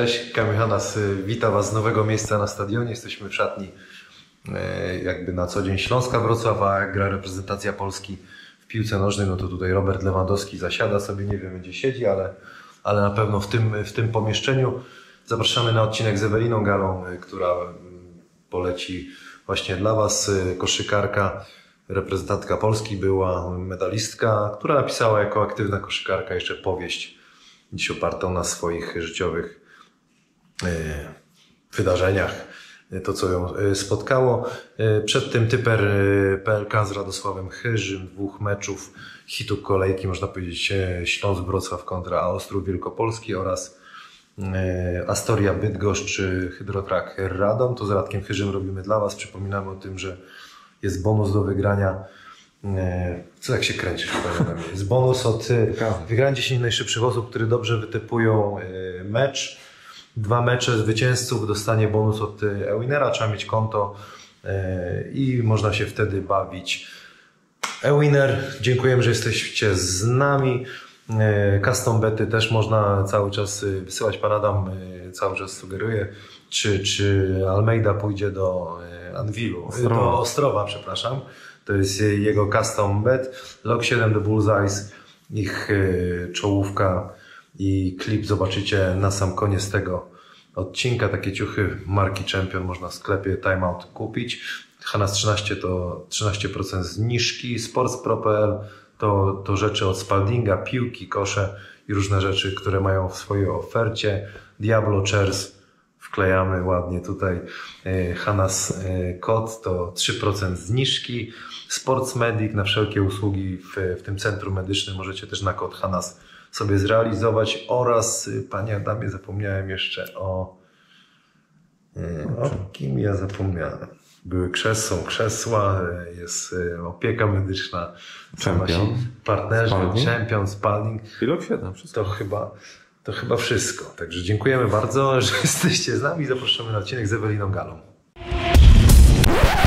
Cześć, Kamil Hanas, witam Was z nowego miejsca na stadionie. Jesteśmy w szatni e, jakby na co dzień Śląska Wrocław, a jak gra reprezentacja Polski w piłce nożnej, no to tutaj Robert Lewandowski zasiada sobie, nie wiem gdzie siedzi, ale, ale na pewno w tym, w tym pomieszczeniu. Zapraszamy na odcinek z Eweliną Galą, e, która mm, poleci właśnie dla Was, e, koszykarka, reprezentantka Polski, była medalistka, która napisała jako aktywna koszykarka jeszcze powieść, dziś opartą na swoich życiowych wydarzeniach, e, to co ją e, spotkało. Przed tym typer PLK z Radosławem Chyżym, dwóch meczów hitu kolejki, można powiedzieć Śląsk Wrocław kontra Austrów Wielkopolski oraz Astoria Bydgoszcz Hydrotrak Radom. To z Radkiem Chyżym robimy dla Was. Przypominamy o tym, że jest bonus do wygrania. Co jak się kręcisz? Jest bonus od wygrania 10 najszybszych osób, które dobrze wytypują mecz dwa mecze zwycięzców dostanie bonus od e, Ewinera, trzeba mieć konto e, i można się wtedy bawić. Ewiner, dziękujemy, że jesteście z nami. E, custom bety też można cały czas wysyłać. Pan Adam cały czas sugeruje, czy, czy Almeida pójdzie do Anwilu, Ostrowa. do Ostrowa, przepraszam. To jest jego custom bet. Log 7 do Bullseyes, ich czołówka i klip zobaczycie na sam koniec tego odcinka. Takie ciuchy marki Champion można w sklepie Timeout kupić. Hanas 13 to 13% zniżki. Sportspro.pl to, to rzeczy od Spaldinga, piłki, kosze i różne rzeczy, które mają w swojej ofercie. Diablo Chairs wklejamy ładnie tutaj. E, Hanas e, kod to 3% zniżki. Sports Medic na wszelkie usługi w, w tym centrum medycznym możecie też na kod Hanas sobie zrealizować oraz, y, Panie Adamie, zapomniałem jeszcze o, y, o kim ja zapomniałem. Były krzesła, krzesła, y, jest opieka medyczna, Champion, partnerzy, Spalding. Champion, Spalding. Pilok 7, wszystko. To chyba, to chyba wszystko. Także dziękujemy bardzo, że jesteście z nami. Zapraszamy na odcinek z Eweliną Galą.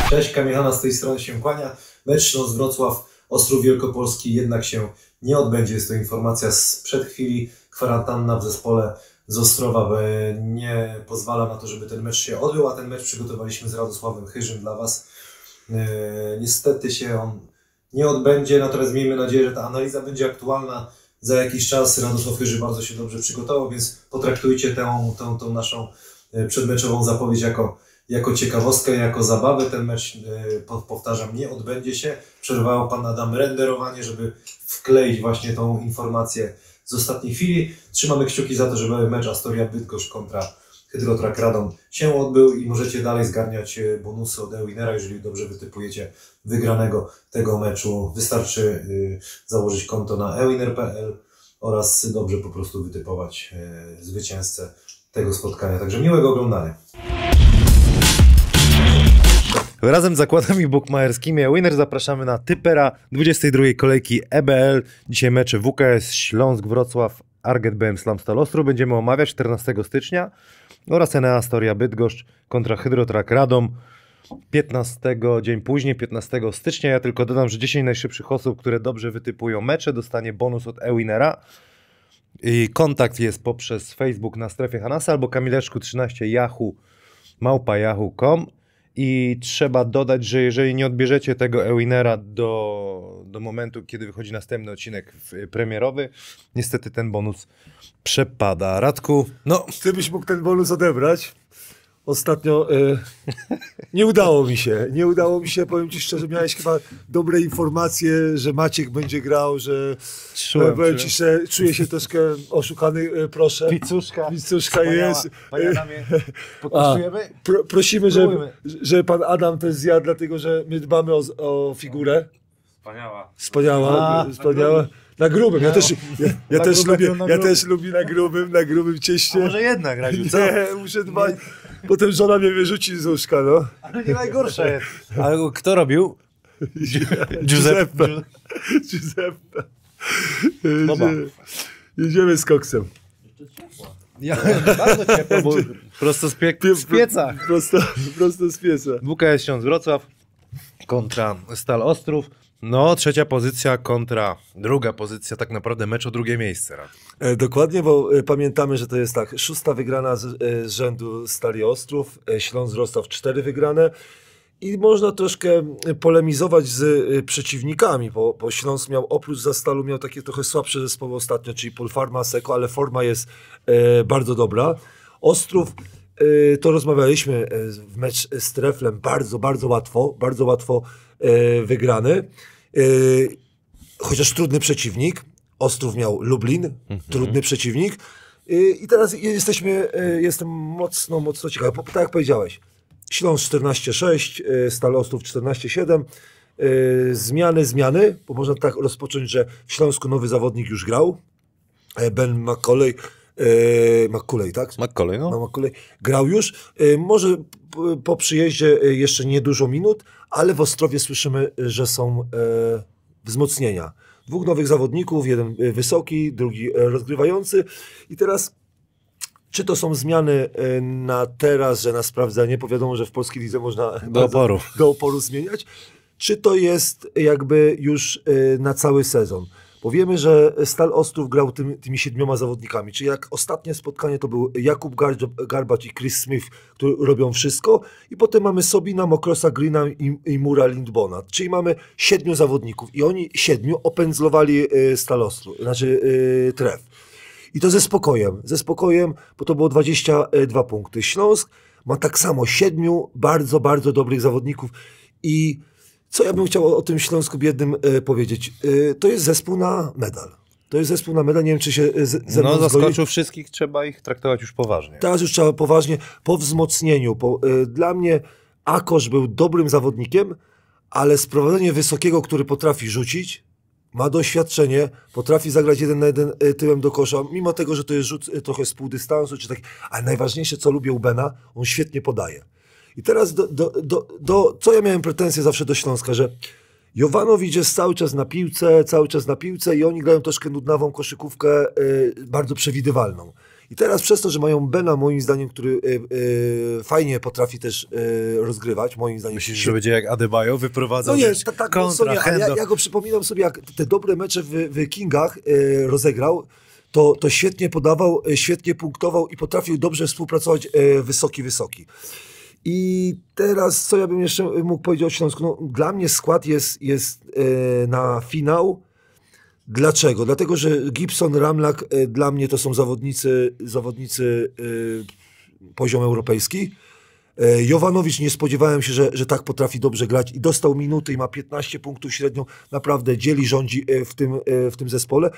Cześć, Kamilana z tej strony się kłania. Mecz Śląsk Wrocław Ostrów Wielkopolski jednak się nie odbędzie. Jest to informacja sprzed chwili. Kwarantanna w zespole z Ostrowa nie pozwala na to, żeby ten mecz się odbył, a ten mecz przygotowaliśmy z Radosławem Chyżym dla Was. E, niestety się on nie odbędzie, natomiast miejmy nadzieję, że ta analiza będzie aktualna za jakiś czas. Radosław Chyży bardzo się dobrze przygotował, więc potraktujcie tę, tę, tę naszą e, przedmeczową zapowiedź jako jako ciekawostkę, jako zabawę ten mecz, e, powtarzam, nie odbędzie się. Przerwał Pan Adam renderowanie, żeby wkleić właśnie tą informację z ostatniej chwili. Trzymamy kciuki za to, żeby mecz Astoria Bydgoszcz kontra Hydrotrak Radom się odbył i możecie dalej zgarniać e, bonusy od Ewinera, jeżeli dobrze wytypujecie wygranego tego meczu. Wystarczy e, założyć konto na ewiner.pl oraz dobrze po prostu wytypować zwycięzcę tego spotkania. Także miłego oglądania. Razem z zakładami bukmacherskimi Winner zapraszamy na Typera 22 kolejki EBL. Dzisiaj mecze WKS Śląsk Wrocław, Arget BM Slam Stal Będziemy omawiać 14 stycznia oraz Enea Storia Bydgoszcz kontra Hydrotrak Radom 15 dzień później, 15 stycznia. Ja tylko dodam, że 10 najszybszych osób, które dobrze wytypują mecze, dostanie bonus od Ewinera. I kontakt jest poprzez Facebook na strefie Hanasa albo Kamileczku 13 yahoo małpa. I trzeba dodać, że jeżeli nie odbierzecie tego Ewinera do, do momentu, kiedy wychodzi następny odcinek premierowy, niestety ten bonus przepada. Radku, no... Ty byś mógł ten bonus odebrać. Ostatnio e, nie udało mi się. Nie udało mi się, powiem ci szczerze, miałeś chyba dobre informacje, że Maciek będzie grał, że Czułem, powiem ci, że czuję się troszkę oszukany, e, proszę. Pizzuszka. Pizzuszka jest. Panie Adamie? Pro, prosimy, że, że pan Adam też zjadł, dlatego że my dbamy o, o figurę. Wspaniała. Wspaniała, wspaniała. Na grubym, ja też, ja, ja też lubię, ja też lubię na grubym, na grubym cieście. A może jednak, Radziu, co? Nie, muszę dbać. Potem żona mnie wyrzuci z łóżka, no. Ale nie najgorsze jest. Ale kto robił? Giuseppe. Giuseppe. Jedziemy, jedziemy z koksem. Ja, bardzo ciepło, bo prosto z, pie- z pieca. Prosto, prosto z pieca. WKS Śląsk Wrocław kontra Stal Ostrów. No, trzecia pozycja kontra druga pozycja, tak naprawdę mecz o drugie miejsce. E, Dokładnie, bo e, pamiętamy, że to jest tak, szósta wygrana z, e, z rzędu Stali Ostrów, Śląsk Wrocław cztery wygrane i można troszkę polemizować z przeciwnikami, bo, bo Śląsk miał oprócz Zastalu miał takie trochę słabsze zespoły ostatnio, czyli Polfarma, Seko, ale forma jest e, bardzo dobra. Ostrów, to rozmawialiśmy w mecz z Treflem, bardzo, bardzo łatwo, bardzo łatwo wygrany. E, chociaż trudny przeciwnik. Ostrów miał Lublin, trudny przeciwnik. Y, I teraz jesteśmy, y, jestem mocno, mocno ciekawy. Tak jak powiedziałeś, Śląsk 14-6, y, Stal Ostrów 14-7. Y, Zmiany, zmiany, bo można tak rozpocząć, że w Śląsku nowy zawodnik już grał. E, Ben McCauley, e, McCauley, tak? McColley, no. Kolej grał już. Y, Może po przyjeździe y, jeszcze niedużo minut, ale w Ostrowie słyszymy, że są wzmocnienia. Dwóch nowych zawodników, jeden wysoki, drugi rozgrywający. I teraz, czy to są zmiany na teraz, że na sprawdzenie, bo wiadomo, że w polskiej lidze można bardzo- oporu. do oporu zmieniać, czy to jest jakby już na cały sezon? Bo wiemy, że Stal Ostrów grał tym, tymi siedmioma zawodnikami. Czyli jak ostatnie spotkanie to był Jakub Gar- Garbacz i Chris Smith, którzy robią wszystko. I potem mamy Sobina, Mokrosa, Greena i, i Mura Lindbona. Czyli mamy siedmiu zawodników. I oni siedmiu opędzlowali y, Stal Ostrów, znaczy y, Tref. I to ze spokojem, ze spokojem, bo to było 22 punkty. Śląsk ma tak samo siedmiu bardzo, bardzo dobrych zawodników i co ja bym chciał o, o tym Śląsku biednym e, powiedzieć? E, to jest zespół na medal. To jest zespół na medal, nie wiem czy się e, z, ze mną No, zaskoczył wszystkich, trzeba ich traktować już poważnie. Teraz już trzeba poważnie, po wzmocnieniu. Po, y, dla mnie Akosz był dobrym zawodnikiem, ale sprowadzenie wysokiego, który potrafi rzucić, ma doświadczenie, potrafi zagrać jeden na jeden y, tyłem do kosza, mimo tego, że to jest rzut y, trochę z pół dystansu, czy tak, ale najważniejsze, co lubię u Bena, on świetnie podaje. I teraz, do, do, do, do, co ja miałem pretensje zawsze do Śląska, że Jovanowicz jest cały czas na piłce, cały czas na piłce i oni grają troszkę nudnawą koszykówkę, y, bardzo przewidywalną. I teraz przez to, że mają Bena, moim zdaniem, który y, y, fajnie potrafi też y, rozgrywać, moim zdaniem. Myślisz, że będzie jak Adebayo wyprowadzał No nie, tak, kontra, mocno nie, ale ja, ja go przypominam sobie, jak te dobre mecze w, w Kingach y, rozegrał, to, to świetnie podawał, y, świetnie punktował i potrafił dobrze współpracować y, wysoki, wysoki. I teraz, co ja bym jeszcze mógł powiedzieć o Śląsku? No, dla mnie skład jest, jest y, na finał. Dlaczego? Dlatego, że Gibson, Ramlak y, dla mnie to są zawodnicy, zawodnicy y, poziom europejski. E, Jovanowicz nie spodziewałem się, że, że tak potrafi dobrze grać i dostał minuty i ma 15 punktów średnią. Naprawdę dzieli, rządzi e, w tym, e, w tym zespole.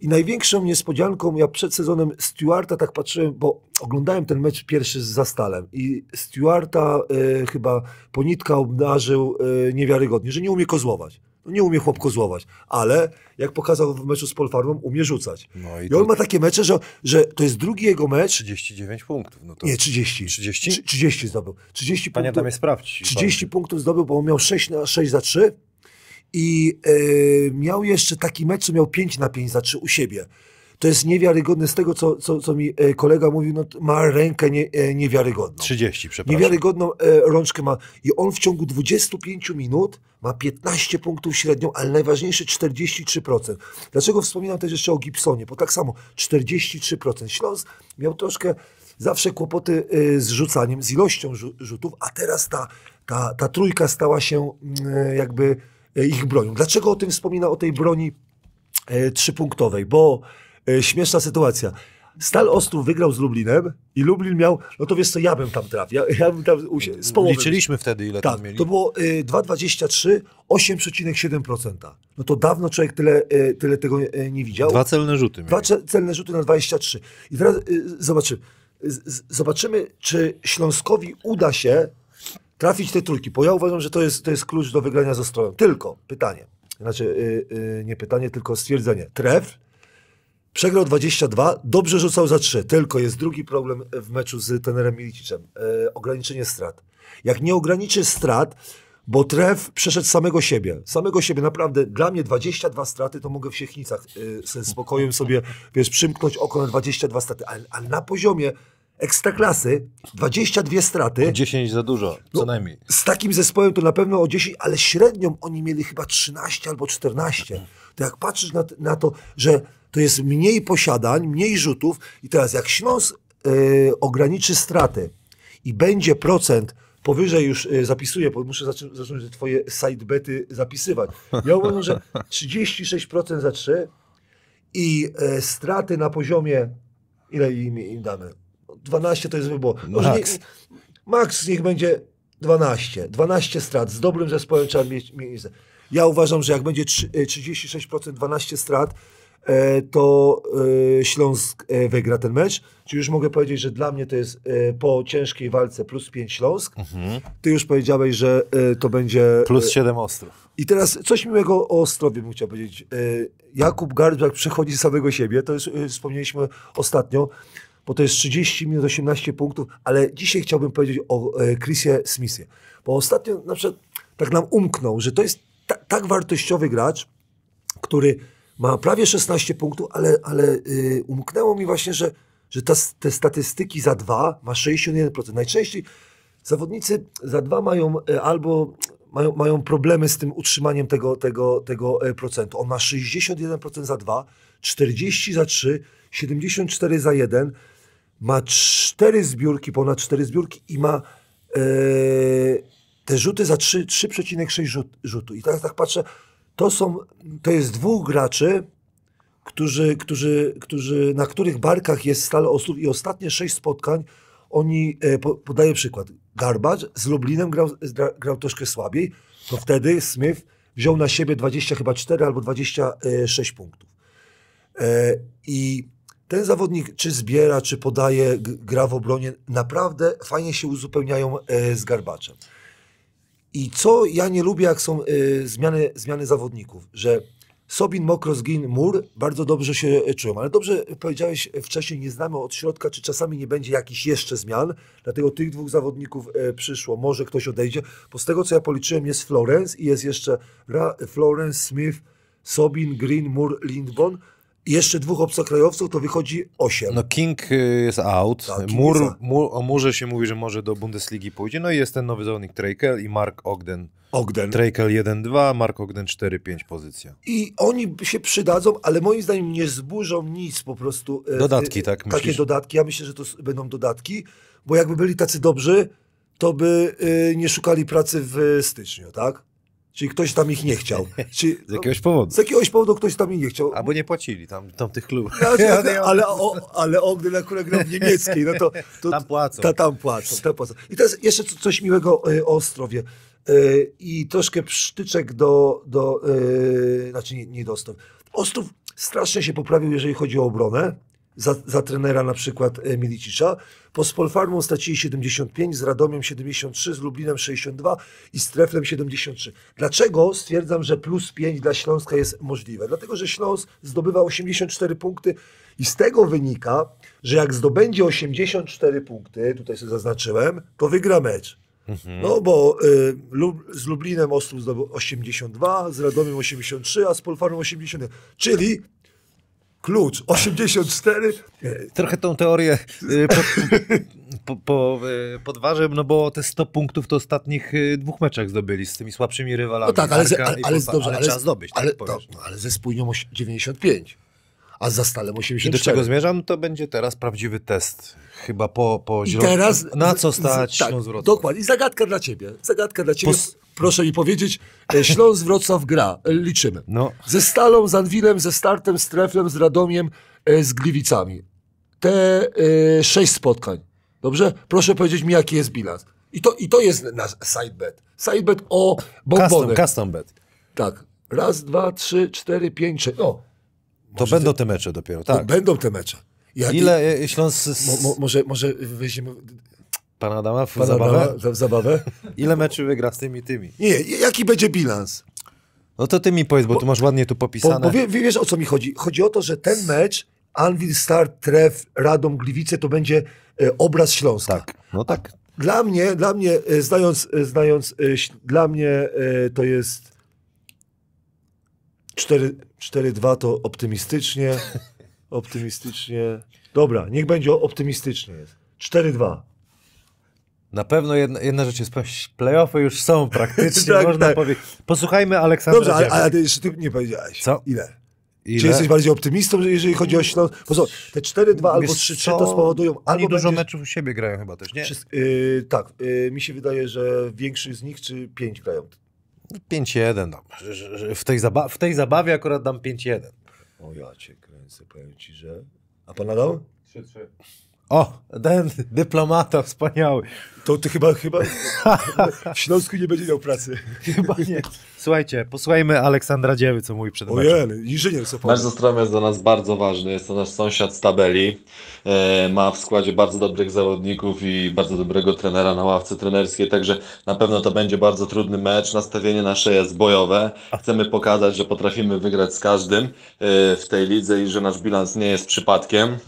I największą niespodzianką, ja przed sezonem Stewarta tak patrzyłem, bo oglądałem ten mecz pierwszy z Zastalem i Stewarta e, chyba ponitka obdarzył e, niewiarygodnie, że nie umie kozłować. No nie umie chłop kozłować, ale jak pokazał w meczu z Polfarmą, umie rzucać. No i I to on ma takie mecze, że, że to jest drugi jego mecz, 39 punktów. No to nie, 30. 30? Trzy- 30 zdobył. 30 Panie punktów, tam je sprawdź. 30 punktów zdobył, bo on miał 6 na 6 za 3 i e, miał jeszcze taki mecz, co miał 5 na 5 za 3 u siebie. To jest niewiarygodne z tego, co, co, co mi e, kolega mówił, no, ma rękę nie, e, niewiarygodną. 30, przepraszam. Niewiarygodną e, rączkę ma. I on w ciągu 25 minut ma 15 punktów średnią, ale najważniejsze 43%. Dlaczego wspominam też jeszcze o Gibsonie? Bo tak samo 43%. Śląsk miał troszkę zawsze kłopoty e, z rzucaniem, z ilością rzu- rzutów, a teraz ta, ta, ta trójka stała się mm, jakby ich bronią. Dlaczego o tym wspomina, o tej broni trzypunktowej? Bo śmieszna sytuacja. Stal Ostrów wygrał z Lublinem i Lublin miał, no to wiesz co, ja bym tam trafił. Ja, ja bym tam u się, z połowy. Liczyliśmy wtedy, ile Tak, tam mieli. to było y, 2,23, 8,7%. No to dawno człowiek tyle, y, tyle tego y, nie widział. Dwa celne rzuty mieli. Dwa cze- celne rzuty na 23. I teraz zobaczymy. Z- z- Zobaczymy, czy Śląskowi uda się trafić te trójki, bo ja uważam, że to jest, to jest klucz do wygrania ze stroną. Tylko pytanie, znaczy nie pytanie, tylko stwierdzenie. Tref przegrał 22, dobrze rzucał za 3, tylko jest drugi problem w meczu z tenerem Milicicem. E, ograniczenie strat. Jak nie ograniczy strat, bo Tref przeszedł samego siebie. Samego siebie, naprawdę. Dla mnie 22 straty to mogę w Siechnicach y, ze spokojem sobie, wiesz, przymknąć oko na 22 straty. Ale, ale na poziomie ekstraklasy, 22 straty. 10 za dużo, co No. najmniej. Z takim zespołem to na pewno o 10, ale średnią oni mieli chyba 13 albo 14. To jak patrzysz na, na to, że to jest mniej posiadań, mniej rzutów i teraz jak Śląsk e, ograniczy straty i będzie procent powyżej już e, zapisuję, bo muszę zacząć, zacząć twoje sidebety zapisywać. Ja uważam, że 36% za 3 i e, straty na poziomie ile im, im damy? 12 to jest wybór. Max. Nie, max niech będzie 12. 12 strat. Z dobrym zespołem trzeba mieć miejsce. Ja uważam, że jak będzie trzy- e, 36%, 12 strat, e, to e, Śląsk e, wygra ten mecz. Czyli już mogę powiedzieć, że dla mnie to jest e, po ciężkiej walce plus 5 Śląsk. Ty już powiedziałeś, że e, to będzie... Plus 7 ostrów. I teraz coś miłego o Ostrowie bym chciał powiedzieć. E, Jakub Garbczak przechodzi z samego siebie, to już e, wspomnieliśmy ostatnio, bo to jest 30 minut, 18 punktów, ale dzisiaj chciałbym powiedzieć o e, Chrisie Smithie, bo ostatnio na przykład tak nam umknął, że to jest ta, tak wartościowy gracz, który ma prawie 16 punktów, ale, ale y, umknęło mi właśnie, że, że ta, te statystyki za dwa ma 61%. Najczęściej zawodnicy za dwa mają e, albo mają, mają problemy z tym utrzymaniem tego, tego, tego e, procentu. On ma 61% za dwa, 40 za 3, 74 za 1, ma 4 zbiórki, ponad 4 zbiórki i ma e, te rzuty za 3, 3,6 rzut, rzutu. I teraz tak patrzę, to są, to jest dwóch graczy, którzy, którzy, którzy, na których barkach jest stale Ostrów i ostatnie sześć spotkań oni, e, po, podaję przykład, Garbacz z Lublinem grał, zdra- grał troszkę słabiej, to wtedy Smith wziął na siebie 20 chyba 4 albo 26 punktów. E, I ten zawodnik czy zbiera, czy podaje, gra w obronie, naprawdę fajnie się uzupełniają e, z Garbaczem. I co ja nie lubię, jak są y, zmiany, zmiany zawodników, że Sobin, Mokro, Zgin, Mur bardzo dobrze się y, czują, ale dobrze powiedziałeś wcześniej, nie znamy od środka, czy czasami nie będzie jakichś jeszcze zmian, dlatego tych dwóch zawodników y, przyszło, może ktoś odejdzie, bo z tego co ja policzyłem jest Florence i jest jeszcze Ra, Florence, Smith, Sobin, Green, Mur, Lindborn. i jeszcze dwóch obcokrajowców, to wychodzi osiem. No King y, jest out. Tak, King Mur, jest. Mur, o Murze się mówi, że może do Bundesligi pójdzie. No i jest ten nowy zawodnik Treikel i Mark Ogden. Ogden. Treikel 1-2, Mark Ogden 4-5 pozycja. I oni się przydadzą, ale moim zdaniem nie zburzą nic po prostu. e, Dodatki, e, tak Takie myślisz? dodatki. Ja myślę, że to będą dodatki, bo jakby byli tacy dobrzy, to by e, nie szukali pracy w styczniu, tak? Czyli ktoś tam ich nie chciał. Czy, Z jakiegoś powodu. z jakiegoś powodu ktoś tam ich nie chciał. Albo nie płacili tam, tam tych klubów. Ale, ale, o, ale Ogden akurat grał w niemieckiej, no to, to Tam płacą. Ta, tam płacą, tam płacą. I teraz jeszcze co- coś miłego e, o Ostrowie. E, I troszkę przytyczek do, do e, znaczy nie, nie do Ostrów. Ostrów strasznie się poprawił, jeżeli chodzi o obronę. Za, za trenera na przykład e, Milicicza. Po Spolfarmą stracili 75, z Radomiem 73, z Lublinem 62 i z Treflem 73. Dlaczego stwierdzam, że plus 5 dla Śląska jest możliwe? Dlatego, że Śląsk zdobywa 84 punkty i z tego wynika, że jak zdobędzie 84 punkty, tutaj sobie zaznaczyłem, to wygra mecz. No bo y, Lub, z Lublinem Ostrów zdobył 82, z Radomiem 83, a z Polfarem 81. Czyli klucz 84. y, Trochę tą teorię y, pod, po, po, y, podważę, no bo te 100 punktów to ostatnich y, dwóch meczach zdobyli z tymi słabszymi rywalami. No tak, ale, Arka ale, i ale, dobrze, ale ale, trzeba zdobyć, ale, tak to, no, ale ze spójnią oś- 95, a za Stalem I 84. do czego zmierzam? To będzie teraz prawdziwy test. Chyba po, po I zielon- teraz... Na co z- z- stać tak? Dokładnie. I zagadka dla ciebie. Zagadka dla ciebie. Pos- Proszę mi powiedzieć, e, Śląsk Wrocław gra. E, Liczymy. No, Ze Stalą, z Anwilem, ze Startem, z Treflem, z Radomiem, e, z Gliwicami. Te e, sześć spotkań. Dobrze? Proszę powiedzieć mi, jaki jest bilans. I to, i to jest nasz sidebet. Sidebet o custom, bombony. custom bet. Tak. Raz, dwa, trzy, cztery, pięć, sześć. No, To Może będą te mecze dopiero, tak. będą te mecze. Ja, Ile e, Śląsk z, Mo, mo, może, może weźmiemy pana Adama w pana zabawę? Adama w zabawę? Ile meczy wygra z tymi tymi? Nie, jaki będzie bilans? No to ty mi powiedz, bo, tu masz ładnie tu Bo, popisane. bo wie, wie- wiesz o co mi chodzi? Chodzi o to, że ten mecz Anvil, Start, Tref, Radom, Gliwice to będzie e, obraz Śląska. Tak, no tak. Dla mnie, dla mnie, e, znając, e, znając e, dla mnie e, to jest 4 4-2 to optymistycznie, optymistycznie. Dobra, niech będzie optymistycznie jest. 4-2. Na pewno jedna, jedna rzecz jest, pewna, playoffy już są praktycznie, Tak, można tak. powiedzieć. Posłuchajmy Aleksandra Dobrze, ale, ale ty jeszcze ty nie powiedziałeś. Co? Ile? Ile? Czy jesteś bardziej optymistą, jeżeli chodzi o Śląsk? Bo co, te 4-2 albo Wiesz 3-3 co? to spowodują... Oni Albo dużo będziesz- meczów u siebie grają chyba też, nie? Wszys- yy, tak, yy, mi się wydaje, że większość z nich, czy 5 grają. 5-1 dam. Że W tej, zaba- w tej zabawie akurat dam 5-1. O ja cię kręcę, powiem ci, że... A pan Adam? O, ten dyplomata wspaniały. To ty chyba, chyba w Śląsku nie będzie miał pracy. Chyba nie. Słuchajcie, posłuchajmy Aleksandra Dziewy, co mówi przed meczem. Ojej, inżynier co Mecz powie. z Ostrowem jest dla nas bardzo ważny. Jest to nasz sąsiad z tabeli. E, ma w składzie bardzo dobrych zawodników i bardzo dobrego trenera na ławce trenerskiej, także na pewno to będzie bardzo trudny mecz. Nastawienie nasze jest bojowe. Chcemy pokazać, że potrafimy wygrać z każdym e, w tej lidze i że nasz bilans nie jest przypadkiem.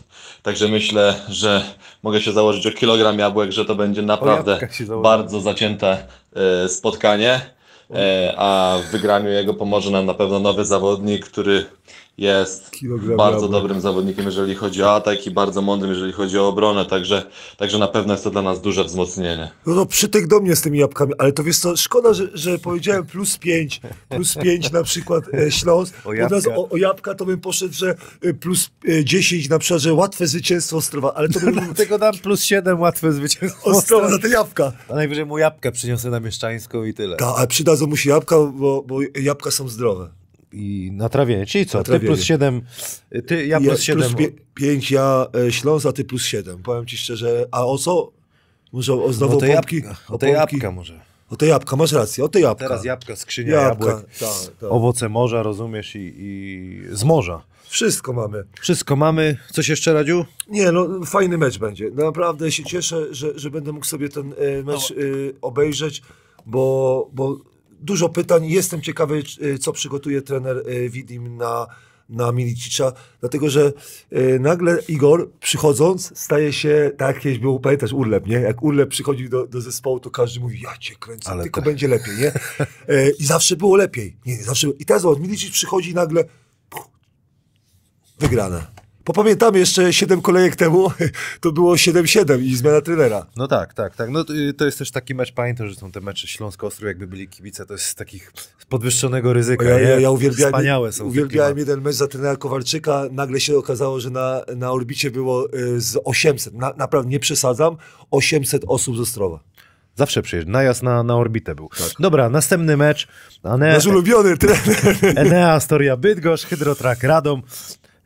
Także myślę, że mogę się założyć o kilogram jabłek, że to będzie naprawdę bardzo zacięte e, spotkanie. E, a w wygraniu jego pomoże nam na pewno nowy zawodnik, który jest Kilogram bardzo jabłek. dobrym zawodnikiem, jeżeli chodzi o atak i bardzo mądrym, jeżeli chodzi o obronę, także, także na pewno jest to dla nas duże wzmocnienie. No to przytek do mnie z tymi jabłkami, ale to wiesz co, szkoda, że, że powiedziałem plus 5, plus 5 na przykład e, Śląsk. O jabłka. o, o jabłka to bym poszedł, że e, plus e, 10 na przykład, że łatwe zwycięstwo Ostrowa, ale to bym Tylko dam plus 7, łatwe zwycięstwo. Ostrowa za te jabłka. A najwyżej mu jabłkę przyniosę na mieszczańską i tyle. Tak, ale przydadzą mu się jabłka, bo, bo jabłka są zdrowe. I na trawienie. Czyli co? Ty plus 7, ty, ja Ja plus 7. Plus 5 ja e, Śląsk, a ty plus 7. Powiem ci szczerze, a o co? Może o znowu o te, pompki? jabłka, o O te jabłka może. O te jabłka, masz rację, o te jabłka. Teraz jabłka, skrzynia Jabłka, jabłek, tak, tak. owoce morza, rozumiesz, i, i z morza. Wszystko mamy. Wszystko mamy. Coś jeszcze, Radziu? Nie, no fajny mecz będzie. Naprawdę się cieszę, że, że będę mógł sobie ten e, mecz e, obejrzeć, bo, bo dużo pytań. Jestem ciekawy, e, co przygotuje trener e, Widim na, na Milicicza, dlatego że e, nagle Igor przychodząc staje się, tak jak kiedyś był, pamiętasz, Urlep, nie? Jak Urlep przychodził do, do zespołu, to każdy mówi, ja cię kręcę, Ale tylko tak. będzie lepiej, nie? I zawsze było lepiej. Nie, zawsze. I teraz zobacz, Milicic przychodzi i nagle wygrane. Popamiętamy jeszcze 7 kolejek temu, to było 7-7 i zmiana trenera. No tak, tak, tak. No to, to jest też taki mecz, pamiętam, że są te mecze Śląsko-Ostrów, jakby byli kibice, to jest z takich podwyższonego ryzyka. Ja, ja, ja uwielbiałem, Wspaniałe są. uwielbiałem jeden mecz za trenera Kowalczyka, nagle się okazało, że na, na orbicie było y, z 800, na, naprawdę nie przesadzam, 800 osób z Ostrowa. Zawsze przyjeżdża. Najazd na, na orbitę był. Dobra, następny mecz. Ane, Nasz ulubiony trener. Enea Storia Bydgoszcz, Hydrotrak Radom.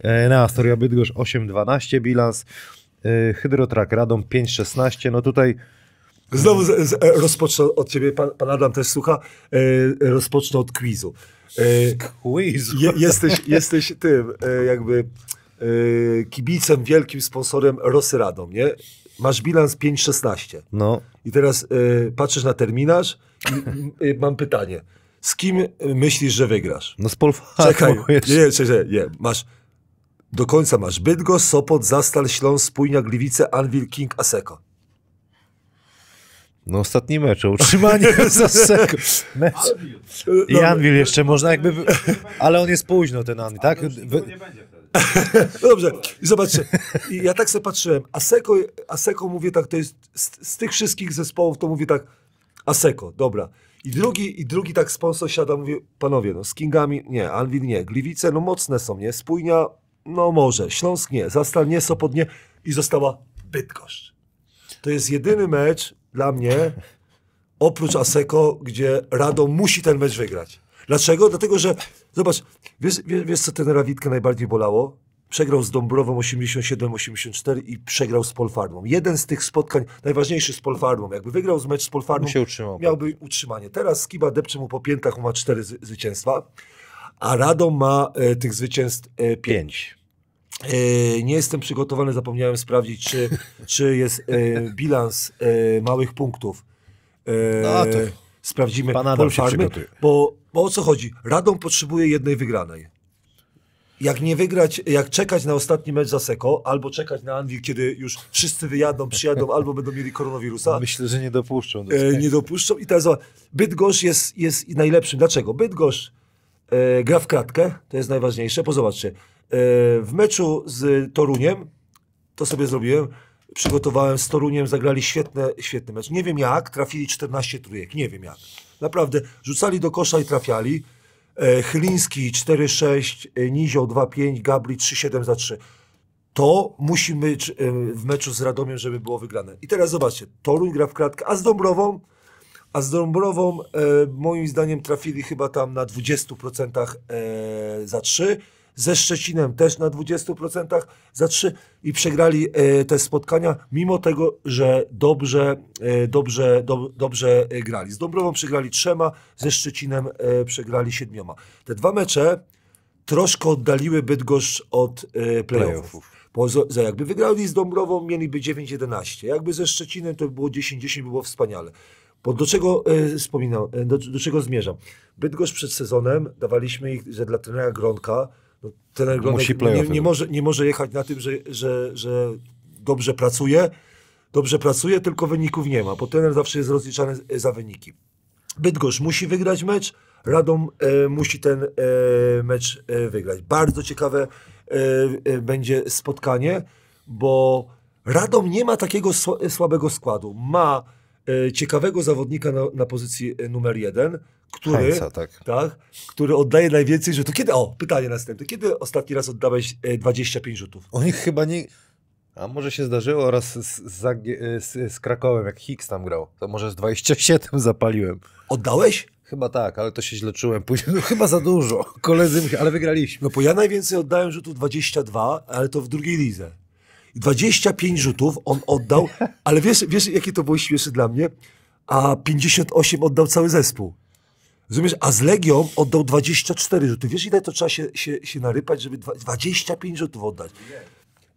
Enea Storia Bydgoszcz 8-12 bilans. E, Hydrotrak Radom 5-16. No tutaj Znowu z, z, e, rozpocznę od ciebie, pan, pan Adam też słucha, e, rozpocznę od quizu. E, quiz. Je, jesteś, jesteś tym, e, jakby e, kibicem, wielkim sponsorem Rosy Radom, nie? Masz bilans 5-16. No, I teraz e, patrzysz na terminarz i e, mam pytanie. Z kim e, myślisz, że wygrasz? no z Polfarmu Czekaj, nie, nie, czekaj, nie. Masz, do końca masz Bydgoszcz, Sopot, Zastal, Śląsk, Spójnia, Gliwice, Anvil, King, Aseko. No ostatni mecz, utrzymanie za. Mecz. I Anvil jeszcze można jakby... Ale on jest późno ten Anvil, tak? No dobrze, i zobaczcie, ja tak sobie patrzyłem, Aseko, Aseko mówię tak, to jest z, z tych wszystkich zespołów, to mówię tak, Aseko, dobra. I drugi, I drugi tak sponsor siada, mówi, panowie, no z Kingami, nie, Anvil nie, Gliwice, no mocne są, nie, Spójnia, no może, Śląsk nie, Zastal nie, Sopot nie i została Bydgoszcz. To jest jedyny mecz dla mnie, oprócz Aseko, gdzie Radom musi ten mecz wygrać. Dlaczego? Dlatego, że zobacz, wiesz, wiesz, wiesz co trenera Witkę najbardziej bolało? Przegrał z Dąbrową 87-84 i przegrał z Polfarmą. Jeden z tych spotkań, najważniejszy z Polfarmą. Jakby wygrał z mecz z Polfarmą, utrzymał. miałby utrzymanie. Teraz Skiba depcze mu po piętach, ma cztery zwycięstwa, a Radom ma e, tych zwycięstw e, pięć. E, nie jestem przygotowany, zapomniałem sprawdzić, czy, czy jest e, bilans e, małych punktów. E, No to sprawdzimy pan Adam się Polfarmy, przygotuje. bo, bo o co chodzi? Radom potrzebuje jednej wygranej. Jak nie wygrać, jak czekać na ostatni mecz za Seko, albo czekać na Anwil, kiedy już wszyscy wyjadą, przyjadą, albo będą mieli koronawirusa, Myślę, że nie dopuszczą. Do e, nie dopuszczą. I teraz Bydgoszcz jest, jest najlepszym. Dlaczego? Bydgoszcz e, gra w kratkę, to jest najważniejsze. Bo zobaczcie, e, w meczu z Toruniem, to sobie zrobiłem, przygotowałem z Toruniem, zagrali świetne, świetny mecz. Nie wiem jak, trafili 14 trójek, nie wiem jak. Naprawdę, rzucali do kosza i trafiali. E, Chyliński 4-6, e, Nizioł 2-5, Gabri 3-7 za 3. To musi być e, w meczu z Radomiem, żeby było wygrane. I teraz zobaczcie, Toruń gra w kratkę, a z Dąbrową, a z Dąbrową e, moim zdaniem trafili chyba tam na 20% e, za 3. Ze Szczecinem też na 20% za 3 i przegrali e, te spotkania, mimo tego, że dobrze, e, dobrze, do, dobrze e, grali. Z Dąbrową przegrali trzema, ze Szczecinem e, przegrali siedmioma. Te dwa mecze troszkę oddaliły Bydgoszcz od e, playoffów. Bo za jakby wygrali z Dąbrową, mieliby 9-11. Jakby ze Szczecinem to by było 10-10, by było wspaniale. Bo do czego e, wspominam, e, do, do czego zmierzam? Bydgoszcz przed sezonem dawaliśmy ich, że dla trenera Gronka, no, trener Gronek nie, nie, może, nie może jechać na tym, że, że, że dobrze pracuje, dobrze pracuje, tylko wyników nie ma, bo trener zawsze jest rozliczany za wyniki. Bydgoszcz musi wygrać mecz, Radom e, musi ten e, mecz e, wygrać. Bardzo ciekawe e, e, będzie spotkanie, bo Radom nie ma takiego sła- słabego składu. Ma ciekawego zawodnika na, na pozycji e, numer jeden, który, Heinza, tak. tak, który oddaje najwięcej rzutów. Kiedy, o, pytanie następne. Kiedy ostatni raz oddałeś e, 25 rzutów? Oni chyba nie... A może się zdarzyło oraz z, z, z, z Krakowem, jak Hicks tam grał. To może z 27 zapaliłem. Oddałeś? Chyba tak, ale to się źle czułem. Później, no chyba za dużo. Koledzy, ale wygraliśmy. No bo ja najwięcej oddałem rzutów 22, ale to w drugiej lidze. I 25 rzutów on oddał, ale wiesz, wiesz jakie to było śmieszne dla mnie? A 58 oddał cały zespół. Rozumiesz? A z Legią oddał 24 rzuty. Wiesz ile to trzeba się, się, się narypać, żeby dwa- 25 rzutów oddać?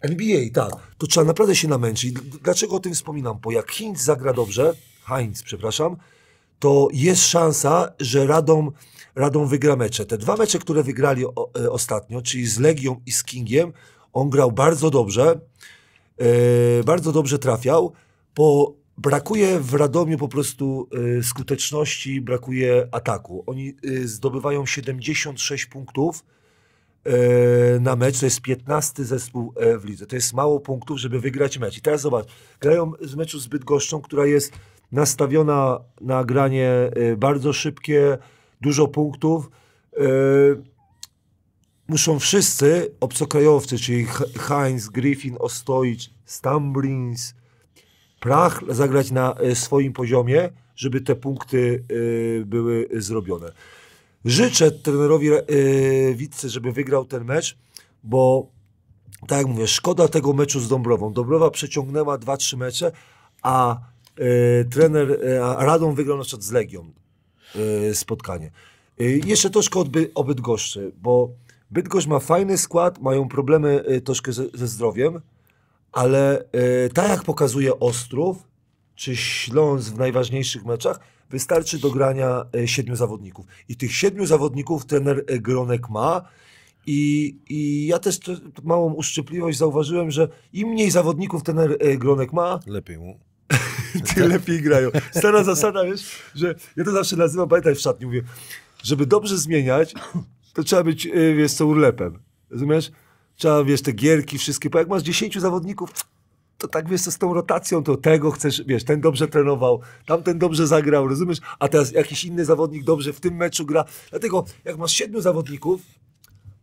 NBA, tak. To trzeba naprawdę się namęczyć. Dlaczego o tym wspominam? Bo jak Heinz zagra dobrze, Heinz, przepraszam, to jest szansa, że Radom, Radom wygra mecze. Te dwa mecze, które wygrali o, e, ostatnio, czyli z Legią i z Kingiem, on grał bardzo dobrze, e, bardzo dobrze trafiał, bo brakuje w Radomiu po prostu e, skuteczności, brakuje ataku. Oni e, zdobywają 76 punktów na mecz, to jest 15 zespół w lidze. To jest mało punktów, żeby wygrać mecz. I teraz zobacz, grają z meczu z Bydgoszczą, która jest nastawiona na granie bardzo szybkie, dużo punktów. E, Muszą wszyscy obcokrajowcy, czyli Heinz, Griffin, Ostojic, Stambrins, Prach zagrać na e, swoim poziomie, żeby te punkty e, były zrobione. Życzę trenerowi e, Witce, żeby wygrał ten mecz, bo tak jak mówię, szkoda tego meczu z Dąbrową. Dąbrowa przeciągnęła 2-3 mecze, a trener, Radom wygrał na przykład z Legią spotkanie. Jeszcze troszkę o Bydgoszczy, bo Bydgoszcz ma fajny skład, mają problemy e, troszkę ze, ze zdrowiem, ale e, tak jak pokazuje Ostrów, czy Śląsk w najważniejszych meczach, wystarczy do grania e, siedmiu zawodników. I tych siedmiu zawodników trener e, Gronek ma. I, I ja też to, małą uszczypliwość zauważyłem, że im mniej zawodników trener e, Gronek ma, Lepiej mu. tym lepiej grają. Stara zasada, wiesz, że ja to zawsze nazywam, pamiętaj w szatni, mówię, żeby dobrze zmieniać, to trzeba być, e, wiesz co, urlepem. Rozumiesz? Trzeba, wiesz, te gierki wszystkie, bo jak masz 10 zawodników, to tak wiesz, z tą rotacją, to tego chcesz, wiesz, ten dobrze trenował, tamten dobrze zagrał, rozumiesz? A teraz jakiś inny zawodnik dobrze w tym meczu gra. Dlatego jak masz siedmiu zawodników,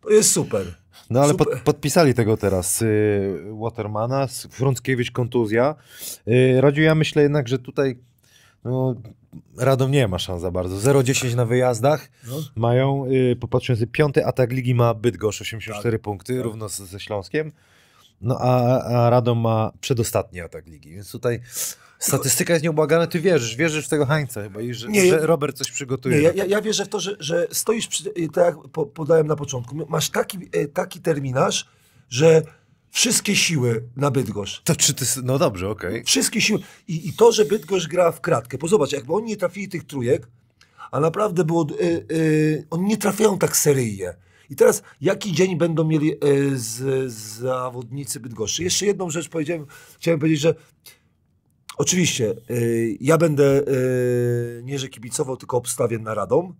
to jest super. No ale pod, podpisali tego teraz y, Watermana, Frąckiewicz kontuzja. Y, Radziu, ja myślę jednak, że tutaj no, Radom nie ma szans za bardzo. 0-10 na wyjazdach No. mają, y, popatrząc, piąty atak ligi ma Bydgoszcz, 84 punkty, tak. równo z, ze Śląskiem. No a, a Radom ma przedostatni atak ligi, więc tutaj statystyka jest nieubłagana. Ty wierzysz, wierzysz w tego Hańca chyba i że, Nie, że Robert coś przygotuje. Nie, ja, ja, wierzę w to, że, że stoisz, przy, tak jak po, podałem na początku, masz taki, y, taki terminarz, że wszystkie siły na Bydgoszcz, To czy ty, no dobrze, okej. wszystkie siły i, i to, że Bydgoszcz gra w kratkę, bo zobacz, jakby oni nie trafili tych trójek, a naprawdę było, y, y, oni nie trafiają tak seryjnie. I teraz, jaki dzień będą mieli y, z, zawodnicy Bydgoszczy? Jeszcze jedną rzecz powiedziałem, chciałem powiedzieć, że oczywiście ja będę nie, że kibicował, tylko obstawię na Radom,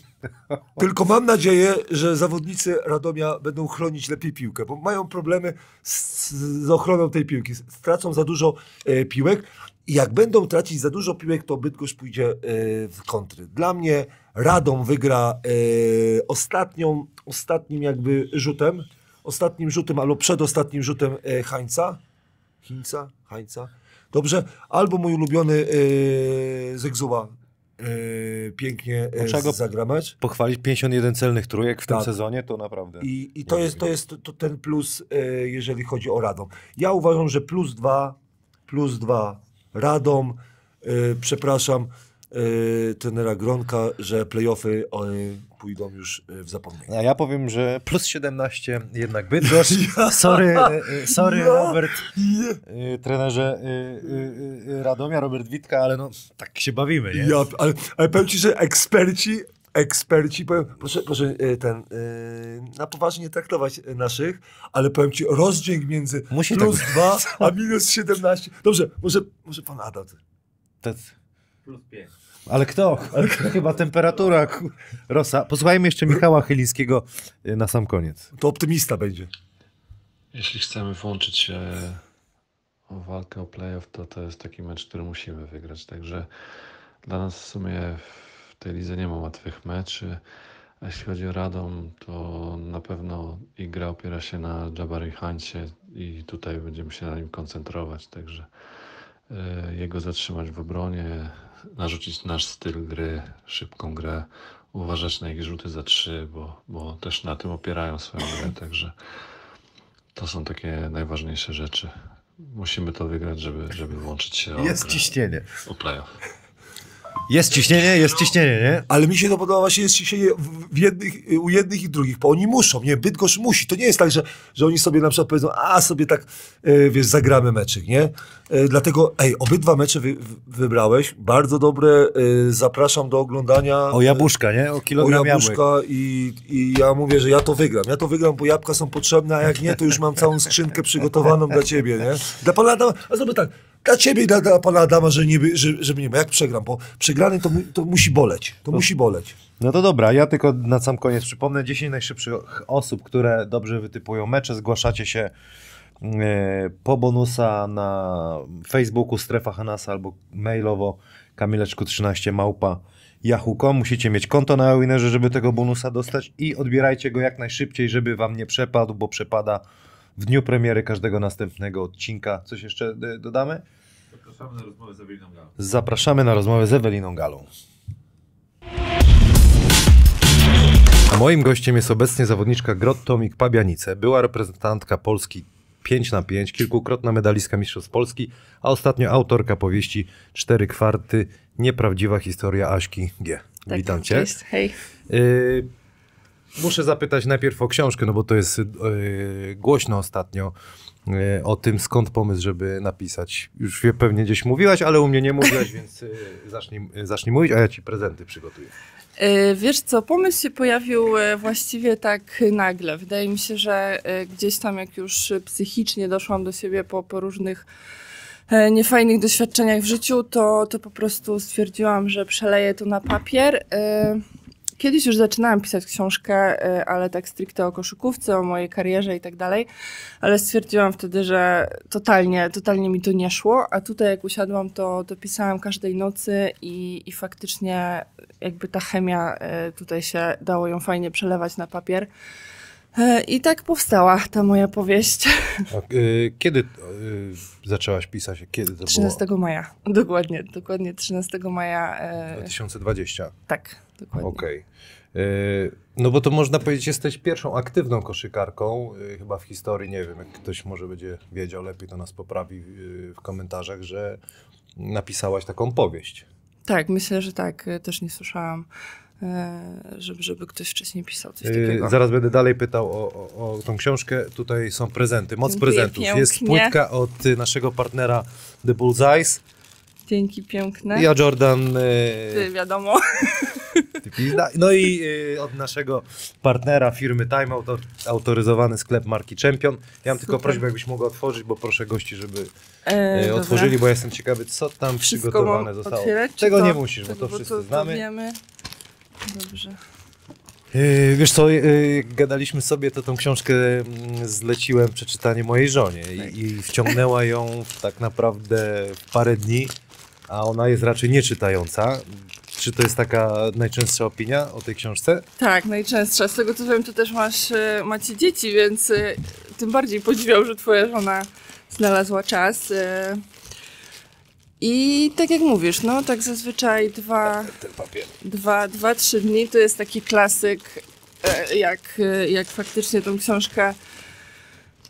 Tylko mam nadzieję, że zawodnicy Radomia będą chronić lepiej piłkę, bo mają problemy z, z ochroną tej piłki. Stracą za dużo e, piłek i jak będą tracić za dużo piłek, to Bydgoszcz pójdzie e, w kontry. Dla mnie Radom wygra e, ostatnią, ostatnim jakby rzutem, ostatnim rzutem albo przedostatnim rzutem e, Hańca. Chińca? Hańca? Dobrze. Albo mój ulubiony e, e, pięknie e, Trzeba go- zagra mecz. Pochwalić 51 celnych trójek w tym Tak. sezonie, to naprawdę. I, i to, jest, to jest to ten plus, e, jeżeli chodzi o Radom. Ja uważam, że plus dwa, plus dwa Radom, przepraszam trenera Gronka, że playoffy pójdą już e, w zapomnienie. A ja powiem, że plus 17 jednak Bydgoszcz. Sorry, e, e, sorry Ja- Robert, e, trenerze Radomia, Robert Witka, ale no tak się bawimy, nie? ja, ale, ale powiem ci, że eksperci, eksperci, powiem, proszę, proszę ten, na poważnie traktować naszych, ale powiem ci, rozdźwięk między Musi plus tak- dwa a minus 17. Dobrze, może, może pan Adam. To- Ale kto? Chyba temperatura. Rosa. Posłuchajmy jeszcze Michała Chylińskiego e, na sam koniec. To optymista będzie. Jeśli chcemy włączyć się o walkę o playoff, to to jest taki mecz, który musimy wygrać. Także dla nas w sumie w tej lidze nie ma łatwych meczy. A jeśli chodzi o Radom, to na pewno i gra opiera się na Jabari Hancie i tutaj będziemy się na nim koncentrować. Także e, jego zatrzymać w obronie, narzucić nasz styl gry, szybką grę, uważać na ich rzuty za trzy, bo, bo też na tym opierają swoją grę. Także to są takie najważniejsze rzeczy. Musimy to wygrać, żeby, żeby włączyć się o, Jest grę, ciśnienie. o playoff. Jest ciśnienie, jest ciśnienie, nie? Ale mi się to podoba właśnie jest ciśnienie w- jednych, u jednych i drugich, bo oni muszą, nie, Bydgoszcz musi. To nie jest tak, że, że oni sobie na przykład powiedzą, a sobie tak, e, wiesz, zagramy meczyk, nie? E, dlatego, ej, obydwa mecze wy, wy- wybrałeś, bardzo dobre, e, zapraszam do oglądania. O jabłuszka, nie? O o kilogram jabłek. jabłuszka i, i ja mówię, że ja to wygram. Ja to wygram, bo jabłka są potrzebne, a jak nie, to już mam całą skrzynkę przygotowaną dla ciebie, nie? Dla pana Adama, a zrobię tak, dla ciebie i dla, dla pana Adama, że nie, że, żeby nie, bo jak przegram, bo przegrany to, mu- to musi boleć, to musi boleć. No to dobra, ja tylko na sam koniec przypomnę 10 najszybszych osób, które dobrze wytypują mecze. Zgłaszacie się e, po bonusa na Facebooku Strefa Hanasa albo mailowo kamileczku13 małpa yahoo.com. Musicie mieć konto na Winerze, żeby tego bonusa dostać i odbierajcie go jak najszybciej, żeby wam nie przepadł, bo przepada w dniu premiery każdego następnego odcinka. Coś jeszcze e, dodamy? Zapraszamy na rozmowę z Eweliną Galą. Zapraszamy na rozmowę z Eweliną Galą. A moim gościem jest obecnie zawodniczka Grot Tomik Pabianice, była reprezentantka Polski 5 na 5 kilkukrotna medalistka Mistrzostw Polski, a ostatnio autorka powieści Cztery kwarty, nieprawdziwa historia Aśki G. Tak, Witam Cię. Cześć, hej. Y, muszę zapytać najpierw o książkę, no bo to jest y, głośno ostatnio y, o tym, skąd pomysł, żeby napisać. Już pewnie gdzieś mówiłaś, ale u mnie nie mówiłaś, więc y, zacznij, y, zacznij mówić, a ja ci prezenty przygotuję. E, Wiesz co, pomysł się pojawił e, właściwie tak nagle. Wydaje mi się, że e, gdzieś tam jak już psychicznie doszłam do siebie po, po różnych e, niefajnych doświadczeniach w życiu, to, to po prostu stwierdziłam, że przeleję to na papier. Kiedyś już zaczynałam pisać książkę, e, ale tak stricte o koszykówce, o mojej karierze i tak dalej, ale stwierdziłam wtedy, że totalnie, totalnie mi to nie szło, a tutaj jak usiadłam, to, to pisałam każdej nocy i, i faktycznie jakby ta chemia e, tutaj się dało ją fajnie przelewać na papier. E, I tak powstała ta moja powieść A, y, kiedy y, zaczęłaś pisać? Kiedy to 13 maja. Dokładnie, dokładnie 13 maja. było? E, 2020. tak, dokładnie. Okej. Y, No bo to można powiedzieć, jesteś pierwszą aktywną koszykarką, y, chyba w historii, nie wiem, jak ktoś może będzie wiedział lepiej, to nas poprawi y, w komentarzach, że napisałaś taką powieść. Tak, myślę, że tak. E, Też nie słyszałam, e, żeby, żeby ktoś wcześniej pisał coś Y, takiego. Zaraz będę dalej pytał o, o, o tą książkę. Tutaj są prezenty, moc Dziękuję prezentów. Jest pięknie. płytka od y, naszego partnera The Bullseyes. Dzięki piękne. Ja Jordan... y, Ty, wiadomo. Ty pizda. No i y, od naszego partnera firmy Time autor, autoryzowany sklep marki Champion. Ja mam tylko Super. prośbę, jakbyś mogła otworzyć, bo proszę gości, żeby E, y, dobra. otworzyli, bo ja jestem ciekawy, co tam Wszystko przygotowane zostało. otwierać, Tego to- nie musisz, bo Tego, to wszyscy to znamy. wiemy. Dobrze. Yy, Wiesz co, yy, gadaliśmy sobie, to tą książkę mm, zleciłem przeczytanie mojej żonie i, i wciągnęła ją tak naprawdę w parę dni, a ona jest raczej nieczytająca. Czy to jest taka najczęstsza opinia o tej książce? Tak, najczęstsza. Z tego co wiem, to też masz, e, macie dzieci, więc e, tym bardziej podziwiam, że twoja żona znalazła czas. I tak jak mówisz, no tak zazwyczaj dwa, dwa, dwa, trzy dni to jest taki klasyk, e, jak, e, jak faktycznie tą książkę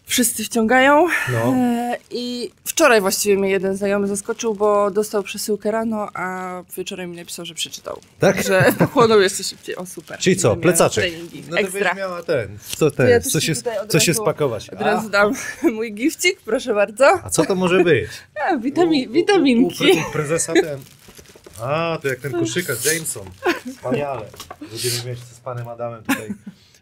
wszyscy wciągają. No. E, I wczoraj właściwie mnie jeden znajomy zaskoczył, bo dostał przesyłkę rano, a wieczorem mi napisał, że przeczytał. Tak? Że pochłonął jeszcze szybciej. O super. Czyli co, plecaczek? No to Ekstra. miała ten, co ten, ja co się, co się spakować. Od razu A, dam mój gifcik, proszę bardzo. a co to może być? A, witami- U- u- witaminki. U, u prezesa ten. A, to jak ten koszykarz Jameson. Wspaniale. Będziemy mieć z panem Adamem tutaj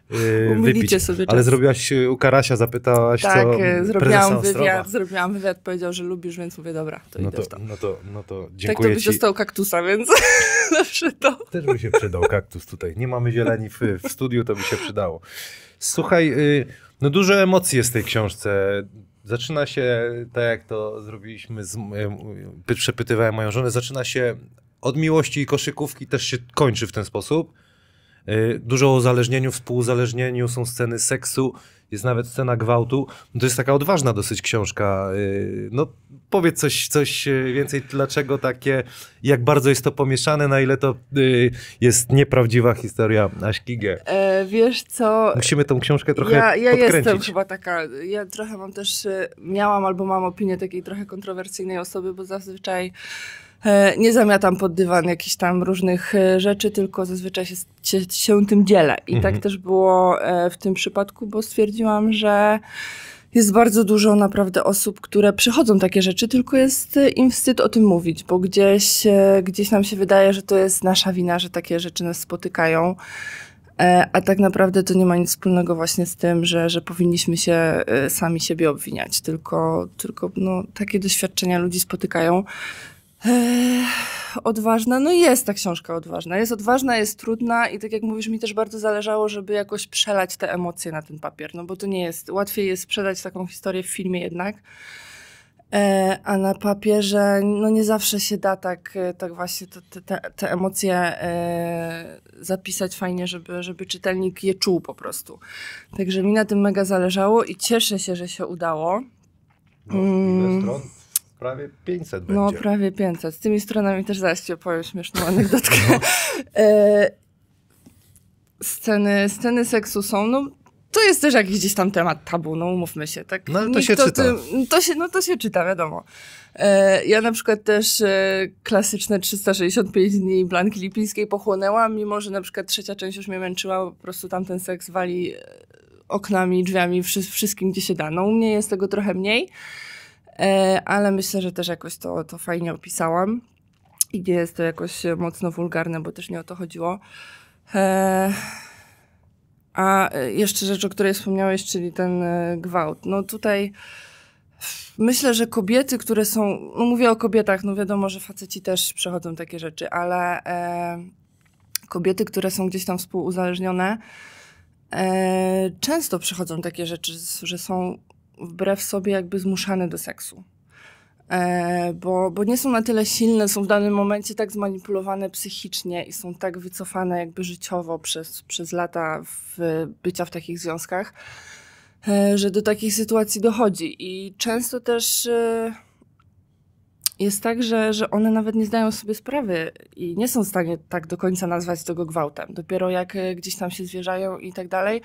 yy, wypić. sobie czas. Ale zrobiłaś yy, u Karasia, zapytałaś Tak, co prezesa zrobiłam Ostrowa. wywiad, zrobiłam wywiad, powiedział, że lubisz, więc mówię, dobra, to No idę to, w to. no to, no to Tak to dziękuję byś ci. dostał kaktusa, więc zawsze to. Też by się przydał kaktus tutaj. Nie mamy zieleni w, w studiu, to by się przydało. Słuchaj, y, no dużo emocji jest w tej książce. Zaczyna się, tak jak to zrobiliśmy, z, y, y, przepytywałem moją żonę, zaczyna się od miłości i koszykówki, też się kończy w ten sposób. Y, Dużo o uzależnieniu, współuzależnieniu, są sceny seksu, jest nawet scena gwałtu. No to jest taka odważna dosyć książka. Y, No powiedz coś, coś y, więcej, dlaczego takie, jak bardzo jest to pomieszane, na ile to jest nieprawdziwa historia Aśki G. E, wiesz co, Musimy tą książkę trochę ja, ja jestem podkręcić. chyba taka, ja trochę mam też, miałam albo mam opinię takiej trochę kontrowersyjnej osoby, bo zazwyczaj nie zamiatam pod dywan jakichś tam różnych e, rzeczy, tylko zazwyczaj się, się, się tym dzielę. I Mhm. tak też było e, w tym przypadku, bo stwierdziłam, że jest bardzo dużo naprawdę osób, które przychodzą takie rzeczy, tylko jest e, im wstyd o tym mówić, bo gdzieś, e, gdzieś nam się wydaje, że to jest nasza wina, że takie rzeczy nas spotykają. E, A tak naprawdę to nie ma nic wspólnego właśnie z tym, że, że powinniśmy się e, sami siebie obwiniać, tylko, tylko no, takie doświadczenia ludzi spotykają. Odważna, no jest ta książka odważna. Jest odważna, jest trudna i tak jak mówisz, mi też bardzo zależało, żeby jakoś przelać te emocje na ten papier, no bo to nie jest, łatwiej jest sprzedać taką historię w filmie jednak, E, a na papierze no nie zawsze się da tak, e, tak właśnie te, te- te, te emocje e, zapisać fajnie, żeby, żeby czytelnik je czuł po prostu. Także mi na tym mega zależało i cieszę się, że się udało. No, ile Mm. stron? Prawie 500 No będzie. prawie 500. Z tymi stronami też zaraz ci opowiem śmieszną anegdotkę. e, sceny, sceny seksu są, no to jest też jakiś gdzieś tam temat tabu, no umówmy się. Tak? No, ale to Nikt się czyta. Tym, to się, no to się czyta, wiadomo. E, ja na przykład też e, klasyczne 365 dni Blanki Lipińskiej pochłonęłam, mimo że na przykład trzecia część już mnie męczyła, po prostu tamten seks wali e, oknami, drzwiami, wszy, wszystkim gdzie się da. No u mnie jest tego trochę mniej, ale myślę, że też jakoś to, to fajnie opisałam. I nie jest to jakoś e, mocno wulgarne, bo też nie o to chodziło. E, a e, jeszcze rzecz, o której wspomniałeś, czyli ten e, gwałt. No tutaj myślę, że kobiety, które są, no mówię o kobietach, no wiadomo, że faceci też przechodzą takie rzeczy, ale e, kobiety, które są gdzieś tam współuzależnione, e, często przechodzą takie rzeczy, że są wbrew sobie jakby zmuszane do seksu. E, bo, bo nie są na tyle silne, są w danym momencie tak zmanipulowane psychicznie i są tak wycofane jakby życiowo przez, przez lata w, bycia w takich związkach, e, że do takich sytuacji dochodzi. I często też e, jest tak, że, że one nawet nie zdają sobie sprawy i nie są w stanie tak do końca nazwać tego gwałtem. Dopiero jak e, gdzieś tam się zwierzają i tak dalej,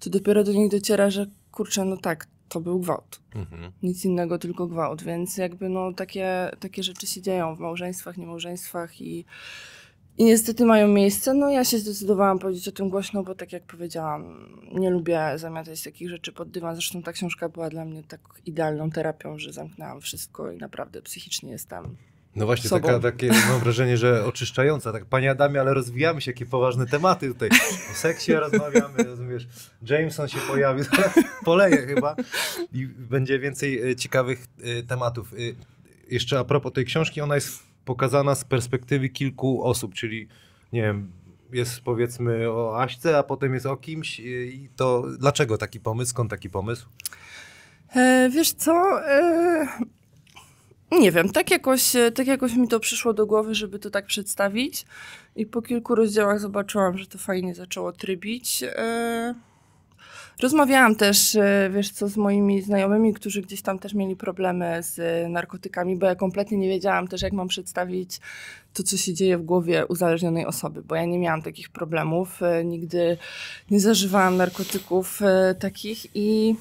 to dopiero do nich dociera, że kurczę, no tak, to był gwałt Mhm. nic innego, tylko gwałt, więc jakby no takie, takie rzeczy się dzieją w małżeństwach, niemałżeństwach i, i niestety mają miejsce. No ja się zdecydowałam powiedzieć o tym głośno, bo tak jak powiedziałam, nie lubię zamiatać takich rzeczy pod dywan. Zresztą ta książka była dla mnie tak idealną terapią, że zamknęłam wszystko i naprawdę psychicznie jestem. No właśnie, sobą. taka, takie mam wrażenie, że oczyszczająca. Tak, panie Adamie, ale rozwijamy się, jakie poważne tematy tutaj. O seksie rozmawiamy, rozumiesz. Jameson się pojawił, poleje chyba i będzie więcej e, ciekawych e, tematów. E, Jeszcze a propos tej książki, ona jest pokazana z perspektywy kilku osób, czyli nie wiem, jest powiedzmy o Aśce, a potem jest o kimś i to dlaczego taki pomysł, skąd taki pomysł? E, wiesz co? E, nie wiem, tak jakoś, e, tak jakoś mi to przyszło do głowy, żeby to tak przedstawić. I po kilku rozdziałach zobaczyłam, że to fajnie zaczęło trybić. E, rozmawiałam też, e, wiesz co, z moimi znajomymi, którzy gdzieś tam też mieli problemy z narkotykami, bo ja kompletnie nie wiedziałam też, jak mam przedstawić to, co się dzieje w głowie uzależnionej osoby, bo ja nie miałam takich problemów, nigdy nie zażywałam narkotyków takich i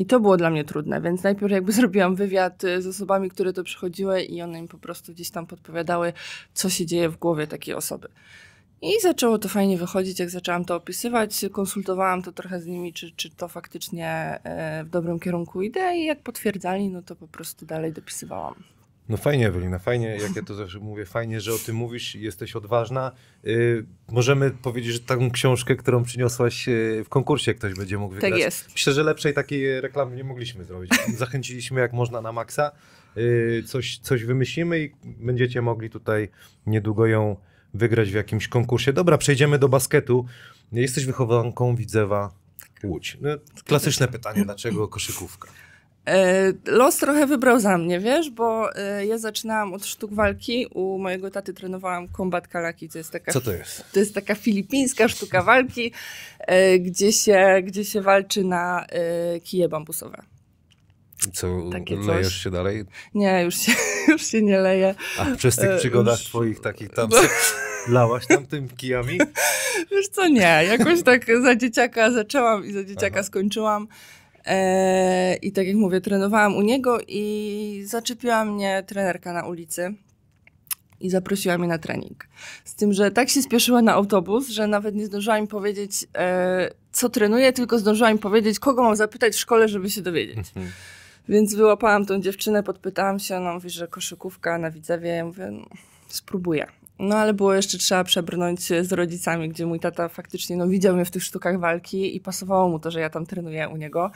i to było dla mnie trudne, więc najpierw jakby zrobiłam wywiad y, z osobami, które to przychodziły i one mi po prostu gdzieś tam podpowiadały, co się dzieje w głowie takiej osoby. I zaczęło to fajnie wychodzić, jak zaczęłam to opisywać, konsultowałam to trochę z nimi, czy, czy to faktycznie e, w dobrym kierunku idę i jak potwierdzali, no to po prostu dalej dopisywałam. No fajnie, Ewelina, fajnie, jak ja to zawsze mówię, fajnie, że o tym mówisz, jesteś odważna. Yy, możemy powiedzieć, że taką książkę, którą przyniosłaś yy, w konkursie, ktoś będzie mógł wygrać. Tak jest. Myślę, że lepszej takiej reklamy nie mogliśmy zrobić. Zachęciliśmy jak można na maksa. Yy, coś, coś wymyślimy i będziecie mogli tutaj niedługo ją wygrać w jakimś konkursie. Dobra, przejdziemy do basketu. Jesteś wychowanką Widzewa Łódź. No, klasyczne pytanie, dlaczego koszykówka? E, Los trochę wybrał za mnie, wiesz, bo e, ja zaczynałam od sztuk walki. U mojego taty trenowałam kombat kalaki, to jest taka Co to jest? To jest taka filipińska sztuka walki, e, gdzie, się, gdzie się walczy na kije bambusowe. Co, Takie coś. lejesz się dalej? Nie, już się, już się nie leje. A przez tych przygodach już- twoich takich tam lałaś tam tym kijami? Wiesz co, nie. Jakoś tak za dzieciaka zaczęłam i za dzieciaka Aha. skończyłam. E, I tak jak mówię, trenowałam u niego i zaczepiła mnie trenerka na ulicy i zaprosiła mnie na trening. Z tym, że tak się spieszyła na autobus, że nawet nie zdążyła mi powiedzieć, e, co trenuję, tylko zdążyła mi powiedzieć, kogo mam zapytać w szkole, żeby się dowiedzieć. Więc wyłapałam tą dziewczynę, podpytałam się, ona mówi, że koszykówka na Widzewie. Ja mówię, no, spróbuję. No ale było jeszcze trzeba przebrnąć z rodzicami, gdzie mój tata faktycznie no, widział mnie w tych sztukach walki i pasowało mu to, że ja tam trenuję u niego.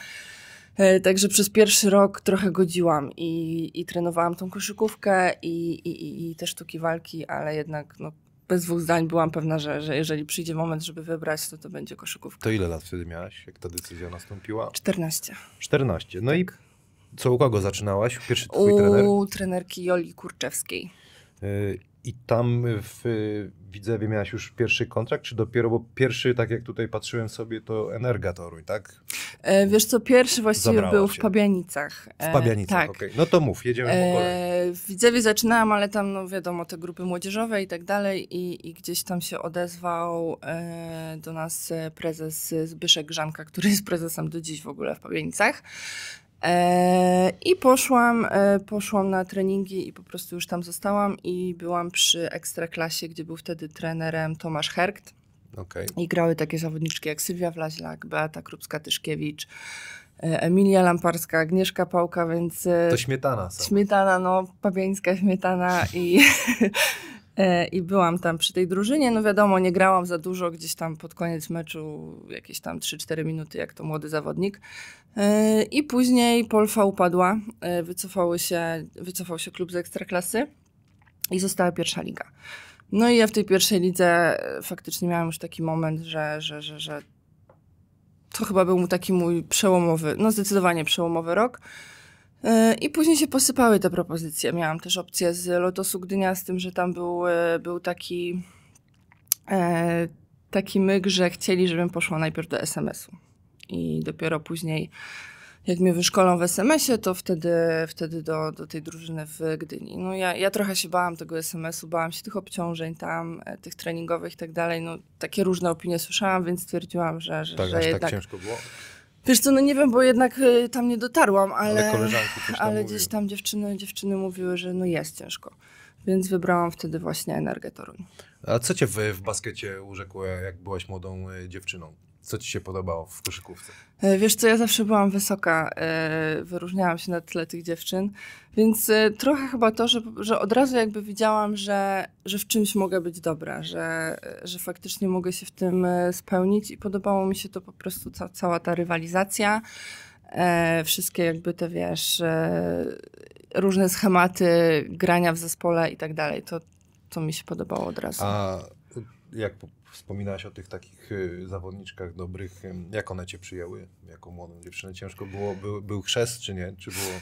E, Także przez pierwszy rok trochę godziłam i, i trenowałam tą koszykówkę i, i, i- te sztuki walki, ale jednak no, bez dwóch zdań byłam pewna, że, że jeżeli przyjdzie moment, żeby wybrać, to to będzie koszykówka. To ile lat wtedy miałaś, jak ta decyzja nastąpiła? 14. 14. No i co u kogo zaczynałaś? Pierwszy twój trener? U trenerki Joli Kurczewskiej. Y, I tam w y, Widzewie miałaś już pierwszy kontrakt, czy dopiero, bo pierwszy, tak jak tutaj patrzyłem sobie, to Energa Toruń, tak? E, wiesz co, pierwszy właściwie Zabrała był cię. w Pabianicach. W E, Pabianicach, tak. okej. No to mów, jedziemy po kolei. E, w Widzewie zaczynałam, ale tam, no wiadomo, te grupy młodzieżowe i tak dalej i, i gdzieś tam się odezwał e, do nas e, prezes Zbyszek Grzanka, który jest prezesem do dziś w ogóle w Pabianicach. E, I poszłam, e, poszłam na treningi i po prostu już tam zostałam i byłam przy Ekstraklasie, gdzie był wtedy trenerem Tomasz Herkt. Okej. I grały takie zawodniczki jak Sylwia Wlaźlak, Beata Krupska-Tyszkiewicz, e, Emilia Lamparska, Agnieszka Pałka, więc To śmietana śmietana, no pabiańska śmietana i, i byłam tam przy tej drużynie. No wiadomo, nie grałam za dużo, gdzieś tam pod koniec meczu jakieś tam 3-4 minuty, jak to młody zawodnik. E, I później Polfa upadła, e, wycofały się, wycofał się klub z Ekstraklasy i została pierwsza liga. No i ja w tej pierwszej lidze e, faktycznie miałam już taki moment, że, że, że, że to chyba był taki mój przełomowy, no zdecydowanie przełomowy rok. E, I później się posypały te propozycje. Miałam też opcję z Lotosu Gdynia, z tym, że tam był, e, był taki, e, taki myk, że chcieli, żebym poszła najpierw do SMS-u. I dopiero później, jak mnie wyszkolą w SMS-ie, to wtedy, wtedy do, do tej drużyny w Gdyni. No ja, ja trochę się bałam tego SMS-u, bałam się tych obciążeń tam, e, tych treningowych i tak dalej. No takie różne opinie słyszałam, więc stwierdziłam, że, że, Tak, że aż jednak... tak ciężko było? Wiesz co, no nie wiem, bo jednak y, tam nie dotarłam, ale, Ale koleżanki coś tam ale mówiły. gdzieś tam dziewczyny, dziewczyny mówiły, że no jest ciężko. Więc wybrałam wtedy właśnie Energię Toruń. A co cię w, w baskecie urzekło, jak byłaś młodą y, dziewczyną? Co ci się podobało w koszykówce? E, Wiesz co, ja zawsze byłam wysoka, e, wyróżniałam się na tle tych dziewczyn, więc e, trochę chyba to, że, że od razu jakby widziałam, że, że w czymś mogę być dobra, że, że faktycznie mogę się w tym spełnić i podobało mi się to po prostu ca, cała ta rywalizacja, wszystkie jakby te, wiesz, różne schematy grania w zespole i tak dalej, to, to mi się podobało od razu. A jak wspominałaś o tych takich y, zawodniczkach dobrych, y, jak one cię przyjęły jako młodą dziewczynę? Ciężko było, był, był chrzest czy nie? Czy było...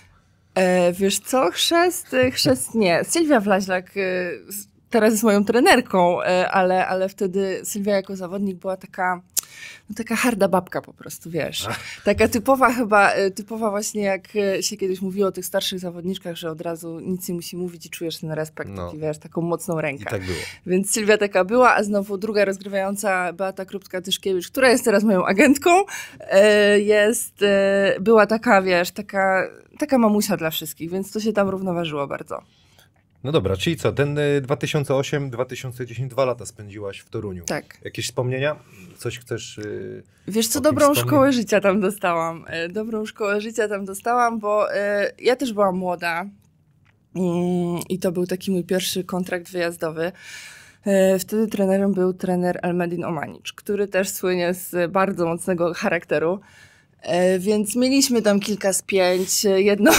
E, wiesz co, chrzest, e, chrzest nie. Sylwia Wlaźlak z- teraz jest moją trenerką, e, ale, ale wtedy Sylwia jako zawodnik była taka, no taka harda babka po prostu, wiesz. Taka typowa chyba, e, typowa właśnie jak e, się kiedyś mówiło o tych starszych zawodniczkach, że od razu nic nie musi mówić i czujesz ten respekt, No. taki, wiesz, taką mocną I rękę. tak było. Więc Sylwia taka była, a znowu druga rozgrywająca Beata Krupska-Tyszkiewicz, która jest teraz moją agentką, e, jest, była taka, wiesz, taka, taka mamusia dla wszystkich, więc to się tam równoważyło bardzo. No dobra, czyli co, ten y, 2008-2010, dwa lata spędziłaś w Toruniu. Tak. Jakieś wspomnienia? Coś chcesz... y, Wiesz co, dobrą wspomnę? szkołę życia tam dostałam. E, Dobrą szkołę życia tam dostałam, bo ja też byłam młoda Mm, i to był taki mój pierwszy kontrakt wyjazdowy. Wtedy trenerem był trener Elmedin Omanicz, który też słynie z bardzo mocnego charakteru. Więc mieliśmy tam kilka spięć. Jedno,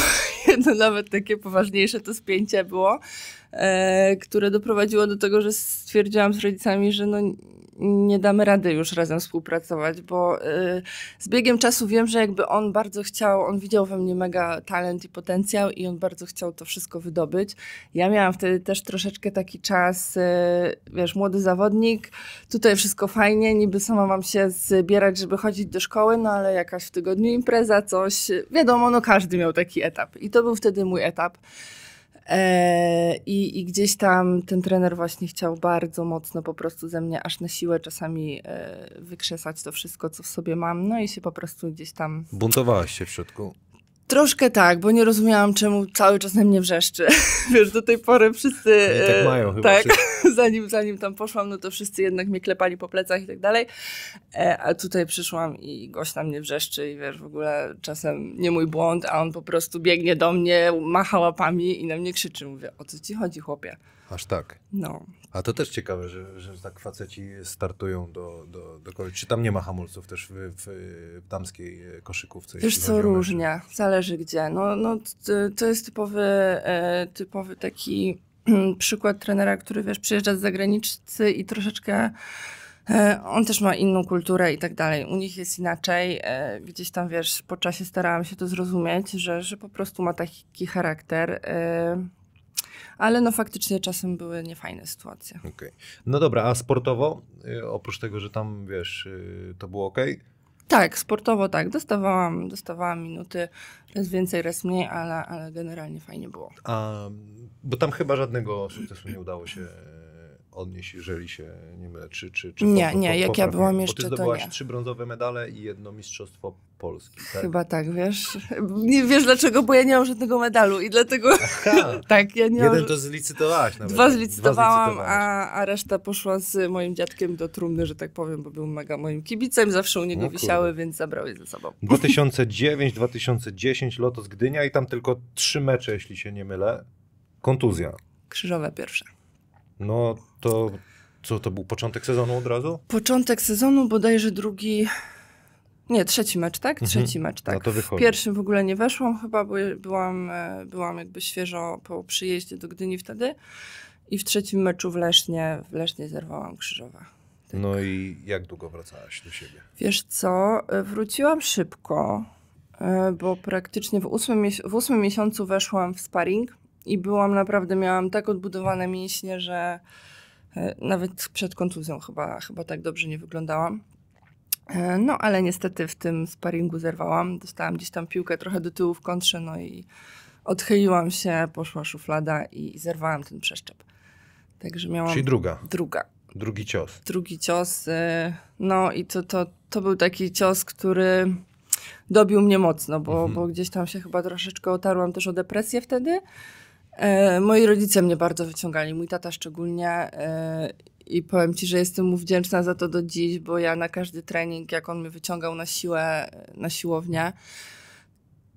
jedno nawet takie poważniejsze to spięcie było, e, które doprowadziło do tego, że stwierdziłam z rodzicami, że no nie damy rady już razem współpracować, bo y, z biegiem czasu wiem, że jakby on bardzo chciał, on widział we mnie mega talent i potencjał i on bardzo chciał to wszystko wydobyć. Ja miałam wtedy też troszeczkę taki czas, y, wiesz, młody zawodnik, tutaj wszystko fajnie, niby sama mam się zbierać, żeby chodzić do szkoły, no ale jakaś w tygodniu impreza, coś, wiadomo, no każdy miał taki etap i to był wtedy mój etap. E, i, I gdzieś tam ten trener właśnie chciał bardzo mocno po prostu ze mnie aż na siłę czasami e, wykrzesać to wszystko, co w sobie mam. No i się po prostu gdzieś tam. Buntowałaś się w środku. Troszkę tak, bo nie rozumiałam, czemu cały czas na mnie wrzeszczy. Wiesz, do tej pory wszyscy. Oni tak e, mają chyba Tak, wszyscy. zanim, zanim tam poszłam, no to wszyscy jednak mnie klepali po plecach i tak dalej. E, a tutaj przyszłam i gość na mnie wrzeszczy i wiesz, w ogóle czasem nie mój błąd, a on po prostu biegnie do mnie, macha łapami i na mnie krzyczy. Mówię, o co ci chodzi, chłopie? Aż tak. No. A to też ciekawe, że, że tak faceci startują do, do, do kolei. Czy tam nie ma hamulców też w, w, w damskiej koszykówce? Wiesz co, różnie, zależy gdzie. No, no to jest typowy, e, typowy taki przykład trenera, który wiesz, przyjeżdża z zagraniczcy i troszeczkę e, on też ma inną kulturę i tak dalej. U nich jest inaczej. E, gdzieś tam, wiesz, po czasie starałam się to zrozumieć, że, że po prostu ma taki charakter. Ale no faktycznie czasem były niefajne sytuacje. Okej. No dobra, a sportowo? Y, oprócz tego, że tam, wiesz, y, to było ok? Tak, sportowo tak. Dostawałam, dostawałam minuty, raz więcej, raz mniej, ale, ale generalnie fajnie było. A, bo tam chyba żadnego sukcesu nie udało się e, odnieść, jeżeli się nie mylę. Czy, czy, czy Nie, nie, jak ja byłam Bo jeszcze, ty to zdobyłaś nie. trzy brązowe medale i jedno mistrzostwo Polski. Tak? Chyba tak, wiesz? Nie wiesz dlaczego, bo ja nie mam żadnego medalu i dlatego Aha. tak, ja nie mam... Jeden to zlicytowałaś nawet. Dwa zlicytowałam, zlicytowałaś. a, a reszta poszła z moim dziadkiem do trumny, że tak powiem, bo był mega moim kibicem, zawsze u niego No wisiały, więc zabrał je ze sobą. 2009-2010 Lotos Gdynia i tam tylko trzy mecze, jeśli się nie mylę. Kontuzja. Krzyżowe pierwsze. No to co, to był początek sezonu od razu? Początek sezonu, bodajże drugi... Nie, trzeci mecz, tak? Mhm. Trzeci mecz, tak. No to w wychodzi. pierwszym w ogóle nie weszłam chyba, bo byłam, e, byłam jakby świeżo po przyjeździe do Gdyni wtedy. I w trzecim meczu w Lesznie, w Lesznie zerwałam krzyżowe. Tak. No i jak długo wracałaś do siebie? Wiesz co, e, wróciłam szybko, e, bo praktycznie w ósmym, w ósmym miesiącu weszłam w sparring i byłam naprawdę, miałam tak odbudowane mięśnie, że nawet przed kontuzją chyba, chyba tak dobrze nie wyglądałam. E, No, ale niestety w tym sparingu zerwałam. Dostałam gdzieś tam piłkę trochę do tyłu w kontrze, no i odchyliłam się, poszła szuflada i zerwałam ten przeszczep. Także miałam Czyli druga, druga drugi cios. drugi cios. y, No i to, to, to był taki cios, który dobił mnie mocno, bo, Mhm. bo gdzieś tam się chyba troszeczkę otarłam też o depresję wtedy. E, moi rodzice mnie bardzo wyciągali, mój tata szczególnie. E, I powiem ci, że jestem mu wdzięczna za to do dziś, bo ja na każdy trening, jak on mnie wyciągał na siłę, na siłownię,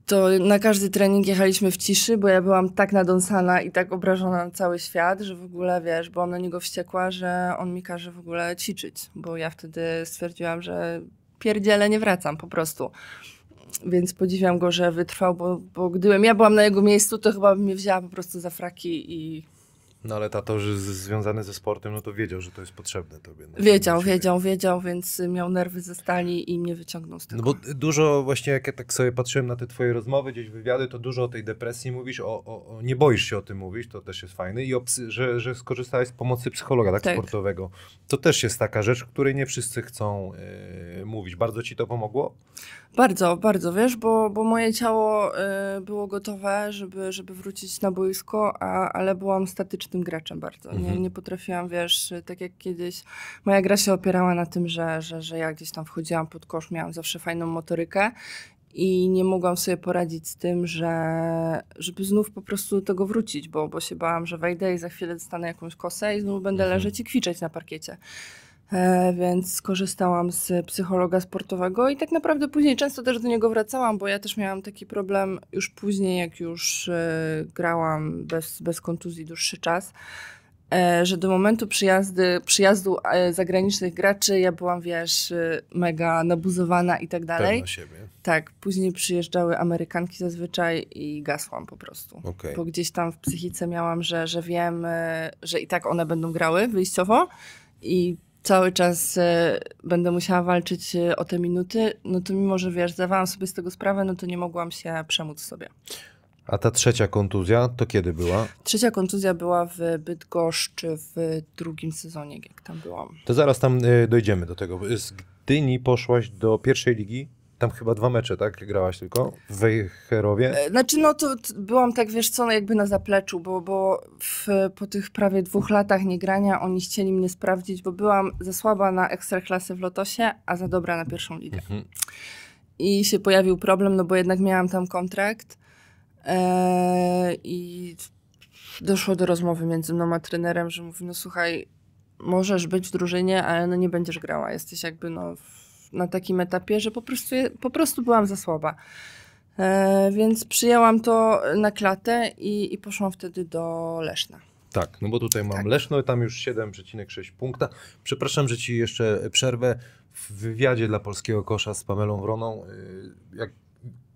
to na każdy trening jechaliśmy w ciszy, bo ja byłam tak nadąsana i tak obrażona na cały świat, że w ogóle, wiesz, byłam na niego wściekła, że on mi każe w ogóle ćwiczyć, bo ja wtedy stwierdziłam, że pierdziele nie wracam po prostu. Więc podziwiam go, że wytrwał, bo, bo gdybym ja byłam na jego miejscu, to chyba bym mnie wzięła po prostu za fraki i No ale tato, że związany ze sportem, no to wiedział, że to jest potrzebne tobie. No, Wiedział, wiedział, wiedział, więc miał nerwy ze stali i mnie wyciągnął z tego. No bo dużo właśnie, jak ja tak sobie patrzyłem na te twoje rozmowy, gdzieś wywiady, to dużo o tej depresji mówisz, o, o, o nie boisz się o tym mówić, to też jest fajne i o że, że skorzystałeś z pomocy psychologa, tak, Tak. sportowego. To też jest taka rzecz, której nie wszyscy chcą e, mówić. Bardzo ci to pomogło? Bardzo, bardzo, wiesz, bo, bo moje ciało y, było gotowe, żeby, żeby wrócić na boisko, a, ale byłam statycznym graczem bardzo. Nie, Mhm. nie potrafiłam, wiesz, tak jak kiedyś, moja gra się opierała na tym, że, że, że ja gdzieś tam wchodziłam pod kosz, miałam zawsze fajną motorykę i nie mogłam sobie poradzić z tym, że żeby znów po prostu do tego wrócić, bo, bo się bałam, że wejdę i za chwilę dostanę jakąś kosę i znów będę Mhm. leżeć i kwiczeć na parkiecie. E, więc skorzystałam z psychologa sportowego i tak naprawdę później często też do niego wracałam, bo ja też miałam taki problem już później, jak już e, grałam bez, bez kontuzji dłuższy czas, e, że do momentu przyjazdy, przyjazdu zagranicznych graczy ja byłam, wiesz, mega nabuzowana i tak dalej. Pewna siebie. Tak, później przyjeżdżały Amerykanki zazwyczaj i gasłam po prostu. Okej. Bo gdzieś tam w psychice miałam, że, że wiem, że i tak one będą grały wyjściowo i cały czas e, będę musiała walczyć e, o te minuty, no to mimo, że wiesz, zdawałam sobie z tego sprawę, no to nie mogłam się przemóc sobie. A ta trzecia kontuzja, to kiedy była? Trzecia kontuzja była w Bydgoszczy w drugim sezonie, jak tam byłam. To zaraz tam e, dojdziemy do tego. Z Gdyni poszłaś do pierwszej ligi. Tam chyba dwa mecze, tak? Grałaś tylko w Wejherowie. E, Znaczy, no to t- byłam tak, wiesz co, no jakby na zapleczu, bo, bo w, po tych prawie dwóch latach niegrania oni chcieli mnie sprawdzić, bo byłam za słaba na ekstraklasy w Lotosie, a za dobra na pierwszą ligę. Mhm. I się pojawił problem, no bo jednak miałam tam kontrakt e, i doszło do rozmowy między mną a trenerem, że mówi, no słuchaj, możesz być w drużynie, ale no nie będziesz grała. Jesteś jakby no w, na takim etapie, że po prostu, po prostu byłam za słaba. E, więc przyjęłam to na klatę i, i poszłam wtedy do Leszna. Tak, no bo tutaj mam Tak. Leszno, tam już 7,6 punkta. Przepraszam, że ci jeszcze przerwę. W wywiadzie dla Polskiego Kosza z Pamelą Wroną, y, jak,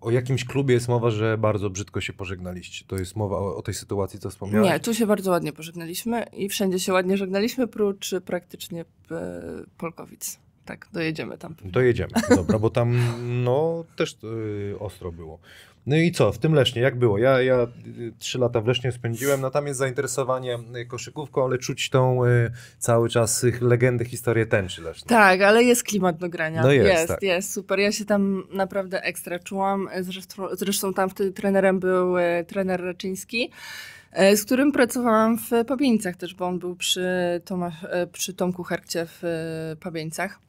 o jakimś klubie jest mowa, że bardzo brzydko się pożegnaliście. To jest mowa o, o tej sytuacji, co wspomniałeś? Nie, tu się bardzo ładnie pożegnaliśmy i wszędzie się ładnie żegnaliśmy, prócz praktycznie e, Polkowic. Tak, dojedziemy tam. To jedziemy, dobra, bo tam no też y, ostro było. No i co, w tym Lesznie, jak było? Ja, ja y, trzy lata w Lesznie spędziłem, no tam jest zainteresowanie y, koszykówką, ale czuć tą y, cały czas y, legendę, historię tęczy Leszna. Tak, ale jest klimat do grania. No jest, jest, tak. jest, super. Ja się tam naprawdę ekstra czułam. Zresztą, zresztą tam wtedy trenerem był e, trener Raczyński, z którym pracowałam w Pabieńcach też, bo on był przy, Tomasz, e, przy Tomku Herkcie w e, Pabieńcach.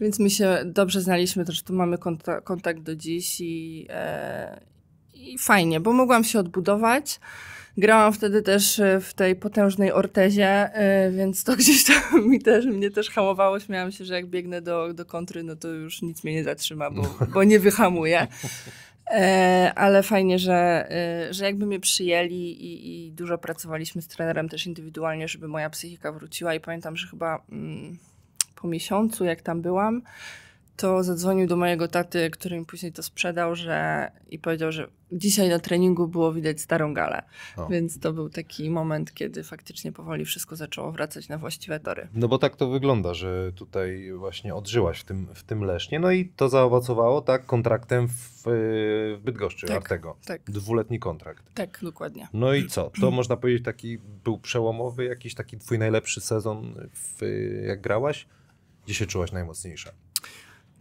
Więc my się dobrze znaliśmy, zresztą mamy konta- kontakt do dziś i, e, i fajnie, bo mogłam się odbudować. Grałam wtedy też e, w tej potężnej ortezie, e, więc to gdzieś tam mi też, mnie też hamowało. Śmiałam się, że jak biegnę do, do kontry, no to już nic mnie nie zatrzyma, bo, bo nie wyhamuję. E, ale fajnie, że, e, że jakby mnie przyjęli i, i dużo pracowaliśmy z trenerem też indywidualnie, żeby moja psychika wróciła i pamiętam, że chyba mm, po miesiącu, jak tam byłam, to zadzwonił do mojego taty, który mi później to sprzedał, że i powiedział, że dzisiaj na treningu było widać starą galę. O. Więc to był taki moment, kiedy faktycznie powoli wszystko zaczęło wracać na właściwe tory. No bo tak to wygląda, że tutaj właśnie odżyłaś w tym, w tym Lesznie, no i to zaowocowało tak kontraktem w, w Bydgoszczy, Tak. Artego. Tak, Dwuletni kontrakt. tak, dokładnie. No i co? To można powiedzieć taki był przełomowy, jakiś taki twój najlepszy sezon, w, jak grałaś? Gdzie się czułaś najmocniejsza?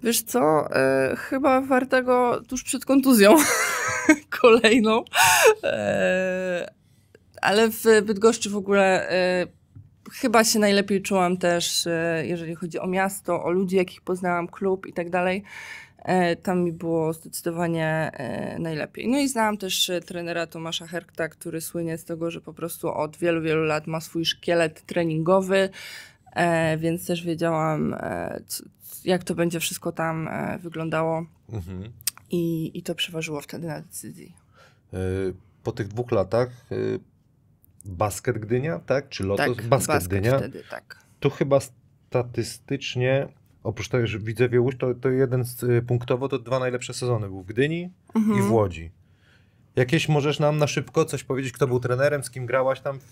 Wiesz co, e, chyba wartego tuż przed kontuzją kolejną. E, ale w Bydgoszczy w ogóle e, chyba się najlepiej czułam też, e, jeżeli chodzi o miasto, o ludzi, jakich poznałam, klub i tak dalej. E, Tam mi było zdecydowanie e, najlepiej. No i znałam też trenera Tomasza Herkta, który słynie z tego, że po prostu od wielu, wielu lat ma swój szkielet treningowy, więc też wiedziałam, e, jak to będzie wszystko tam e, wyglądało Mhm. i, i to przeważyło wtedy na decyzji. Po tych dwóch latach basket Gdynia, tak? Czy Lotos? tak, basket, Gdynia. wtedy, tak. Tu chyba statystycznie, oprócz tego, że Widzewie Łódź, to, to jeden z, punktowo to dwa najlepsze sezony był w Gdyni i Mhm. w Łodzi. Jakieś możesz nam na szybko coś powiedzieć, kto był trenerem, z kim grałaś tam w,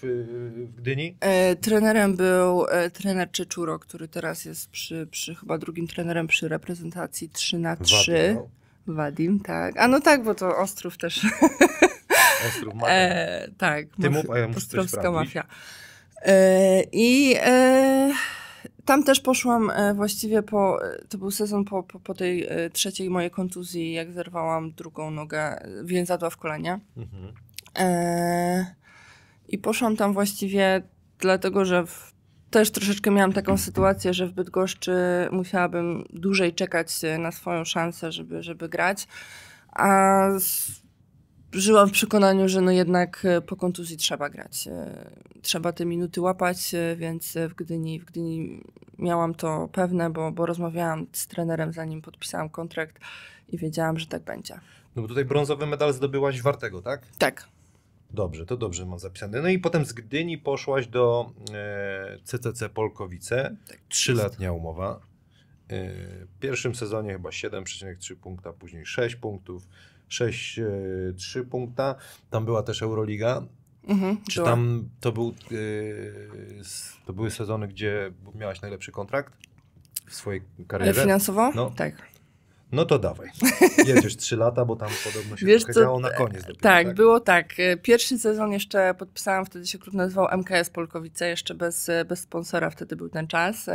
w Gdyni? E, trenerem był e, trener Czeczuro, który teraz jest przy, przy chyba drugim trenerem przy reprezentacji 3 na 3 Wadim, no. Wadim, tak. A no tak, bo to Ostrów też. Ostrów Mafia. E, tak. Ty mafia- mów, a ja muszę Ostrowska mafia. E, I e, tam też poszłam e, właściwie po, to był sezon po, po, po tej e, trzeciej mojej kontuzji, jak zerwałam drugą nogę, e, więzadła w kolanie. Mhm. E, I poszłam tam właściwie dlatego, że w, też troszeczkę miałam taką sytuację, że w Bydgoszczy musiałabym dłużej czekać e, na swoją szansę, żeby, żeby grać. A z, żyłam w przekonaniu, że no jednak e, po kontuzji trzeba grać. e, Trzeba te minuty łapać, e, więc w Gdyni, w Gdyni miałam to pewne, bo, bo rozmawiałam z trenerem zanim podpisałam kontrakt i wiedziałam, że tak będzie. No bo tutaj brązowy medal zdobyłaś Wartego, tak? Tak. Dobrze, to dobrze mam zapisane. No i potem z Gdyni poszłaś do e, CCC Polkowice. Trzyletnia umowa. E, w pierwszym sezonie chyba 7,3 punkta, później 6 punktów, 6,3 punkta. Tam była też Euroliga. Mhm, Czy była. tam to, był, e, to były sezony, gdzie miałaś najlepszy kontrakt w swojej karierze? Finansowo? No. Tak. No to dawaj. Jedziesz 3 lata, bo tam podobno się Wiesz co, na koniec. Dopiero, Tak, było tak. E, Pierwszy sezon jeszcze podpisałam, wtedy się klub nazywał MKS Polkowice, jeszcze bez, e, bez sponsora wtedy był ten czas.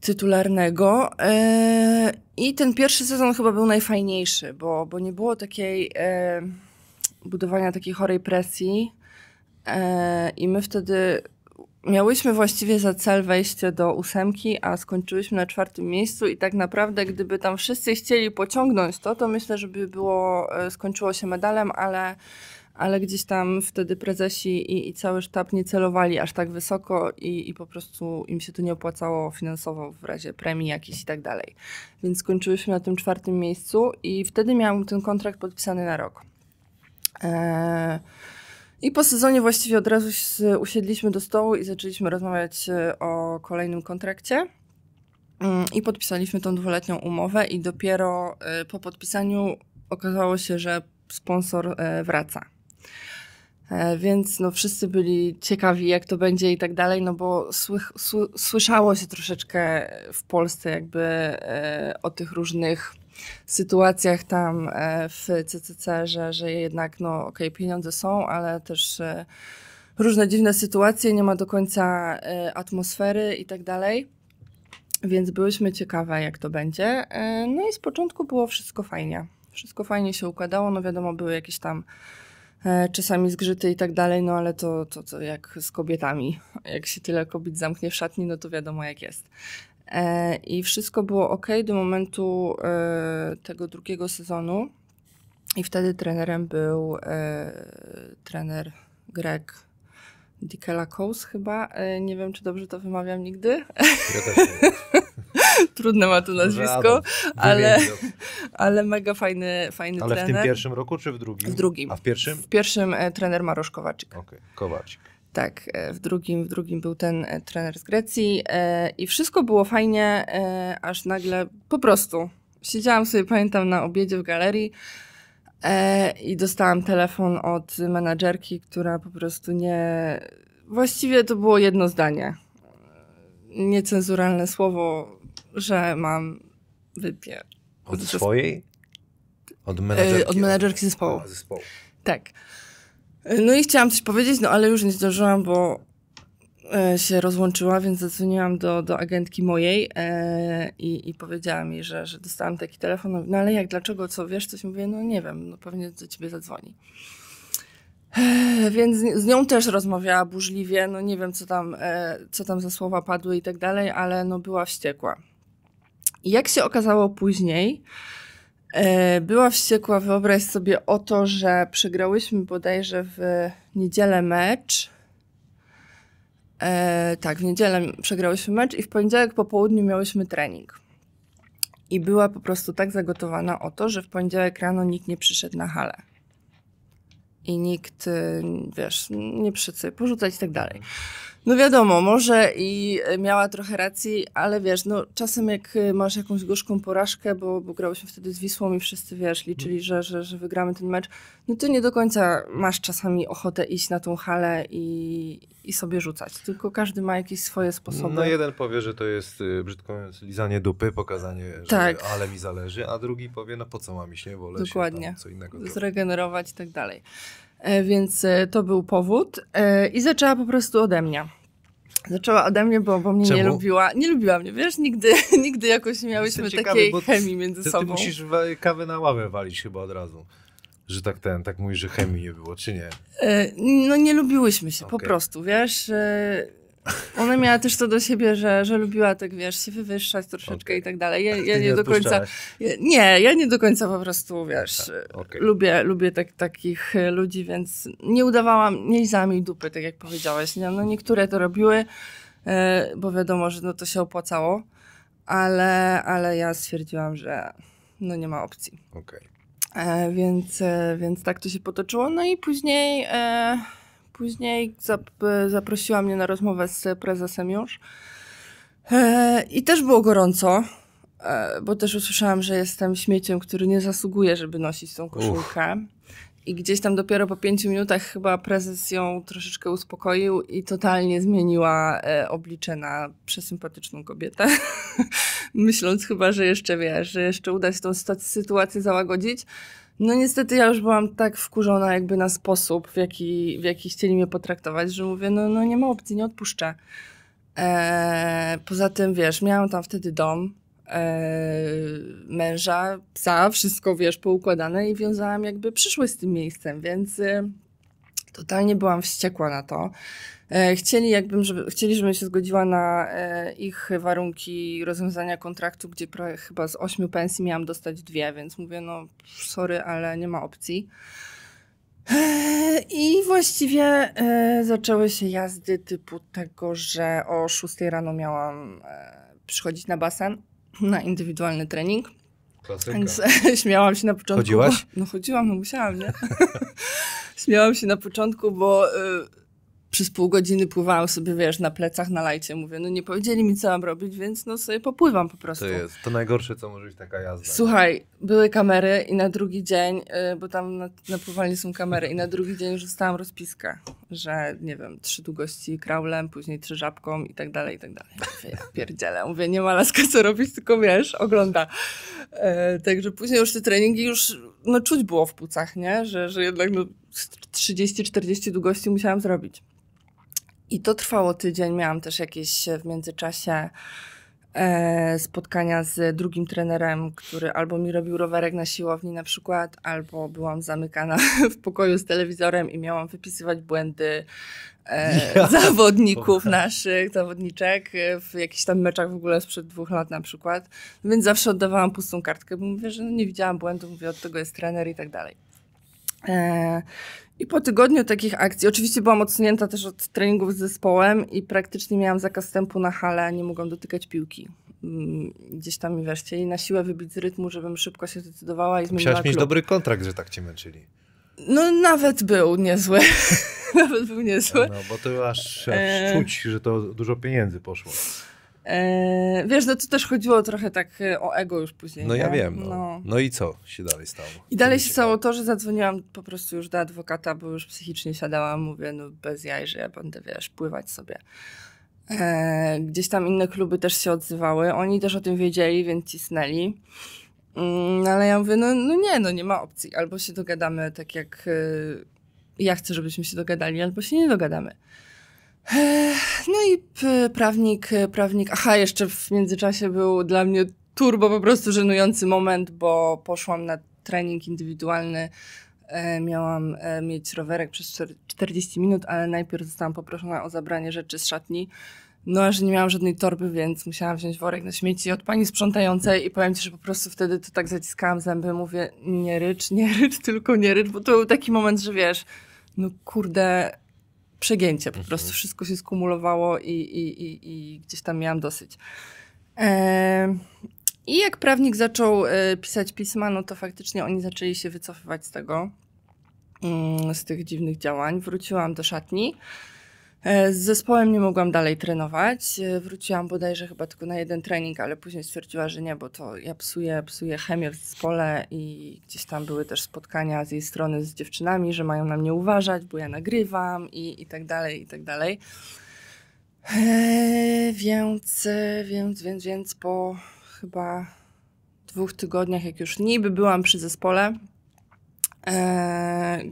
Tytularnego. E, I ten pierwszy sezon chyba był najfajniejszy, bo, bo nie było takiej e, budowania takiej chorej presji. E, I my wtedy miałyśmy właściwie za cel wejście do ósemki, a skończyłyśmy na czwartym miejscu i tak naprawdę gdyby tam wszyscy chcieli pociągnąć to, to myślę, że by było, skończyło się medalem, ale, ale gdzieś tam wtedy prezesi i, i cały sztab nie celowali aż tak wysoko i, i po prostu im się to nie opłacało finansowo w razie premii jakiejś i tak dalej. Więc skończyłyśmy na tym czwartym miejscu i wtedy miałam ten kontrakt podpisany na rok. Eee, i po sezonie właściwie od razu usiedliśmy do stołu i zaczęliśmy rozmawiać e, o kolejnym kontrakcie. Mm, I podpisaliśmy tą dwuletnią umowę i dopiero e, po podpisaniu okazało się, że sponsor e, wraca. E, Więc no, wszyscy byli ciekawi, jak to będzie i tak dalej, no bo słych, sły, słyszało się troszeczkę w Polsce jakby e, o tych różnych sytuacjach tam e, w CCC, że, że jednak no okej, pieniądze są, ale też e, różne dziwne sytuacje, nie ma do końca e, atmosfery i tak dalej. Więc byłyśmy ciekawe, jak to będzie. E, No i z początku było wszystko fajnie. Wszystko fajnie się układało, no wiadomo, były jakieś tam czasami zgrzyty i tak dalej, no ale to, to, to jak z kobietami. Jak się tyle kobiet zamknie w szatni, no to wiadomo jak jest. E, I wszystko było ok do momentu e, tego drugiego sezonu. I wtedy trenerem był e, trener Greg Dikelakos chyba. E, nie wiem, czy dobrze to wymawiam nigdy. Ja też nie. Trudne ma to nazwisko, ale, ale mega fajny, fajny Ale w trener. tym pierwszym roku czy w drugim? W drugim. A w pierwszym? W pierwszym e, trener Marosz Kowaczyk. Okej, Kowacik. Tak, e, w drugim, w drugim był ten trener z Grecji i wszystko było fajnie, aż nagle po prostu siedziałam sobie, pamiętam, na obiedzie w galerii i dostałam telefon od menadżerki, która po prostu nie... Właściwie to było jedno zdanie. Niecenzuralne słowo, że mam wypie. Od swojej? Od menedżerki? E, od menedżerki zespołu. Zespołu. Tak. No i chciałam coś powiedzieć, no ale już nie zdążyłam, bo e, się rozłączyła, więc zadzwoniłam do, do agentki mojej e, i, i powiedziałam jej, że, że dostałam taki telefon. No, No ale jak, dlaczego, co wiesz? Coś mówię, no nie wiem, no pewnie do ciebie zadzwoni. E, Więc z- z nią też rozmawiała burzliwie, no nie wiem, co tam, e, co tam za słowa padły i tak dalej, ale no była wściekła. I jak się okazało później, E, Była wściekła, wyobraź sobie o to, że przegrałyśmy bodajże w niedzielę mecz. E, tak, w niedzielę przegrałyśmy mecz i w poniedziałek po południu miałyśmy trening. I była po prostu tak zagotowana o to, że w poniedziałek rano nikt nie przyszedł na halę. I nikt, y, wiesz, nie przyszedł sobie porzucać i tak dalej. No wiadomo, może i miała trochę racji, ale wiesz, no czasem jak y, masz jakąś gorzką porażkę, bo, bo grałyśmy wtedy z Wisłą i wszyscy, wiesz, liczyli, że, że, że wygramy ten mecz, no to nie do końca masz czasami ochotę iść na tą halę i, i sobie rzucać, tylko każdy ma jakieś swoje sposoby. No jeden powie, że to jest y, brzydko mówiąc lizanie dupy, pokazanie, że Tak. ale mi zależy, a drugi powie, no po co mam iść, nie? Wolę się Dokładnie. co innego zregenerować i tak dalej. E, Więc e, to był powód e, i zaczęła po prostu ode mnie. Zaczęła ode mnie, bo, bo mnie nie Czemu? lubiła. Nie lubiła mnie, wiesz, nigdy, nigdy jakoś nie miałyśmy Jestem ciekawy, takiej bo chemii między Ty, ty sobą. musisz wa- kawę na ławę walić chyba od razu. Że tak ten, tak mówisz, że chemii nie było, czy nie? No nie lubiłyśmy się, po Okej. prostu, wiesz. Ona miała też to do siebie, że, że lubiła tak, wiesz, się wywyższać troszeczkę Okej. i tak dalej. Ja, ja nie do końca, ja- nie, ja nie do końca po prostu, wiesz, Tak, okej. lubię, lubię tak, takich e, ludzi, więc nie udawałam, nie lizałam jej dupy, tak jak powiedziałeś. Nie? No niektóre to robiły, e, bo wiadomo, że no to się opłacało, ale, ale ja stwierdziłam, że no nie ma opcji. Okej. E, więc, e, więc tak to się potoczyło. No i później, e, później zap, zaprosiła mnie na rozmowę z prezesem już. E, I też było gorąco, e, bo też usłyszałam, że jestem śmieciem, który nie zasługuje, żeby nosić tą koszulkę. I gdzieś tam dopiero po pięciu minutach chyba prezes ją troszeczkę uspokoił i totalnie zmieniła e, oblicze na przesympatyczną kobietę. Myśląc chyba, że jeszcze wiesz, że jeszcze uda się tą sytu- sytuację załagodzić. No niestety ja już byłam tak wkurzona jakby na sposób, w jaki, w jaki chcieli mnie potraktować, że mówię, no, no nie ma opcji, nie odpuszczę. Eee, poza tym, wiesz, miałam tam wtedy dom, eee, męża, psa, wszystko, wiesz, poukładane i wiązałam jakby przyszłość z tym miejscem, więc y, totalnie byłam wściekła na to. E, Chcieli, jakbym, żeby, chcieli, żebym się zgodziła na e, ich warunki rozwiązania kontraktu, gdzie pra- chyba z ośmiu pensji miałam dostać dwie, więc mówię, no sorry, ale nie ma opcji. E, I właściwie zaczęły się jazdy typu tego, że o 6 rano miałam przychodzić na basen, na indywidualny trening. Klasyka. Więc śmiałam się na początku. Chodziłaś? Bo, no chodziłam, no musiałam, nie? śmiałam się na początku, bo y, przez pół godziny pływałam sobie, wiesz, na plecach, na lajcie. Mówię, no nie powiedzieli mi, co mam robić, więc no sobie popływam po prostu. To jest to najgorsze, co może być taka jazda. Słuchaj, były kamery i na drugi dzień, y, bo tam na, na pływalni są kamery i na drugi dzień już dostałam rozpiskę, że nie wiem, trzy długości kraulem, później trzy żabką i tak dalej, i tak dalej. Mówię, ja pierdzielę, mówię, nie ma laska co robić, tylko wiesz, ogląda. E, także później już te treningi już, no czuć było w płucach, nie? Że, że jednak no 30-40 długości musiałam zrobić. I to trwało tydzień, miałam też jakieś w międzyczasie e, spotkania z drugim trenerem, który albo mi robił rowerek na siłowni na przykład, albo byłam zamykana w pokoju z telewizorem i miałam wypisywać błędy e, zawodników naszych, zawodniczek e, w jakichś tam meczach w ogóle sprzed dwóch lat na przykład. Więc zawsze oddawałam pustą kartkę, bo mówię, że no nie widziałam błędu, mówię, od tego jest trener i tak dalej. I po tygodniu takich akcji, oczywiście byłam odsunięta też od treningów z zespołem i praktycznie miałam zakaz wstępu na halę, nie mogłam dotykać piłki. Mm, Gdzieś tam mi wiesz, chcieli na siłę wybić z rytmu, żebym szybko się zdecydowała i zmieniła Musiałaś mieć dobry kontrakt, że tak cię męczyli. No nawet był niezły. nawet był niezły. No, bo to aż, aż E. czuć, że to dużo pieniędzy poszło. E, wiesz, no to też chodziło trochę tak e, o ego już później. No ja nie? wiem. No. no i co się dalej stało? I dalej się stało to, że zadzwoniłam po prostu już do adwokata, bo już psychicznie siadałam, mówię, no bez jaj, że ja będę, wiesz, pływać sobie. E, gdzieś tam inne kluby też się odzywały, oni też o tym wiedzieli, więc cisnęli. Mm, no ale ja mówię, no, no nie, no nie ma opcji. Albo się dogadamy tak jak y, ja chcę, żebyśmy się dogadali, albo się nie dogadamy. No i prawnik, prawnik, aha, jeszcze w międzyczasie był dla mnie turbo po prostu żenujący moment, bo poszłam na trening indywidualny, e, miałam e, mieć rowerek przez czter- 40 minut, ale najpierw zostałam poproszona o zabranie rzeczy z szatni. No, a że nie miałam żadnej torby, więc musiałam wziąć worek na śmieci od pani sprzątającej i powiem ci, że po prostu wtedy to tak zaciskałam zęby, mówię, nie rycz, nie rycz, tylko nie rycz, bo to był taki moment, że wiesz, no kurde, przegięcie, po prostu wszystko się skumulowało i, i, i, i gdzieś tam miałam dosyć. Em, I jak prawnik zaczął e, pisać pisma, no to faktycznie oni zaczęli się wycofywać z tego, mm, z tych dziwnych działań. Wróciłam do szatni. E, Z zespołem nie mogłam dalej trenować. E, Wróciłam bodajże chyba tylko na jeden trening, ale później stwierdziła, że nie, bo to ja psuję, psuję chemię w zespole i gdzieś tam były też spotkania z jej strony z dziewczynami, że mają na mnie uważać, bo ja nagrywam i, i tak dalej, i tak dalej. E, Więc, e, więc, więc, więc po chyba dwóch tygodniach, jak już niby byłam przy zespole, e,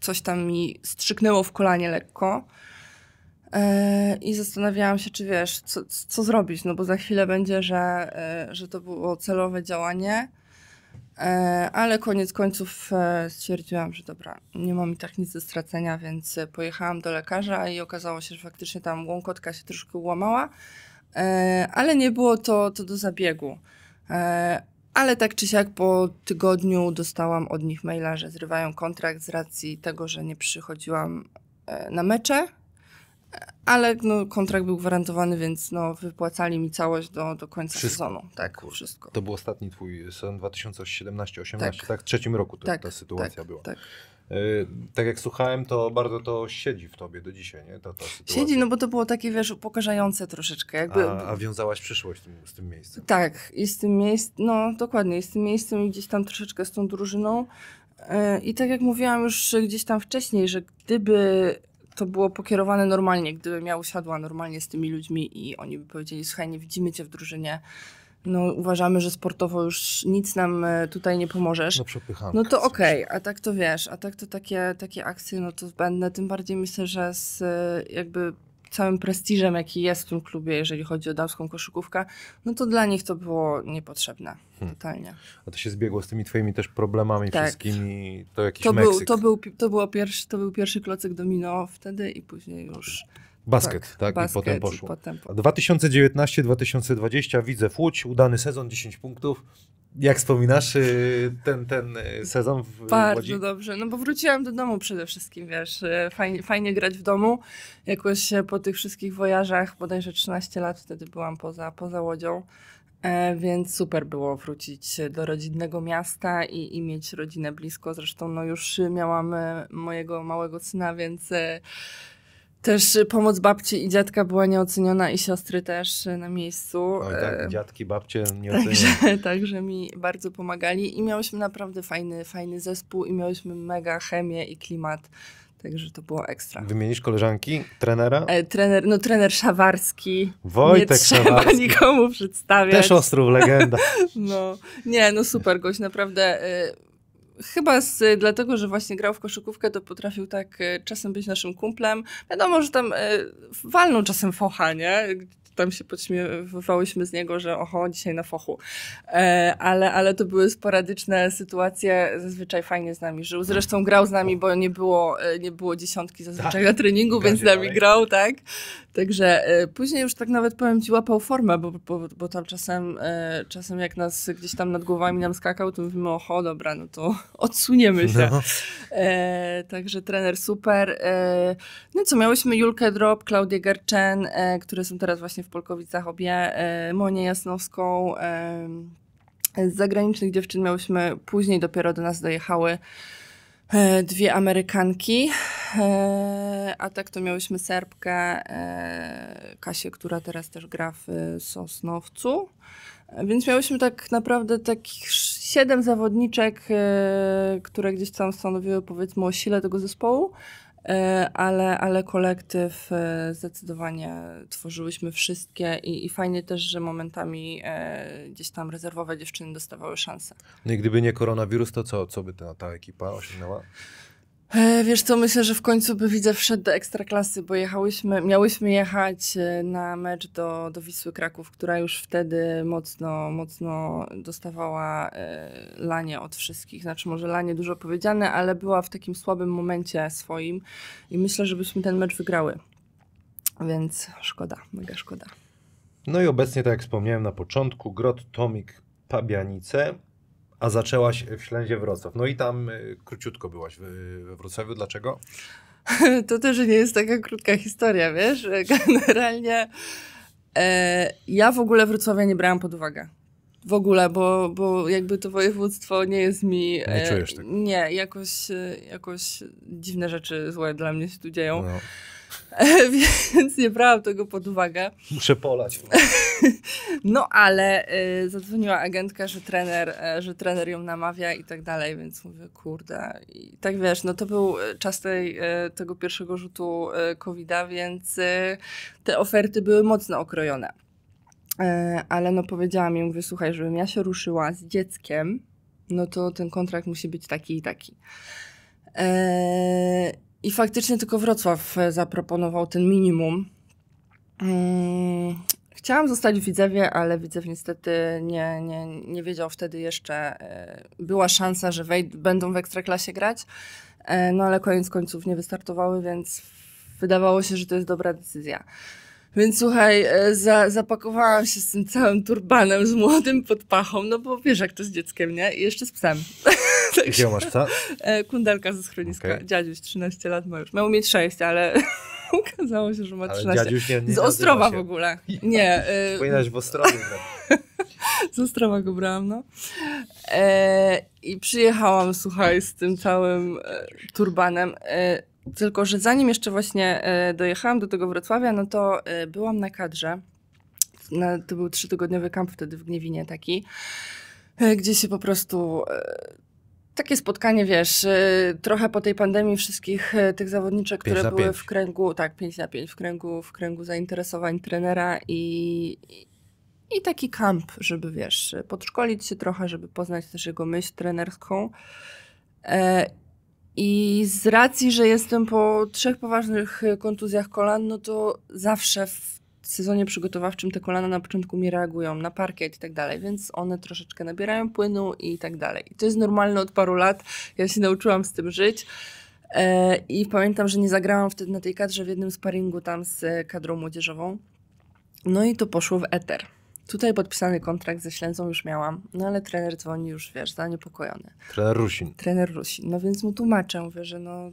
coś tam mi strzyknęło w kolanie lekko. E, I zastanawiałam się, czy wiesz, co, co zrobić, no bo za chwilę będzie, że, e, że to było celowe działanie. E, Ale koniec końców stwierdziłam, że dobra, nie mam i tak nic do stracenia, więc pojechałam do lekarza i okazało się, że faktycznie tam łąkotka się troszkę łamała, ale nie było to, to do zabiegu. Ale tak czy siak po tygodniu dostałam od nich maila, że zrywają kontrakt z racji tego, że nie przychodziłam na mecze, ale no, kontrakt był gwarantowany, więc no, wypłacali mi całość do, do końca Wszystko. sezonu. Tak, Kurde. wszystko. To był ostatni twój sezon 2017-18, tak. Tak. W trzecim roku to, tak, ta sytuacja tak, była. Tak. Y, tak jak słuchałem, to bardzo to siedzi w tobie do dzisiaj, nie? Ta, ta. Siedzi, no bo to było takie, wiesz, upokarzające troszeczkę. Jakby, a, a wiązałaś przyszłość z tym, z tym miejscem. Tak, i z tym miejscem, no dokładnie, i z tym miejscem i gdzieś tam troszeczkę z tą drużyną. E, I tak jak mówiłam już gdzieś tam wcześniej, że gdyby to było pokierowane normalnie, gdybym ja usiadła normalnie z tymi ludźmi i oni by powiedzieli, słuchaj, nie widzimy cię w drużynie, no uważamy, że sportowo już nic nam e, tutaj nie pomożesz. No. No to okej, a tak to wiesz, a tak to takie, takie akcje, no to zbędne, tym bardziej myślę, że z e, jakby całym prestiżem, jaki jest w tym klubie, jeżeli chodzi o damską koszykówkę, no to dla nich to było niepotrzebne, Hmm. totalnie. A to się zbiegło z tymi twoimi też problemami Tak. wszystkimi, to jakiś To Meksyk. był, to, był, to, było pierwszy, to był pierwszy klocek domino wtedy i później już Basket, tak? basket I potem poszło. potem po- A 2019-2020 widzę w Łódź, udany sezon, 10 punktów. Jak wspominasz y, ten, ten y, sezon w Bardzo Łodzi? dobrze, no bo wróciłam do domu przede wszystkim, wiesz, e, fajnie, fajnie grać w domu, jakoś po tych wszystkich wojażach, bodajże 13 lat wtedy byłam poza, poza Łodzią, e, więc super było wrócić do rodzinnego miasta i, i mieć rodzinę blisko, zresztą no już miałam mojego małego syna, więc też e, pomoc babci i dziadka była nieoceniona i siostry też e, na miejscu. Oj, tak, dziadki, babcie nie. Także, także mi bardzo pomagali i miałyśmy naprawdę fajny, fajny zespół i miałyśmy mega chemię i klimat. Także to było ekstra. Wymienisz koleżanki, trenera? E, trener, no trener Szawarski. Wojtek nie trzeba Szawarski. nikomu przedstawiać. Też Ostrów, legenda. No, nie, no super gość, naprawdę. E, chyba z, dlatego, że właśnie grał w koszykówkę, to potrafił tak e, czasem być naszym kumplem. Wiadomo, że tam e, walnął czasem focha, nie? Tam się podśmiewałyśmy z niego, że oho, dzisiaj na fochu. E, ale, ale to były sporadyczne sytuacje, zazwyczaj fajnie z nami żył. Zresztą grał z nami, bo nie było, e, nie było dziesiątki zazwyczaj na treningu, więc z nami dalej. grał, tak? Także e, później już tak nawet powiem ci, łapał formę, bo, bo, bo tam czasem, czasem jak nas gdzieś tam nad głowami nam skakał, to mówimy, oho, dobra, no to odsuniemy się. No. Także trener super. No co, miałyśmy Julkę Drop, Klaudię Gerczen, które są teraz właśnie w Polkowicach obie, e, Monię Jasnowską. E, z zagranicznych dziewczyn miałyśmy, później dopiero do nas dojechały e, dwie Amerykanki, a tak to miałyśmy Serbkę, Kasię, która teraz też gra w Sosnowcu. Więc miałyśmy tak naprawdę takich siedem zawodniczek, które gdzieś tam stanowiły powiedzmy o sile tego zespołu, ale, ale kolektyw e, zdecydowanie tworzyłyśmy wszystkie i, i fajnie też, że momentami e, gdzieś tam rezerwowe dziewczyny dostawały szansę. No i gdyby nie koronawirus, to co, co by ta, ta ekipa osiągnęła? E, Wiesz co, myślę, że w końcu by widzę wszedł do Ekstraklasy, bo jechałyśmy, miałyśmy jechać e, na mecz do, do Wisły Kraków, która już wtedy mocno, mocno dostawała e, lanie od wszystkich. Znaczy może lanie dużo powiedziane, ale była w takim słabym momencie swoim i myślę, że byśmy ten mecz wygrały. Więc szkoda, mega szkoda. No i obecnie, tak jak wspomniałem na początku, Grot Tomik Pabianice, a zaczęłaś w Ślęzie Wrocław. No i tam y, króciutko byłaś we Wrocławiu. Dlaczego? To też nie jest taka krótka historia, wiesz? Generalnie e, ja w ogóle Wrocławia nie brałam pod uwagę. W ogóle, bo, bo jakby to województwo nie jest mi... e, Nie czujesz tego? Nie, jakoś, e, jakoś dziwne rzeczy złe dla mnie się tu dzieją. No. Więc nie brałam tego pod uwagę. Muszę polać. No ale y, zadzwoniła agentka, że trener, e, że trener ją namawia i tak dalej, więc mówię, kurde. I tak wiesz, no to był e, czas tej, e, tego pierwszego rzutu e, COVID-a, więc e, te oferty były mocno okrojone. E, ale no powiedziała mi, mówię, słuchaj, żebym ja się ruszyła z dzieckiem, no to ten kontrakt musi być taki i taki. I faktycznie tylko Wrocław e, zaproponował ten minimum. Mm, Chciałam zostać w Widzewie, ale Widzew niestety nie, nie, nie wiedział wtedy jeszcze. e, Była szansa, że wej- będą w Ekstraklasie grać, e, no ale koniec końców nie wystartowały, więc wydawało się, że to jest dobra decyzja. Więc słuchaj, e, za, zapakowałam się z tym całym turbanem, z młodym pod pachą, no bo wiesz jak to z dzieckiem, nie? I jeszcze z psem. Gdzie masz psa? E, Kundelka ze schroniska. Okej. Dziadziuś, 13 lat ma już. Miał mieć 6, ale okazało się, że ma Ale 13. dziadziuś nie, nie Z Ostrowa w ogóle. Nie, y, Powinnaś w Ostrowie grać. z Ostrowa go brałam, no. E, I przyjechałam, słuchaj, z tym całym e, turbanem. E, tylko, że zanim jeszcze właśnie e, dojechałam do tego Wrocławia, no to e, byłam na kadrze. Na, to był trzytygodniowy kamp wtedy w Gniewinie taki, e, gdzie się po prostu... Takie spotkanie, wiesz, trochę po tej pandemii wszystkich tych zawodniczek, które były w kręgu, tak, 5 na 5, w kręgu, w kręgu zainteresowań trenera i, i taki kamp, żeby wiesz, podszkolić się trochę, żeby poznać też jego myśl trenerską. E, I z racji, że jestem po trzech poważnych e, kontuzjach kolan, no to zawsze w sezonie przygotowawczym te kolana na początku mi reagują na parkiet i tak dalej, więc one troszeczkę nabierają płynu i tak dalej. I to jest normalne od paru lat. Ja się nauczyłam z tym żyć. E, I pamiętam, że nie zagrałam wtedy na tej kadrze w jednym sparingu tam z kadrą młodzieżową. No i to poszło w eter. Tutaj podpisany kontrakt ze Ślęzą już miałam, no ale trener dzwoni już, wiesz, zaniepokojony. Trener Rusin. Trener Rusin. No więc mu tłumaczę, mówię, że no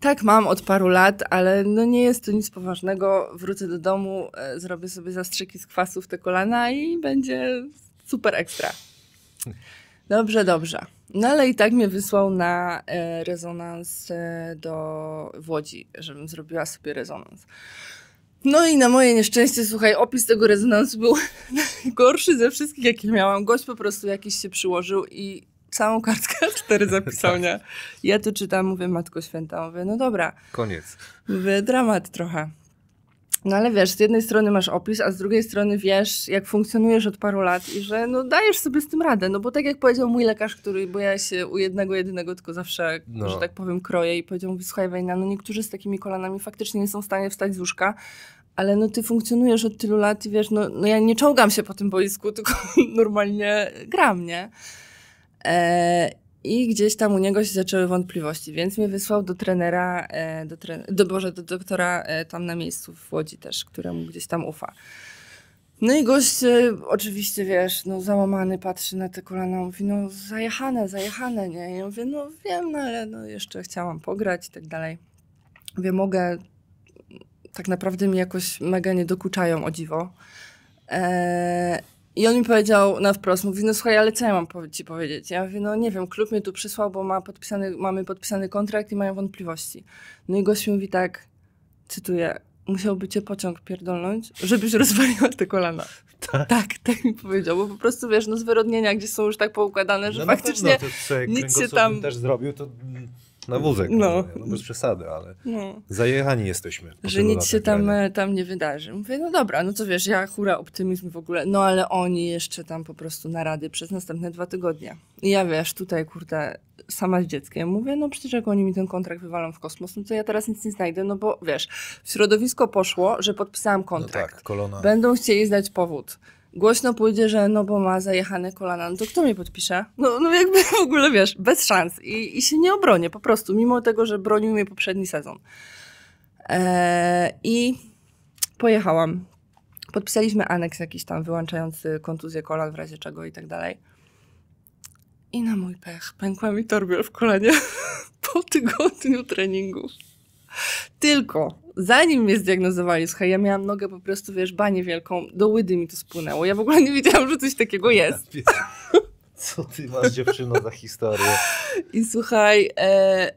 tak mam od paru lat, ale no nie jest to nic poważnego. Wrócę do domu, e, zrobię sobie zastrzyki z kwasu w te kolana i będzie super ekstra. Dobrze, dobrze. No ale i tak mnie wysłał na e, rezonans e, do w Łodzi, żebym zrobiła sobie rezonans. No i na moje nieszczęście, słuchaj, opis tego rezonansu był najgorszy ze wszystkich, jakie miałam. Gość po prostu jakiś się przyłożył i całą kartkę A4 zapisał, nie? Ja to czytam, mówię, Matko Święta, mówię, no dobra, Koniec. mówię, dramat trochę. No ale wiesz, z jednej strony masz opis, a z drugiej strony wiesz, jak funkcjonujesz od paru lat i że no dajesz sobie z tym radę, no bo tak jak powiedział mój lekarz, który, bo ja się u jednego, jedynego tylko zawsze, No. że tak powiem, kroję i powiedział mi, słuchaj Wejna, no niektórzy z takimi kolanami faktycznie nie są w stanie wstać z łóżka, ale no ty funkcjonujesz od tylu lat i wiesz, no, no ja nie czołgam się po tym boisku, tylko normalnie gram, nie? E, I gdzieś tam u niego się zaczęły wątpliwości, więc mnie wysłał do trenera, e, do, tre- do, Boże, do doktora e, tam na miejscu w Łodzi też, któremu gdzieś tam ufa. No i gość e, oczywiście, wiesz, no załamany patrzy na te kolana, mówi, no zajechane, zajechane, nie? I ja mówię, no wiem, no ale no jeszcze chciałam pograć i tak dalej. Mówię, mogę, tak naprawdę mi jakoś mega nie dokuczają, o dziwo. Eee, I on mi powiedział na wprost, mówi, no słuchaj, ale co ja mam ci powiedzieć? Ja mówię, no nie wiem, klub mnie tu przysłał, bo ma podpisany, mamy podpisany kontrakt i mają wątpliwości. No i gość mi mówi tak, cytuję, musiałby cię pociąg pierdolnąć, żebyś rozwaliła te kolana. Tak? Tak, tak mi powiedział, bo po prostu wiesz, no zwyrodnienia gdzieś są już tak poukładane, że No faktycznie, nic się tam- też zrobił, to na wózek. No. No. Bez przesady, ale no. zajechani jesteśmy. że nic się tam, tam nie wydarzy. Mówię, no dobra, no to wiesz, ja hura optymizm w ogóle, no ale oni jeszcze tam po prostu narady przez następne dwa tygodnie. I ja wiesz, tutaj kurde, sama z dzieckiem, mówię, no przecież jak oni mi ten kontrakt wywalą w kosmos, no to ja teraz nic nie znajdę, no bo wiesz, w środowisko poszło, że podpisałam No kontrakt. tak, kolona. Będą chcieli znać powód. Głośno pójdzie, że no bo ma zajechane kolana, no to kto mnie podpisze? No, no jakby w ogóle wiesz, bez szans. I, I się nie obronię po prostu, mimo tego, że bronił mnie poprzedni sezon. Eee, I pojechałam. Podpisaliśmy aneks jakiś tam wyłączający kontuzję kolan w razie czego i tak dalej. I na mój pech pękła mi torbiel w kolanie po tygodniu treningów. Tylko zanim mnie zdiagnozowali, słuchaj, ja miałam nogę po prostu, wiesz, banię wielką, do łydy mi to spłynęło. Ja w ogóle nie wiedziałam, że coś takiego jest. Co ty masz dziewczyno za historię? I słuchaj, e,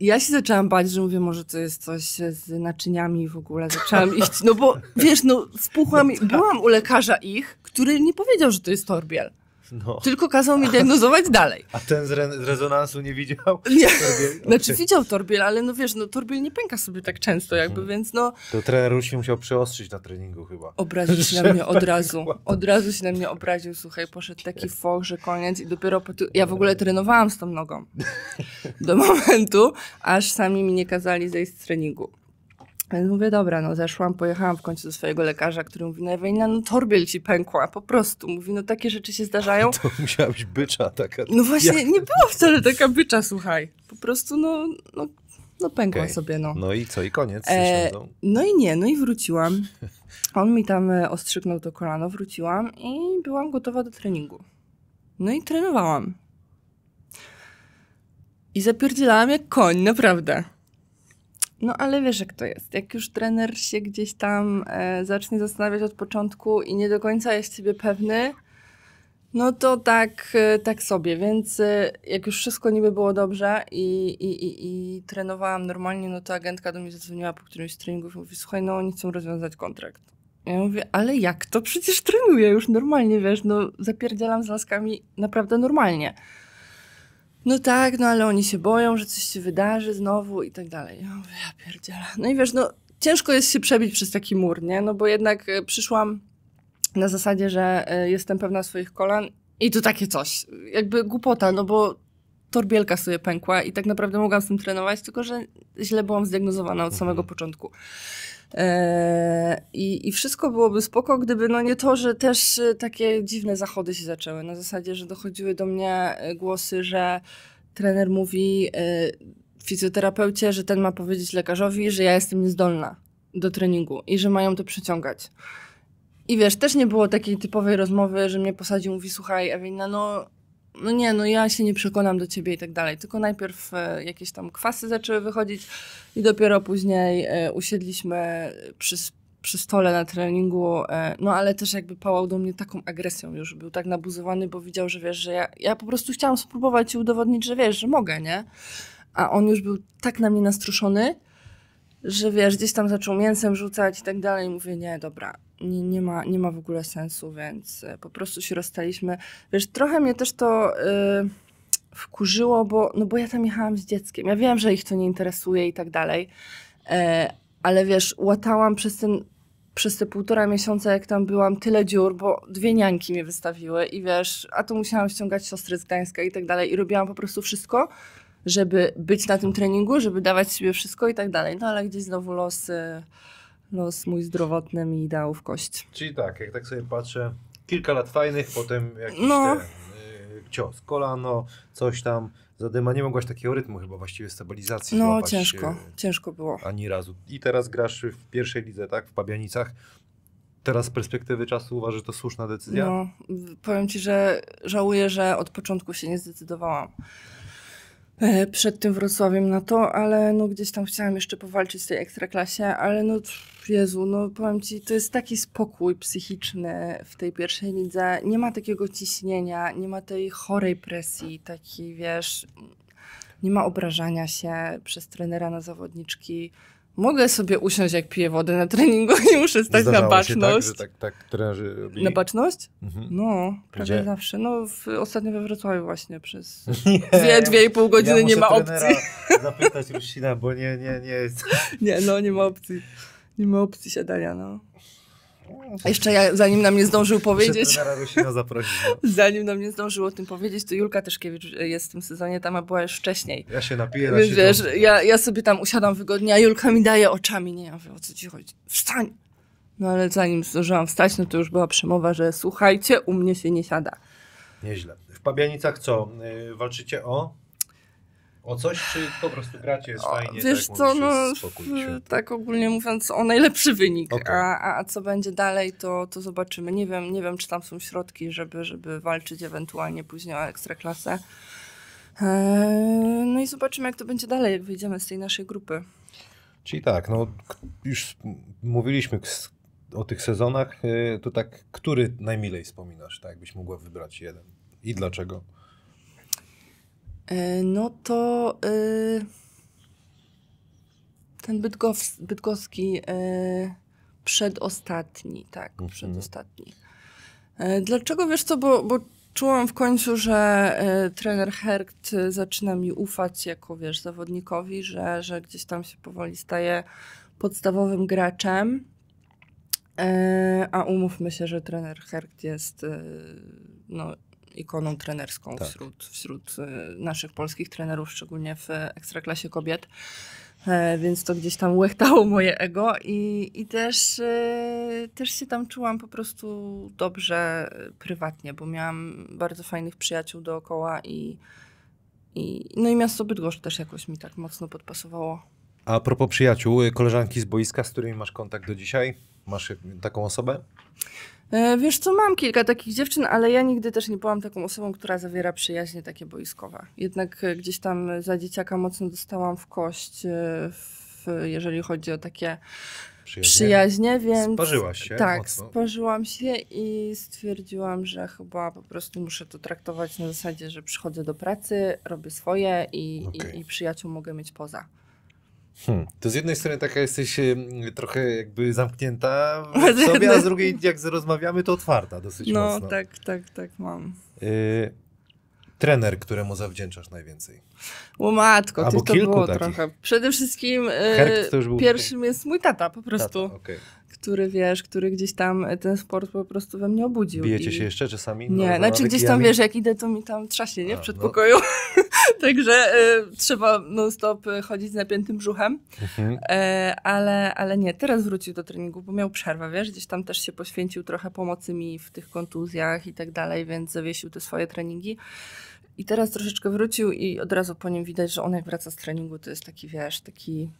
ja się zaczęłam bać, że mówię, może to jest coś z naczyniami w ogóle. Zaczęłam iść, no bo wiesz, no spuchłam, byłam u lekarza ich, który nie powiedział, że to jest torbiel. No. Tylko kazał mi diagnozować dalej. A ten z, re- z rezonansu nie widział? Nie. Torbiel? Znaczy widział torbiel, ale no wiesz, no torbiel nie pęka sobie tak często jakby, więc no To trener już się musiał przeostrzyć na treningu chyba. obraził się na mnie od razu. Od razu się na mnie obraził, słuchaj, poszedł taki foch, że koniec i dopiero po ty... Ja w ogóle trenowałam z tą nogą. Do momentu, aż sami mi nie kazali zejść z treningu. Więc mówię, dobra, no zeszłam, pojechałam w końcu do swojego lekarza, który mówi, no Ewelina, no torbiel ci pękła, po prostu. Mówi, no takie rzeczy się zdarzają. To musiała być bycza taka. No właśnie, nie była wcale taka bycza, słuchaj. Po prostu, no, no, no pękła Okej. sobie, no. No i co, i koniec E, śledzą. no i nie, no i wróciłam. On mi tam e, ostrzygnął to kolano, wróciłam i byłam gotowa do treningu. No i trenowałam. I zapierdzielałam jak koń, naprawdę. No ale wiesz jak to jest. Jak już trener się gdzieś tam e, zacznie zastanawiać od początku i nie do końca jest siebie pewny, no to tak, e, tak sobie. Więc e, jak już wszystko niby było dobrze i, i, i, i trenowałam normalnie, no to agentka do mnie zadzwoniła po którymś z treningów i mówi, słuchaj, no oni chcą rozwiązać kontrakt. Ja mówię, ale jak to? Przecież trenuję już normalnie, wiesz, no zapierdzielam z laskami naprawdę normalnie. No tak, no ale oni się boją, że coś się wydarzy znowu i tak dalej. Ja mówię, ja pierdzielę. No i wiesz, no ciężko jest się przebić przez taki mur, nie? No bo jednak e, przyszłam na zasadzie, że e, jestem pewna swoich kolan i tu takie coś. Jakby głupota, no bo torbielka sobie pękła i tak naprawdę mogłam z tym trenować, tylko że źle byłam zdiagnozowana od samego początku. Eee, i, I wszystko byłoby spoko, gdyby no nie to, że też e, takie dziwne zachody się zaczęły. Na zasadzie, że dochodziły do mnie e, głosy, że trener mówi e, fizjoterapeucie, że ten ma powiedzieć lekarzowi, że ja jestem niezdolna do treningu i że mają to przyciągać. I wiesz, też nie było takiej typowej rozmowy, że mnie posadził, mówi, słuchaj Ewelina, no, no nie, no ja się nie przekonam do ciebie i tak dalej. Tylko najpierw e, jakieś tam kwasy zaczęły wychodzić i dopiero później e, usiedliśmy przy, przy stole na treningu, e, no ale też jakby pałał do mnie taką agresją już, był tak nabuzowany, bo widział, że wiesz, że ja, ja po prostu chciałam spróbować i udowodnić, że wiesz, że mogę, nie? A on już był tak na mnie nastroszony, że wiesz, gdzieś tam zaczął mięsem rzucać i tak dalej. I mówię, nie, dobra, nie, nie, ma, nie ma w ogóle sensu, więc e, po prostu się rozstaliśmy. Wiesz, trochę mnie też to y, wkurzyło, bo, no bo ja tam jechałam z dzieckiem. Ja wiem, że ich to nie interesuje i tak dalej, e, ale wiesz, łatałam przez ten przez te półtora miesiąca, jak tam byłam, tyle dziur, bo dwie niańki mnie wystawiły i wiesz, a tu musiałam ściągać siostry z Gdańska i tak dalej i robiłam po prostu wszystko, żeby być na tym treningu, żeby dawać siebie wszystko i tak dalej. No ale gdzieś znowu los, y, los mój zdrowotny mi dał w kość. Czyli tak, jak tak sobie patrzę, kilka lat fajnych, potem jakiś No. ten, y, cios, kolano, coś tam, zadyma. Nie mogłaś takiego rytmu chyba właściwie stabilizacji No złapać, ciężko, y, ciężko było. Ani razu. I teraz grasz w pierwszej lidze, tak? W Pabianicach. Teraz z perspektywy czasu uważasz, że to słuszna decyzja? No, powiem ci, że żałuję, że od początku się nie zdecydowałam przed tym Wrocławiem na to, ale no gdzieś tam chciałam jeszcze powalczyć w tej ekstraklasie, ale no Jezu, no powiem ci, to jest taki spokój psychiczny w tej pierwszej lidze. Nie ma takiego ciśnienia, nie ma tej chorej presji, takiej wiesz, nie ma obrażania się przez trenera na zawodniczki. Mogę sobie usiąść, jak piję wodę na treningu, nie muszę stać na Zdarzało się baczność. tak, że tak, tak trenerzy robili? Na baczność? Mhm. No, prawie Gdzie? zawsze. No, w, ostatnio we Wrocławiu właśnie przez Nie, dwie, dwie i pół godziny ja nie ma opcji. zapytać Rusina, bo nie, nie, nie jest... Nie, no, nie ma opcji. Nie ma opcji siadania, no. Jeszcze ja, zanim nam nie zdążył powiedzieć. No. zanim nam nie zdążył o tym powiedzieć, to Julka Tyszkiewicz jest w tym sezonie, tam a była już wcześniej. Ja się napiję, wiesz, to- ja, ja sobie tam usiadam wygodnie, a Julka mi daje oczami. Nie, ja mówię, o co ci chodzi? Wstań! No ale zanim zdążyłam wstać, no to już była przemowa, że słuchajcie, u mnie się nie siada. Nieźle. W Pabianicach co? Y, walczycie o? O coś, czy po prostu gracie, jest fajnie? Wiesz tak, co, no tak ogólnie mówiąc o najlepszy wynik, Okej. a, a, co będzie dalej, to, to zobaczymy. Nie wiem, nie wiem, czy tam są środki, żeby, żeby walczyć ewentualnie później o ekstraklasę. Eee, no i zobaczymy, jak to będzie dalej, jak wyjdziemy z tej naszej grupy. Czyli tak, no już mówiliśmy o tych sezonach, y, to tak, który najmilej wspominasz, tak jakbyś mogła wybrać jeden? I dlaczego? E, No to y, Ten bydgos, bydgoski e, przedostatni, tak, Mhm. przedostatni. E, dlaczego, wiesz co, bo, bo czułam w końcu, że e, trener Herkt e, zaczyna mi ufać jako, wiesz, zawodnikowi, że, że gdzieś tam się powoli staje podstawowym graczem. E, a umówmy się, że trener Herkt jest e, no, ikoną trenerską Tak. wśród, wśród e, naszych polskich trenerów, szczególnie w ekstraklasie kobiet. E, więc to gdzieś tam łechtało moje ego i, i też, e, też się tam czułam po prostu dobrze e, prywatnie, bo miałam bardzo fajnych przyjaciół dookoła i, i no i miasto Bydgoszcz też jakoś mi tak mocno podpasowało. A propos przyjaciół, koleżanki z boiska, z którymi masz kontakt do dzisiaj? Masz taką osobę? E, Wiesz co, mam kilka takich dziewczyn, ale ja nigdy też nie byłam taką osobą, która zawiera przyjaźnie takie boiskowe. Jednak e, gdzieś tam za dzieciaka mocno dostałam w kość, e, w, jeżeli chodzi o takie przyjaźnie, więc... Sparzyłaś się Tak, mocno. sparzyłam się i stwierdziłam, że chyba po prostu muszę to traktować na zasadzie, że przychodzę do pracy, robię swoje i, Okej. i, i przyjaciół mogę mieć poza. Hmm. To z jednej strony taka jesteś y, trochę jakby zamknięta w sobie, a z drugiej jak rozmawiamy, to otwarta dosyć No mocno. tak, tak, tak mam. Y, trener, któremu zawdzięczasz najwięcej. O matko, Albo to było takich. trochę. Przede wszystkim już był pierwszym jest mój tata po prostu, Tata, okej. Który wiesz, który gdzieś tam e, ten sport po prostu we mnie obudził. Bijecie i... się jeszcze czasami? Nie, No, znaczy gdzieś tam wiesz, jak idę, to mi tam trzaśnie, nie? W no. przedpokoju. Także e, trzeba non-stop e, chodzić z napiętym brzuchem. Mhm. E, ale, ale nie, teraz wrócił do treningu, bo miał przerwę, wiesz, gdzieś tam też się poświęcił trochę pomocy mi w tych kontuzjach i tak dalej, więc zawiesił te swoje treningi. I teraz troszeczkę wrócił i od razu po nim widać, że on jak wraca z treningu, to jest taki, wiesz, taki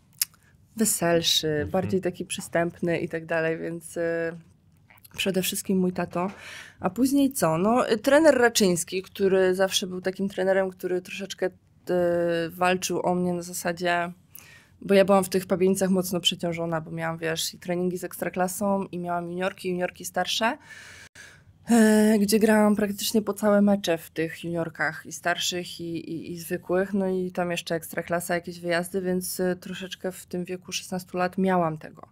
weselszy, bardziej taki przystępny i tak dalej, więc e, przede wszystkim mój tato. A później co? No, y, trener Raczyński, który zawsze był takim trenerem, który troszeczkę e, walczył o mnie na zasadzie, bo ja byłam w tych pabienicach mocno przeciążona, bo miałam, wiesz, i treningi z ekstraklasą i miałam juniorki, juniorki starsze, gdzie grałam praktycznie po całe mecze w tych juniorkach i starszych i, i, i zwykłych, no i tam jeszcze ekstraklasa, jakieś wyjazdy, więc e, troszeczkę w tym wieku 16 lat miałam tego.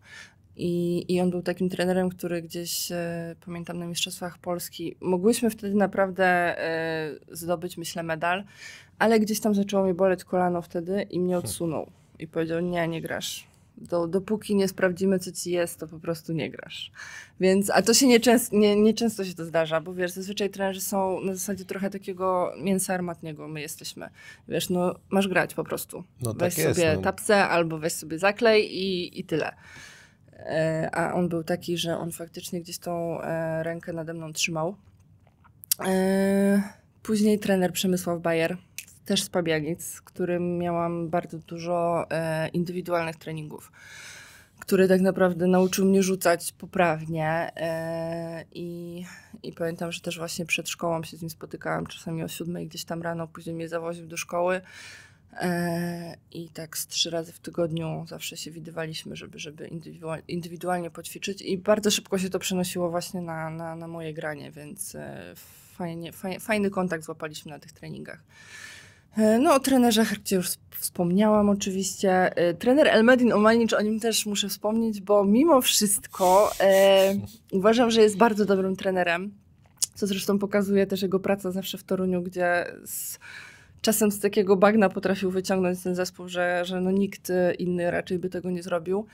I, I on był takim trenerem, który gdzieś, e, pamiętam na Mistrzostwach Polski, mogłyśmy wtedy naprawdę e, zdobyć, myślę, medal, ale gdzieś tam zaczęło mi boleć kolano wtedy i mnie odsunął. I powiedział, nie, nie grasz. Do, dopóki nie sprawdzimy, co ci jest, to po prostu nie grasz. Więc, a to się nieczęsto, nie, nieczęsto się to zdarza, bo wiesz, zazwyczaj trenerzy są na zasadzie trochę takiego mięsa armatniego, my jesteśmy. Wiesz, no masz grać po prostu. No weź tak jest, sobie no. tapsę albo weź sobie zaklej i, i tyle. E, a on był taki, że on faktycznie gdzieś tą e, rękę nade mną trzymał. E, później trener Przemysław Bajer, też z Pabianic, z którym miałam bardzo dużo e, indywidualnych treningów, który tak naprawdę nauczył mnie rzucać poprawnie e, i, i pamiętam, że też właśnie przed szkołą się z nim spotykałam, czasami o siódmej gdzieś tam rano, później mnie zawoził do szkoły. E, I tak z trzy razy w tygodniu zawsze się widywaliśmy, żeby, żeby indywidual, indywidualnie poćwiczyć i bardzo szybko się to przenosiło właśnie na, na, na moje granie, więc e, fajnie, faj, fajny kontakt złapaliśmy na tych treningach. E, No o trenerze Herkcie już sp- wspomniałam oczywiście. E, Trener Elmedin Omalnicz, o nim też muszę wspomnieć, bo mimo wszystko e, uważam, że jest bardzo dobrym trenerem, co zresztą pokazuje też jego praca zawsze w Toruniu, gdzie z, czasem z takiego bagna potrafił wyciągnąć ten zespół, że, że no nikt e, inny raczej by tego nie zrobił.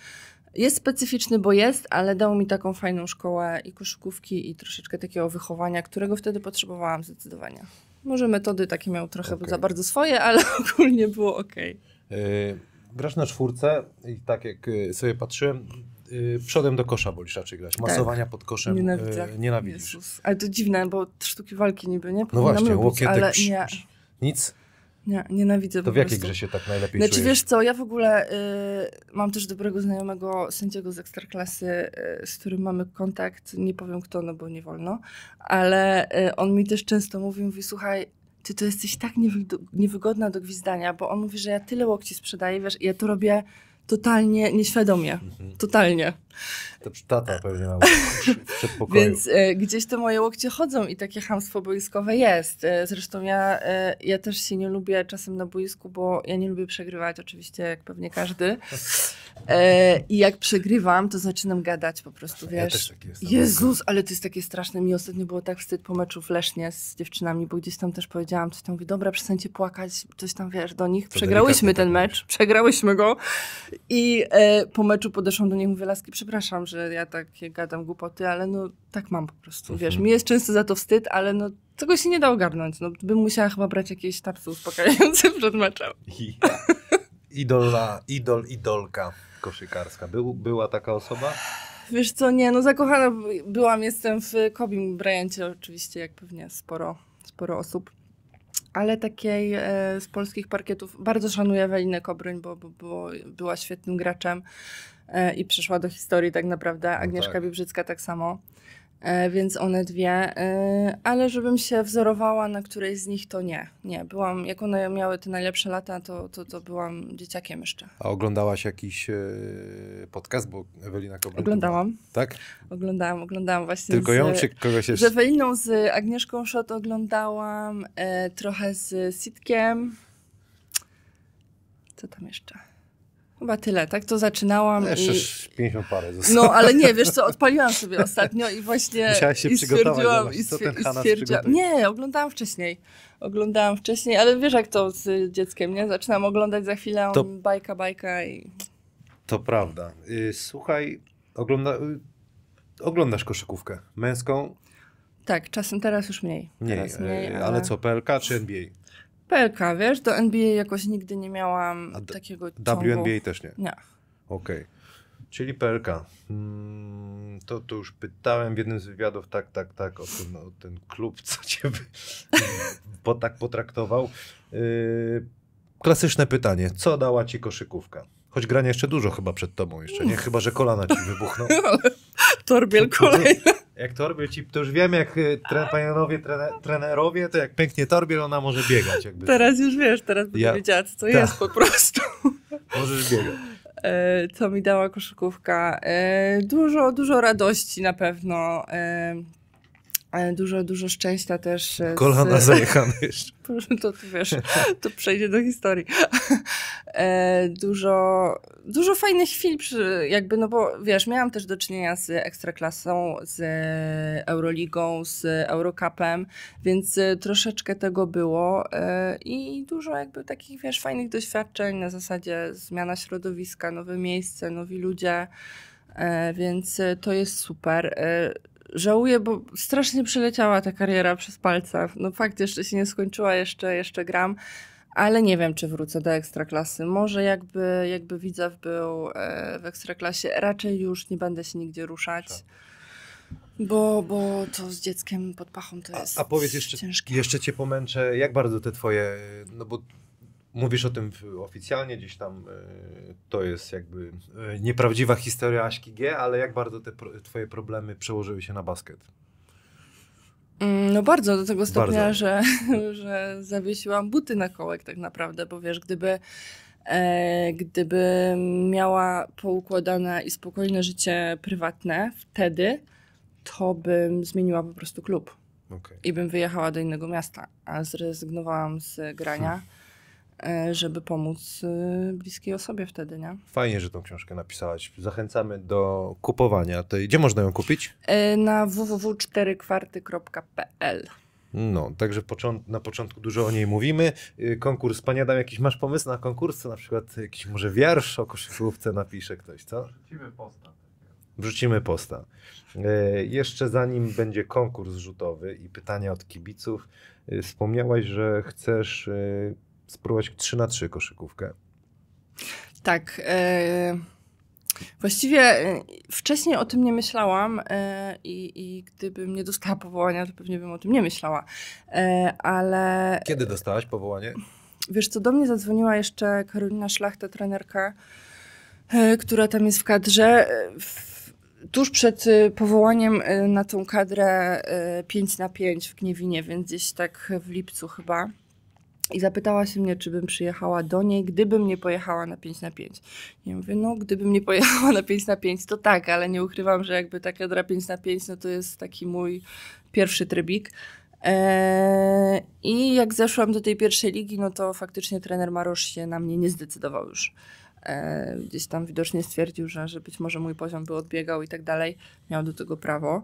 Jest specyficzny, bo jest, ale dał mi taką fajną szkołę i koszykówki i troszeczkę takiego wychowania, którego wtedy potrzebowałam zdecydowanie. Może metody takie miał trochę Okej. za bardzo swoje, ale ogólnie było ok. Y, grasz na czwórce i tak jak y, sobie patrzyłem, y, przodem do kosza bolisz raczej grać. Masowania pod koszem Nienawidzę. y, nienawidzisz. Jezus. Ale to dziwne, bo sztuki walki niby, nie? No właśnie, lubić, łokietek, ale nie, Nic? Nie, nienawidzę To w jakiej grze się tak najlepiej Znaczy czujesz? wiesz co, ja w ogóle y, mam też dobrego znajomego sędziego z Ekstraklasy, y, z którym mamy kontakt, nie powiem kto, no bo nie wolno, ale y, on mi też często mówi, mówi słuchaj, ty to jesteś tak niewy- niewygodna do gwizdania, bo on mówi, że ja tyle łokci sprzedaję, wiesz, ja to robię totalnie nieświadomie, Mhm. totalnie. To tata pewnie miał w. Więc e, gdzieś te moje łokcie chodzą i takie hamstwo boiskowe jest. E, zresztą ja, e, ja też się nie lubię czasem na boisku, bo ja nie lubię przegrywać, oczywiście, jak pewnie każdy. E, I jak przegrywam, to zaczynam gadać po prostu, Ja wiesz. też taki jestem. Jezus, ale to jest takie straszne. Mi ostatnio było tak wstyd po meczu w Lesznie z dziewczynami, bo gdzieś tam też powiedziałam coś tam, mówię, dobra, przestańcie płakać, coś tam, wiesz, do nich. Przegrałyśmy ten tak mecz, przegrałyśmy go i e, po meczu podeszłam do nich, mówię, laski, przepraszam, że ja takie gadam głupoty, ale no tak mam po prostu, wiesz. Mhm. Mi jest często za to wstyd, ale no tego się nie da ogarnąć. No, bym musiała chyba brać jakieś tarce uspokajające przed meczem. I- Idola, idol, idolka koszykarska. Był, była taka osoba? Wiesz co, nie, no zakochana by- byłam, jestem w Kobim Bryancie oczywiście, jak pewnie sporo, sporo osób. Ale takiej e, z polskich parkietów bardzo szanuję Ewelinę Kobryń, bo, bo, bo była świetnym graczem e, i przyszła do historii tak naprawdę. Agnieszka tak. Biebrzycka tak samo. E, więc one dwie. E, ale żebym się wzorowała na którejś z nich, to nie. Nie, byłam, jak one miały te najlepsze lata, to, to, to byłam dzieciakiem jeszcze. A oglądałaś jakiś e, podcast, bo Ewelina Kobryń... tu Oglądałam. Tak? oglądałam, oglądałam właśnie Tylko z, ją, czy kogoś Z jeszcze? Eweliną, z Agnieszką Szot oglądałam, trochę z Sitkiem. Co tam jeszcze? Chyba tyle, tak? To zaczynałam Jeszcze i... 50 parę zostało. No, ale nie, wiesz co, odpaliłam sobie ostatnio i właśnie Musiałaś się i przygotować, zobacz, i, co ten i stwierdziłam, nie, oglądałam wcześniej. Oglądałam wcześniej, ale wiesz jak to z dzieckiem, nie? Zaczynam oglądać za chwilę, To- bajka, bajka i... To prawda. Y, Słuchaj, ogląda, y, oglądasz koszykówkę męską? Tak, czasem teraz już mniej. Nie, teraz mniej, y, ale co, PLK czy NBA? PLK, wiesz, do NBA jakoś nigdy nie miałam takiego ciągu. WNBA też nie? Nie. Okej. Czyli PLK. Mm, to, to już pytałem w jednym z wywiadów, tak, tak, tak, o ten, o ten klub, co cię po, tak potraktował. Y, klasyczne pytanie. Co dała ci koszykówka? Choć grania jeszcze dużo chyba przed tobą jeszcze, nie? Chyba, że kolana ci wybuchną. Torbiel kolejny. Jak torbiel ci, to już wiem, jak y, tre, panowie trene, trenerowie, to jak pęknie torbiel, ona może biegać. Jakby. Teraz już wiesz, teraz będę Ja- wiedziała, co to Tak. jest po prostu. Możesz biegać. E, co mi dała koszykówka? E, dużo, dużo radości na pewno. Dużo, dużo szczęścia też. e, Kolana z, zajechane jeszcze. to, to wiesz, to przejdzie do historii. E, dużo, dużo fajnych chwil, przy, jakby, no bo wiesz, miałam też do czynienia z Ekstraklasą, z Euroligą, z Eurocupem, więc e, troszeczkę tego było i dużo jakby takich, wiesz, fajnych doświadczeń na zasadzie zmiana środowiska, nowe miejsce, nowi ludzie, więc to jest super. Żałuję, bo strasznie przeleciała ta kariera przez palce. No fakt, jeszcze się nie skończyła, jeszcze, jeszcze gram, ale nie wiem, czy wrócę do ekstraklasy. Może jakby, jakby Widzew był e, w ekstraklasie, raczej już nie będę się nigdzie ruszać. Bo, bo to z dzieckiem pod pachą to jest A, a powiedz jeszcze, ciężkie. jeszcze cię pomęczę, jak bardzo te twoje, no bo mówisz o tym oficjalnie, gdzieś tam y, to jest jakby y, nieprawdziwa historia Aśki G, ale jak bardzo te pro, twoje problemy przełożyły się na basket? Mm, No bardzo, do tego stopnia, Bardzo. że, że zawiesiłam buty na kołek tak naprawdę, bo wiesz, gdyby, e, gdyby miała poukładane i spokojne życie prywatne wtedy, to bym zmieniła po prostu klub Okej. i bym wyjechała do innego miasta, a zrezygnowałam z grania, e, żeby pomóc e, bliskiej osobie wtedy, nie? Fajnie, że tą książkę napisałaś. Zachęcamy do kupowania tej. Gdzie można ją kupić? E, Na www.4kwarty.pl No, także począ- na początku dużo o niej mówimy. Konkurs, Panie Adam, jakiś masz pomysł na konkurs? Na przykład jakiś może wiersz o koszykówce napisze ktoś, co? Wrzucimy posta. Wrzucimy posta. E, jeszcze zanim będzie konkurs rzutowy i pytania od kibiców, e, wspomniałaś, że chcesz e, spróbować 3 na 3 koszykówkę. Tak. E, właściwie e, wcześniej o tym nie myślałam e, i, i gdybym nie dostała powołania, to pewnie bym o tym nie myślała. E, ale Kiedy dostałaś powołanie? wiesz co, do mnie zadzwoniła jeszcze Karolina Szlachta, trenerka, e, która tam jest w kadrze. E, w, tuż przed powołaniem na tą kadrę e, 5 na 5 w Gniewinie, więc gdzieś tak w lipcu chyba. I zapytała się mnie, czy bym przyjechała do niej, gdybym nie pojechała na 5 na 5. Ja mówię, no gdybym nie pojechała na 5 na 5, to tak, ale nie ukrywam, że jakby ta kadra 5 na 5, no to jest taki mój pierwszy trybik. Eee, I jak zeszłam do tej pierwszej ligi, no to faktycznie trener Marosz się na mnie nie zdecydował już. E, gdzieś tam widocznie stwierdził, że, że być może mój poziom by odbiegał i tak dalej. Miał do tego prawo.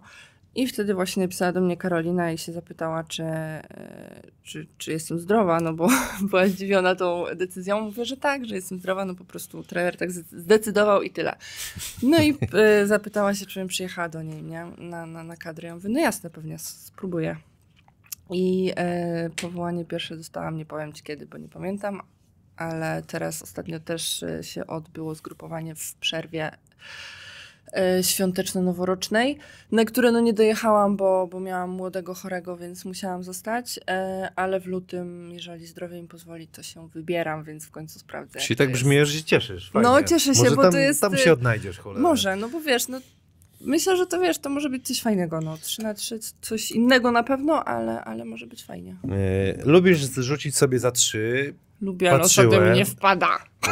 I wtedy właśnie napisała do mnie Karolina i się zapytała, czy, e, czy, czy jestem zdrowa, no bo była zdziwiona tą decyzją. Mówię, że tak, że jestem zdrowa, no po prostu trener tak zdecydował i tyle. No i e, zapytała się, czy bym przyjechała do niej, nie? Na, na, na kadrę. Ja mówię, no jasne, pewnie spróbuję. I e, powołanie pierwsze dostałam, nie powiem ci kiedy, bo nie pamiętam, ale teraz ostatnio też e, się odbyło zgrupowanie w przerwie świąteczno-noworocznej, na które no nie dojechałam, bo, bo miałam młodego chorego, więc musiałam zostać, e, ale w lutym, jeżeli zdrowie mi pozwoli, to się wybieram, więc w końcu sprawdzę. Czyli tak brzmi, że się cieszysz. Fajnie. No, cieszę się, Może bo tam, to jest, Tam y, się odnajdziesz, cholera. Może, no bo wiesz, no myślę, że to wiesz, to może być coś fajnego, no 3 na 3, coś innego na pewno, ale, ale może być fajnie. E, lubisz zrzucić sobie za trzy. Lubię, ale Patrzyłem. ostatnio mi nie wpada. E,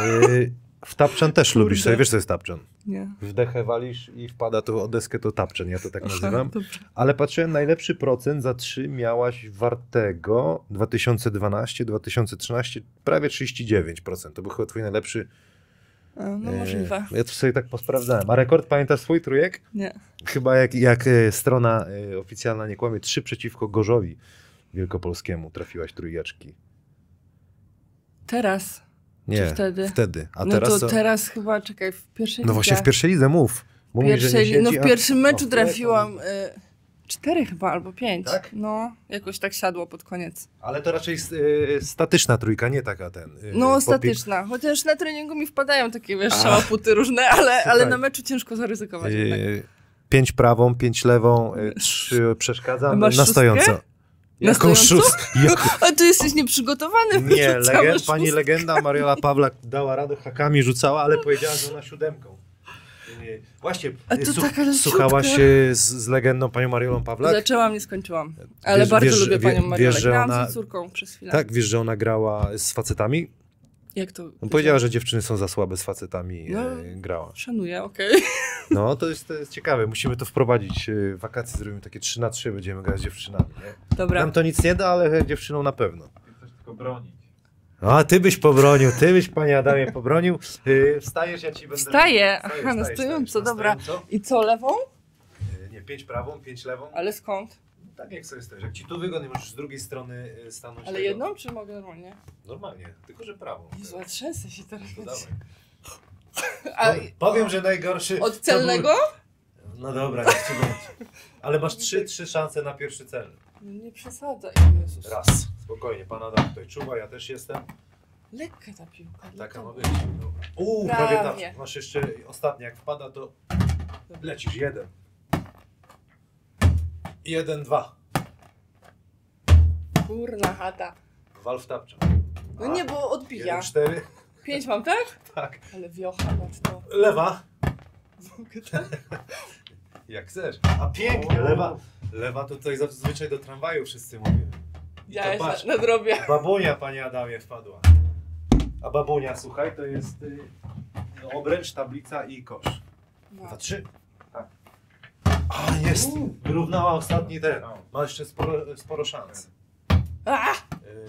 w tapczan też Kurde. lubisz sobie. Wiesz, co jest tapczan? Nie. Wdechę walisz i wpada to o deskę, to tapczan, ja to tak nazywam. Ale patrzyłem, najlepszy procent za trzy miałaś wartego 2012, 2013, prawie 39%. To był chyba twój najlepszy. No e, możliwe. Ja to sobie tak posprawdzałem. A rekord pamiętasz swój trójek? Nie. Chyba jak, jak e, strona e, oficjalna nie kłamie, trzy przeciwko Gorzowi Wielkopolskiemu trafiłaś trójeczki. Teraz. Nie, wtedy? wtedy. A no teraz to co? teraz chyba, czekaj, w pierwszej No właśnie w pierwszej lidze mów. Bo mówisz, że nie Pierwszej, no siedzi, w a- pierwszym meczu o, trafiłam y, cztery chyba albo pięć. Tak? No, jakoś tak siadło pod koniec. Ale to raczej e, statyczna trójka, nie taka ten. e, No, statyczna. Chociaż na treningu mi wpadają takie, wiesz, szałaputy różne, ale, ale Słuchaj. na meczu ciężko zaryzykować jednak. E, Pięć prawą, pięć lewą, e, trzy przeszkadza, Masz na szóstkę? stojąco. Na Jaką szóstkę? Jak... A ty jesteś nieprzygotowany. Nie, legend, pani legenda Mariola Pawlak dała radę, hakami rzucała, ale powiedziała, że ona siódemką. E, Właśnie, A to słuch- taka leciutka. słuchałaś e, z, z legendą panią Mariolą Pawlak? Zaczęłam, nie skończyłam. Ale Wiesz- bardzo wiesz, lubię panią wiesz, Mariolę. że Grałam ona- z córką przez chwilę. Tak, wiesz, że ona grała z facetami? Jak to? No, powiedziała, że dziewczyny są za słabe z facetami No. e, grała. Szanuję, okej. No, to jest, to jest ciekawe. Musimy to wprowadzić. e, W wakacje zrobimy takie 3 na 3 będziemy grać z dziewczynami. Nie? Dobra. Nam to nic nie da, ale dziewczynom na pewno. Chcesz tylko bronić. A, ty byś pobronił, ty byś, panie Adamie, pobronił. Yy, wstajesz, ja ci będę... Wstaję. Aha, na wstajesz, stojąco, dobra. stojąco. I co, lewą? Yy, Nie, pięć prawą, pięć lewą. Ale skąd? Tak jak sobie stoisz. Jak ci tu wygodnie, możesz z drugiej strony yy, stanąć. Ale tego. jedną, czy mogę normalnie? Normalnie, tylko że prawą. Jezu, trzęsę się teraz. To dawaj. A Powiem- że najgorszy... od celnego? Był... No dobra, niech ci będzie. Ale masz trzy, trzy szanse na pierwszy cel. No Nie przesadzaj. Jezus. Raz. Spokojnie, pan Adam tutaj czuwa, ja też jestem. Lekka ta piłka. Taka ma być. Dobra. Uuu, Prawie. prawie tak. Masz jeszcze ostatni, jak wpada, to lecisz. Jeden. Jeden, dwa. Kurna chata. Wal w tapcza. No nie, bo odbija. Jeden, cztery. Pięć mam, tak? Tak. Ale wiocha, to. Lewa. Mogę tak? Jak chcesz. A pięknie, lewa. Lewa to tutaj zazwyczaj do tramwaju wszyscy mówią. I Ja to jeszcze patrz, nadrobię. babunia, panie Adamie, wpadła. A babunia, słuchaj, to jest y, no, obręcz, tablica i kosz. Dwa, trzy. A, jest. Wyrównała ostatni ten. Ma jeszcze sporo, sporo szans. A!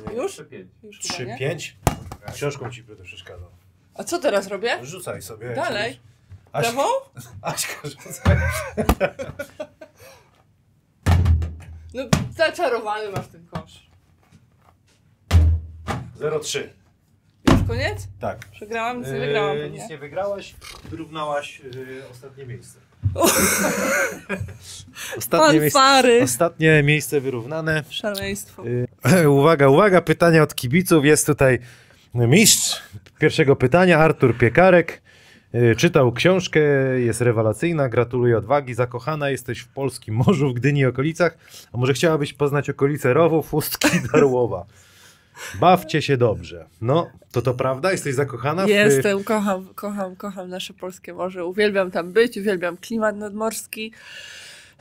Yy, Już? Trzy, pięć. Już chyba, nie? pięć. Książką ci będę przeszkadzał. A co teraz robię? Rzucaj sobie. Dalej. Aś, Prawą? Aśka, rzucaj. No zaczarowany masz ten kosz. 0,3. Już koniec? Tak. Przegrałam, nic nie Yy, wygrałam pewnie. nic nie wygrałaś, wyrównałaś yy, ostatnie miejsce. ostatnie, miejsce ostatnie miejsce wyrównane. Szaleństwo. Yy, uwaga, uwaga, pytania od kibiców. Jest tutaj mistrz pierwszego pytania, Artur Piekarek. Yy, Czytał książkę, jest rewelacyjna, gratuluję odwagi, zakochana jesteś w polskim morzu, w Gdyni i okolicach. A może chciałabyś poznać okolice Rowów, Chustki i Darłowa? Bawcie się dobrze. No, to to prawda? Jesteś zakochana w, Jestem, kocham, kocham, kocham nasze polskie morze. Uwielbiam tam być, uwielbiam klimat nadmorski.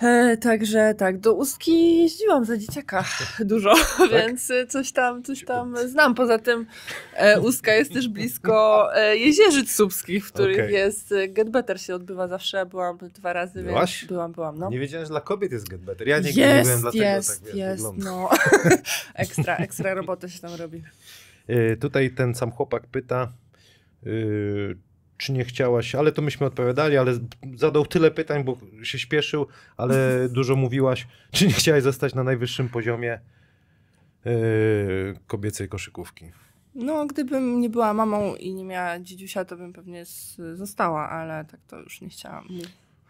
E, także tak, do Ustki jeździłam za dzieciaka dużo, więc e, coś tam, coś tam znam. Poza tym e, Ustka jest też blisko e, Jezierzyc Słupskich, w których Okej. jest e, Get Better się odbywa zawsze. Byłam dwa razy, Byłaś? więc byłam, byłam. No. Nie wiedziałem, że dla kobiet jest Get Better. Ja nigdy nie byłem, Jest, dlatego jest, tak jest, wygląda. no. ekstra, ekstra robota się tam robi. Y, tutaj ten sam chłopak pyta, y, czy nie chciałaś, ale to myśmy odpowiadali, ale zadał tyle pytań, bo się śpieszył, ale dużo mówiłaś, czy nie chciałaś zostać na najwyższym poziomie yy, kobiecej koszykówki. No, gdybym nie była mamą i nie miała dziedziusia, to bym pewnie została, ale tak to już nie chciałam.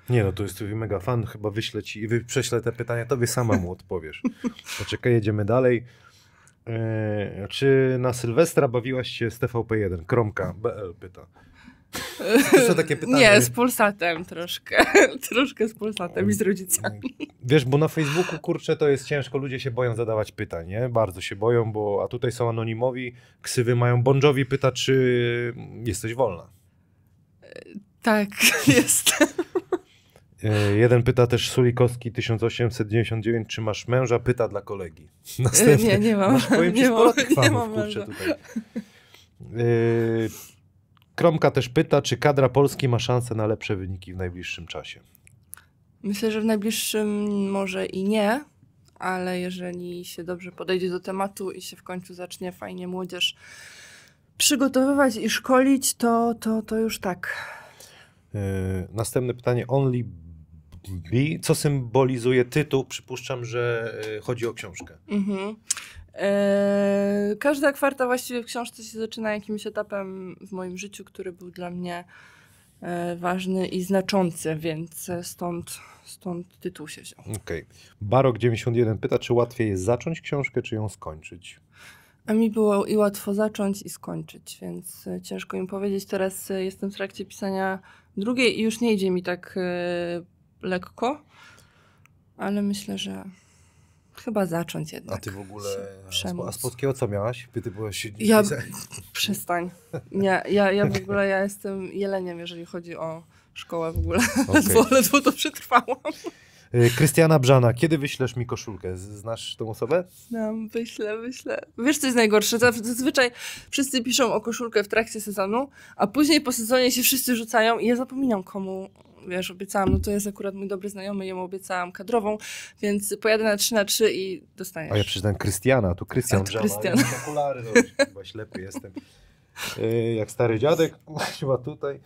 Nie no, to jest mega fan, chyba wyślę ci i prześlę te pytania, tobie sama mu odpowiesz. Poczekaj, jedziemy dalej. Yy, czy na Sylwestra bawiłaś się z TVP1? Kromka, BL pyta. To są takie pytania. Nie, z Polsatem troszkę. troszkę z Polsatem i z rodzicami. Wiesz, bo na Facebooku, kurczę, to jest ciężko, ludzie się boją zadawać pytań, nie? Bardzo się boją, bo a tutaj są anonimowi, ksywy mają. Bądżowi pyta, czy jesteś wolna. Tak, jest. E, Jeden pyta też Sulikowski 1899, czy masz męża? Pyta dla kolegi. Nie, nie mam. Masz, powiem ci, Nie sporo mam- nie mam kurczę, męża. tutaj. E, Kromka też pyta, czy kadra Polski ma szansę na lepsze wyniki w najbliższym czasie. Myślę, że w najbliższym może i nie, ale jeżeli się dobrze podejdzie do tematu i się w końcu zacznie fajnie młodzież przygotowywać i szkolić, to, to, to już tak. E, Następne pytanie, Only B. Co symbolizuje tytuł? Przypuszczam, że e, chodzi o książkę. Mhm. Eee, każda kwarta właściwie w książce się zaczyna jakimś etapem w moim życiu, który był dla mnie e, ważny i znaczący, więc e, stąd, stąd tytuł się wziął. Okej. Barok91 pyta, czy łatwiej jest zacząć książkę, czy ją skończyć? A mi było i łatwo zacząć i skończyć, więc e, ciężko im powiedzieć. Teraz e, jestem w trakcie pisania drugiej i już nie idzie mi tak lekko, ale myślę, że chyba zacząć jednak. A ty w ogóle, a polskiego co miałaś? Ty byłaś... Ja- Przestań. Nie, ja, ja w ogóle ja jestem jeleniem, jeżeli chodzi o szkołę w ogóle. Okej. Ledwo, ledwo to przetrwałam. Y, Krystiana Brzana, kiedy wyślesz mi koszulkę? Znasz tą osobę? Znam, wyślę, wyślę. Wiesz, co jest najgorsze? Zazwyczaj wszyscy piszą o koszulkę w trakcie sezonu, a później po sezonie się wszyscy rzucają i ja zapominam komu, wiesz, obiecałam. No to jest akurat mój dobry znajomy, jemu obiecałam kadrową, więc pojadę na 3 na 3 i dostaniesz. A ja przeczytałem Krystiana, tu Krystian A, to Brzana. Krystian. Ja okulary, no, chyba ślepy jestem. Y, Jak stary dziadek, chyba tutaj.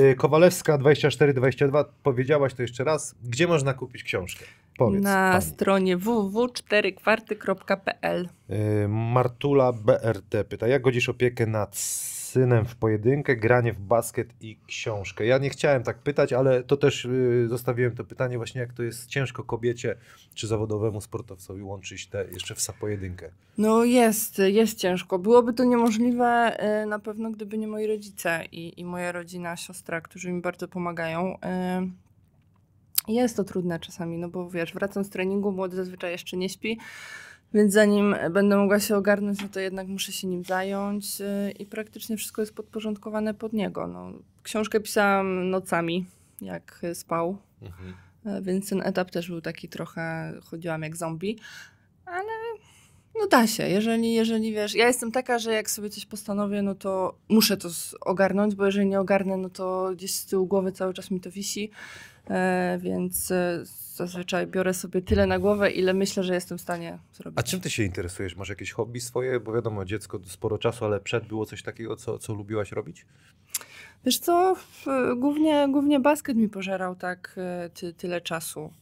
Y, Kowalewska 2422, powiedziałaś to jeszcze raz. Gdzie można kupić książkę? Powiedz. na pani. stronie www.4kwarty.pl Y, Martula BRT pyta, jak godzisz opiekę nad synem w pojedynkę, granie w basket i książkę? Ja nie chciałem tak pytać, ale to też y, zostawiłem to pytanie właśnie, jak to jest ciężko kobiecie czy zawodowemu sportowcowi łączyć te jeszcze w pojedynkę. No jest, jest ciężko. Byłoby to niemożliwe e, na pewno, gdyby nie moi rodzice i, i moja rodzina, siostra, którzy mi bardzo pomagają. E, Jest to trudne czasami, no bo wiesz, wracam z treningu, młody zazwyczaj jeszcze nie śpi, więc zanim będę mogła się ogarnąć, no to jednak muszę się nim zająć e, i praktycznie wszystko jest podporządkowane pod niego. No, książkę pisałam nocami, jak spał, E, Więc ten etap też był taki trochę, chodziłam jak zombie, ale no da się, jeżeli, jeżeli wiesz, ja jestem taka, że jak sobie coś postanowię, no to muszę to ogarnąć, bo jeżeli nie ogarnę, no to gdzieś z tyłu głowy cały czas mi to wisi, więc e, zazwyczaj biorę sobie tyle na głowę, ile myślę, że jestem w stanie zrobić. A czym ty się interesujesz? Masz jakieś hobby swoje? Bo wiadomo, dziecko sporo czasu, ale przed było coś takiego, co, co lubiłaś robić? Wiesz co, głównie, głównie basket mi pożerał tak e, ty, tyle czasu,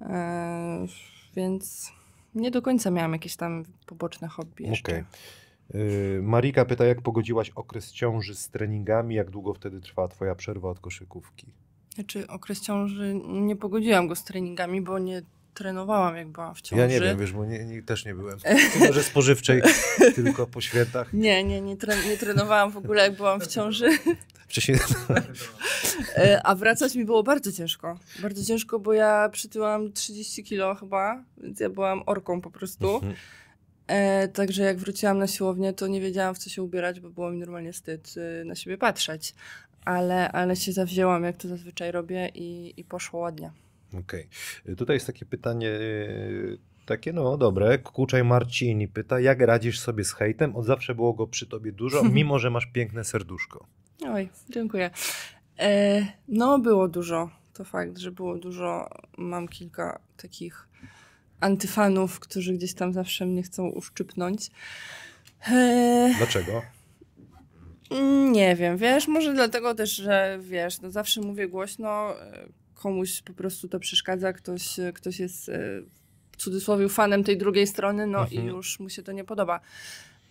e, więc nie do końca miałam jakieś tam poboczne hobby jeszcze. Okej. Y, Marika pyta, jak pogodziłaś okres ciąży z treningami? Jak długo wtedy trwała twoja przerwa od koszykówki? Znaczy okres ciąży, nie pogodziłam go z treningami, bo nie trenowałam jak byłam w ciąży. Ja nie wiem, wiesz, bo nie, nie, też nie byłem. Może spożywczej, tylko po świętach. Nie, nie, nie, tre, nie trenowałam w ogóle jak byłam w ciąży, Wcześniej E, a wracać mi było bardzo ciężko. Bardzo ciężko, bo ja przytyłam 30 kilo chyba, więc ja byłam orką po prostu. Mhm. E, także jak wróciłam na siłownię, to nie wiedziałam w co się ubierać, bo było mi normalnie wstyd y, na siebie patrzeć. Ale, ale się zawzięłam, jak to zazwyczaj robię i, i poszło ładnie. Okej. Y, Tutaj jest takie pytanie, y, takie no dobre. Kukuczaj Marcini pyta, jak radzisz sobie z hejtem? Od zawsze było go przy tobie dużo, mimo że masz piękne serduszko. Oj, dziękuję. E, no, było dużo. To fakt, że było dużo. Mam kilka takich antyfanów, którzy gdzieś tam zawsze mnie chcą uszczypnąć. E, Dlaczego? Nie wiem, wiesz, może dlatego też, że wiesz, no zawsze mówię głośno, e, komuś po prostu to przeszkadza, ktoś, e, ktoś jest e, w cudzysłowie fanem tej drugiej strony, no i Mhm. już mu się to nie podoba.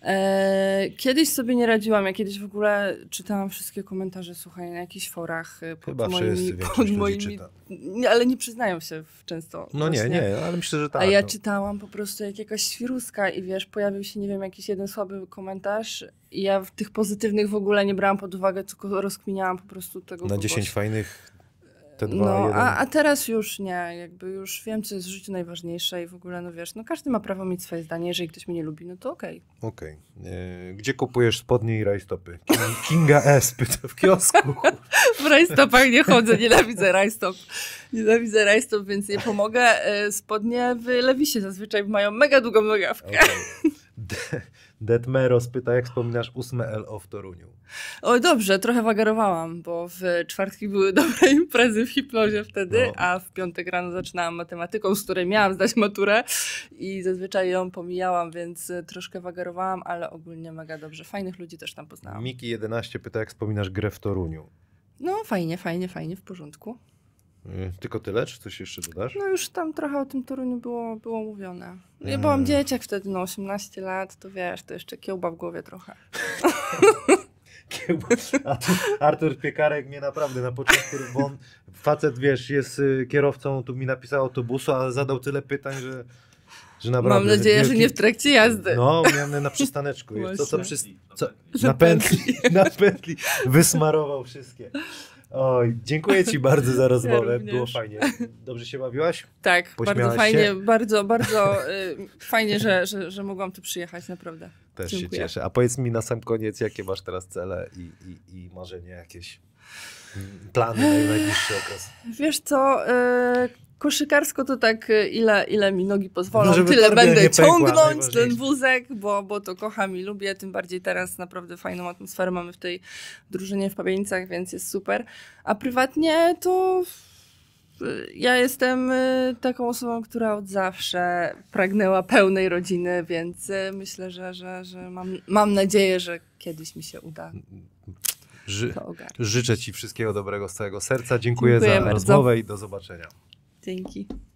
E, kiedyś sobie nie radziłam, ja kiedyś w ogóle czytałam wszystkie komentarze, słuchaj, na jakichś forach e, pod Chyba moimi, pod moimi nie, ale nie przyznają się często. No nie, właśnie. nie, ale myślę, że tak. A ja no. czytałam po prostu jak jakaś świruska i wiesz, pojawił się, nie wiem, jakiś jeden słaby komentarz i ja w tych pozytywnych w ogóle nie brałam pod uwagę, tylko rozkminiałam po prostu tego Na kogoś. 10 fajnych te dwa, No, jeden. a, a teraz już nie, jakby już wiem, co jest w życiu najważniejsze i w ogóle, no wiesz, no każdy ma prawo mieć swoje zdanie, jeżeli ktoś mnie nie lubi, no to okej. Okej. E, Gdzie kupujesz spodnie i rajstopy? King- Kinga S pyta w kiosku. W rajstopach nie chodzę, nienawidzę rajstop. Nienawidzę rajstop, więc nie pomogę. E, Spodnie w Lewisie zazwyczaj mają mega długą nogawkę. Okej. De- Detmeros pyta, jak wspominasz 8 LO w Toruniu? Oj, dobrze, trochę wagarowałam, bo w czwartki były dobre imprezy w hipnozie wtedy, No. a w piątek rano zaczynałam matematyką, z której miałam zdać maturę i zazwyczaj ją pomijałam, więc e, troszkę wagarowałam, ale ogólnie mega dobrze. Fajnych ludzi też tam poznałam. Miki 11 pyta, jak wspominasz grę w Toruniu? No fajnie, fajnie, fajnie, w porządku. E, Tylko tyle, czy coś jeszcze dodasz? No już tam trochę o tym Toruniu było, było mówione. Ja Mm. byłam dzieciak wtedy, no 18 lat, to wiesz, to jeszcze kiełba w głowie trochę. Kiełba- A tu Artur Piekarek mnie naprawdę na początku, bo on, facet, wiesz, jest y, kierowcą, tu mi napisał autobusu, a zadał tyle pytań, że, że naprawdę... Mam nadzieję, że wielki- nie w trakcie jazdy. No, miałem na przystaneczku. jest. Co Właśnie. przy... Co? Na pętli, na pętli. Wysmarował wszystkie. Oj, dziękuję Ci bardzo za rozmowę. również. Było fajnie. Dobrze się bawiłaś? Tak, bardzo Pośmiałaś fajnie, się? bardzo, bardzo y, fajnie, że, że, że mogłam tu przyjechać, naprawdę. Też Dziękuję. się cieszę. A powiedz mi na sam koniec, jakie masz teraz cele i, i, i marzenia jakieś, mm, plany na najbliższy okres? Wiesz co, y, koszykarsko to tak y, ile, ile mi nogi pozwolą, No, tyle będę pękła, ciągnąć ten wózek, bo, bo to kocham i lubię, tym bardziej teraz naprawdę fajną atmosferę mamy w tej drużynie w Pabienicach, więc jest super. A prywatnie to y, ja jestem y, taką osobą, która od zawsze pragnęła pełnej rodziny, więc myślę, że, że, że mam, mam nadzieję, że kiedyś mi się uda Ży, życzę Ci wszystkiego dobrego z całego serca. Dziękuję, Dziękuję za bardzo. rozmowę i do zobaczenia. Dzięki. I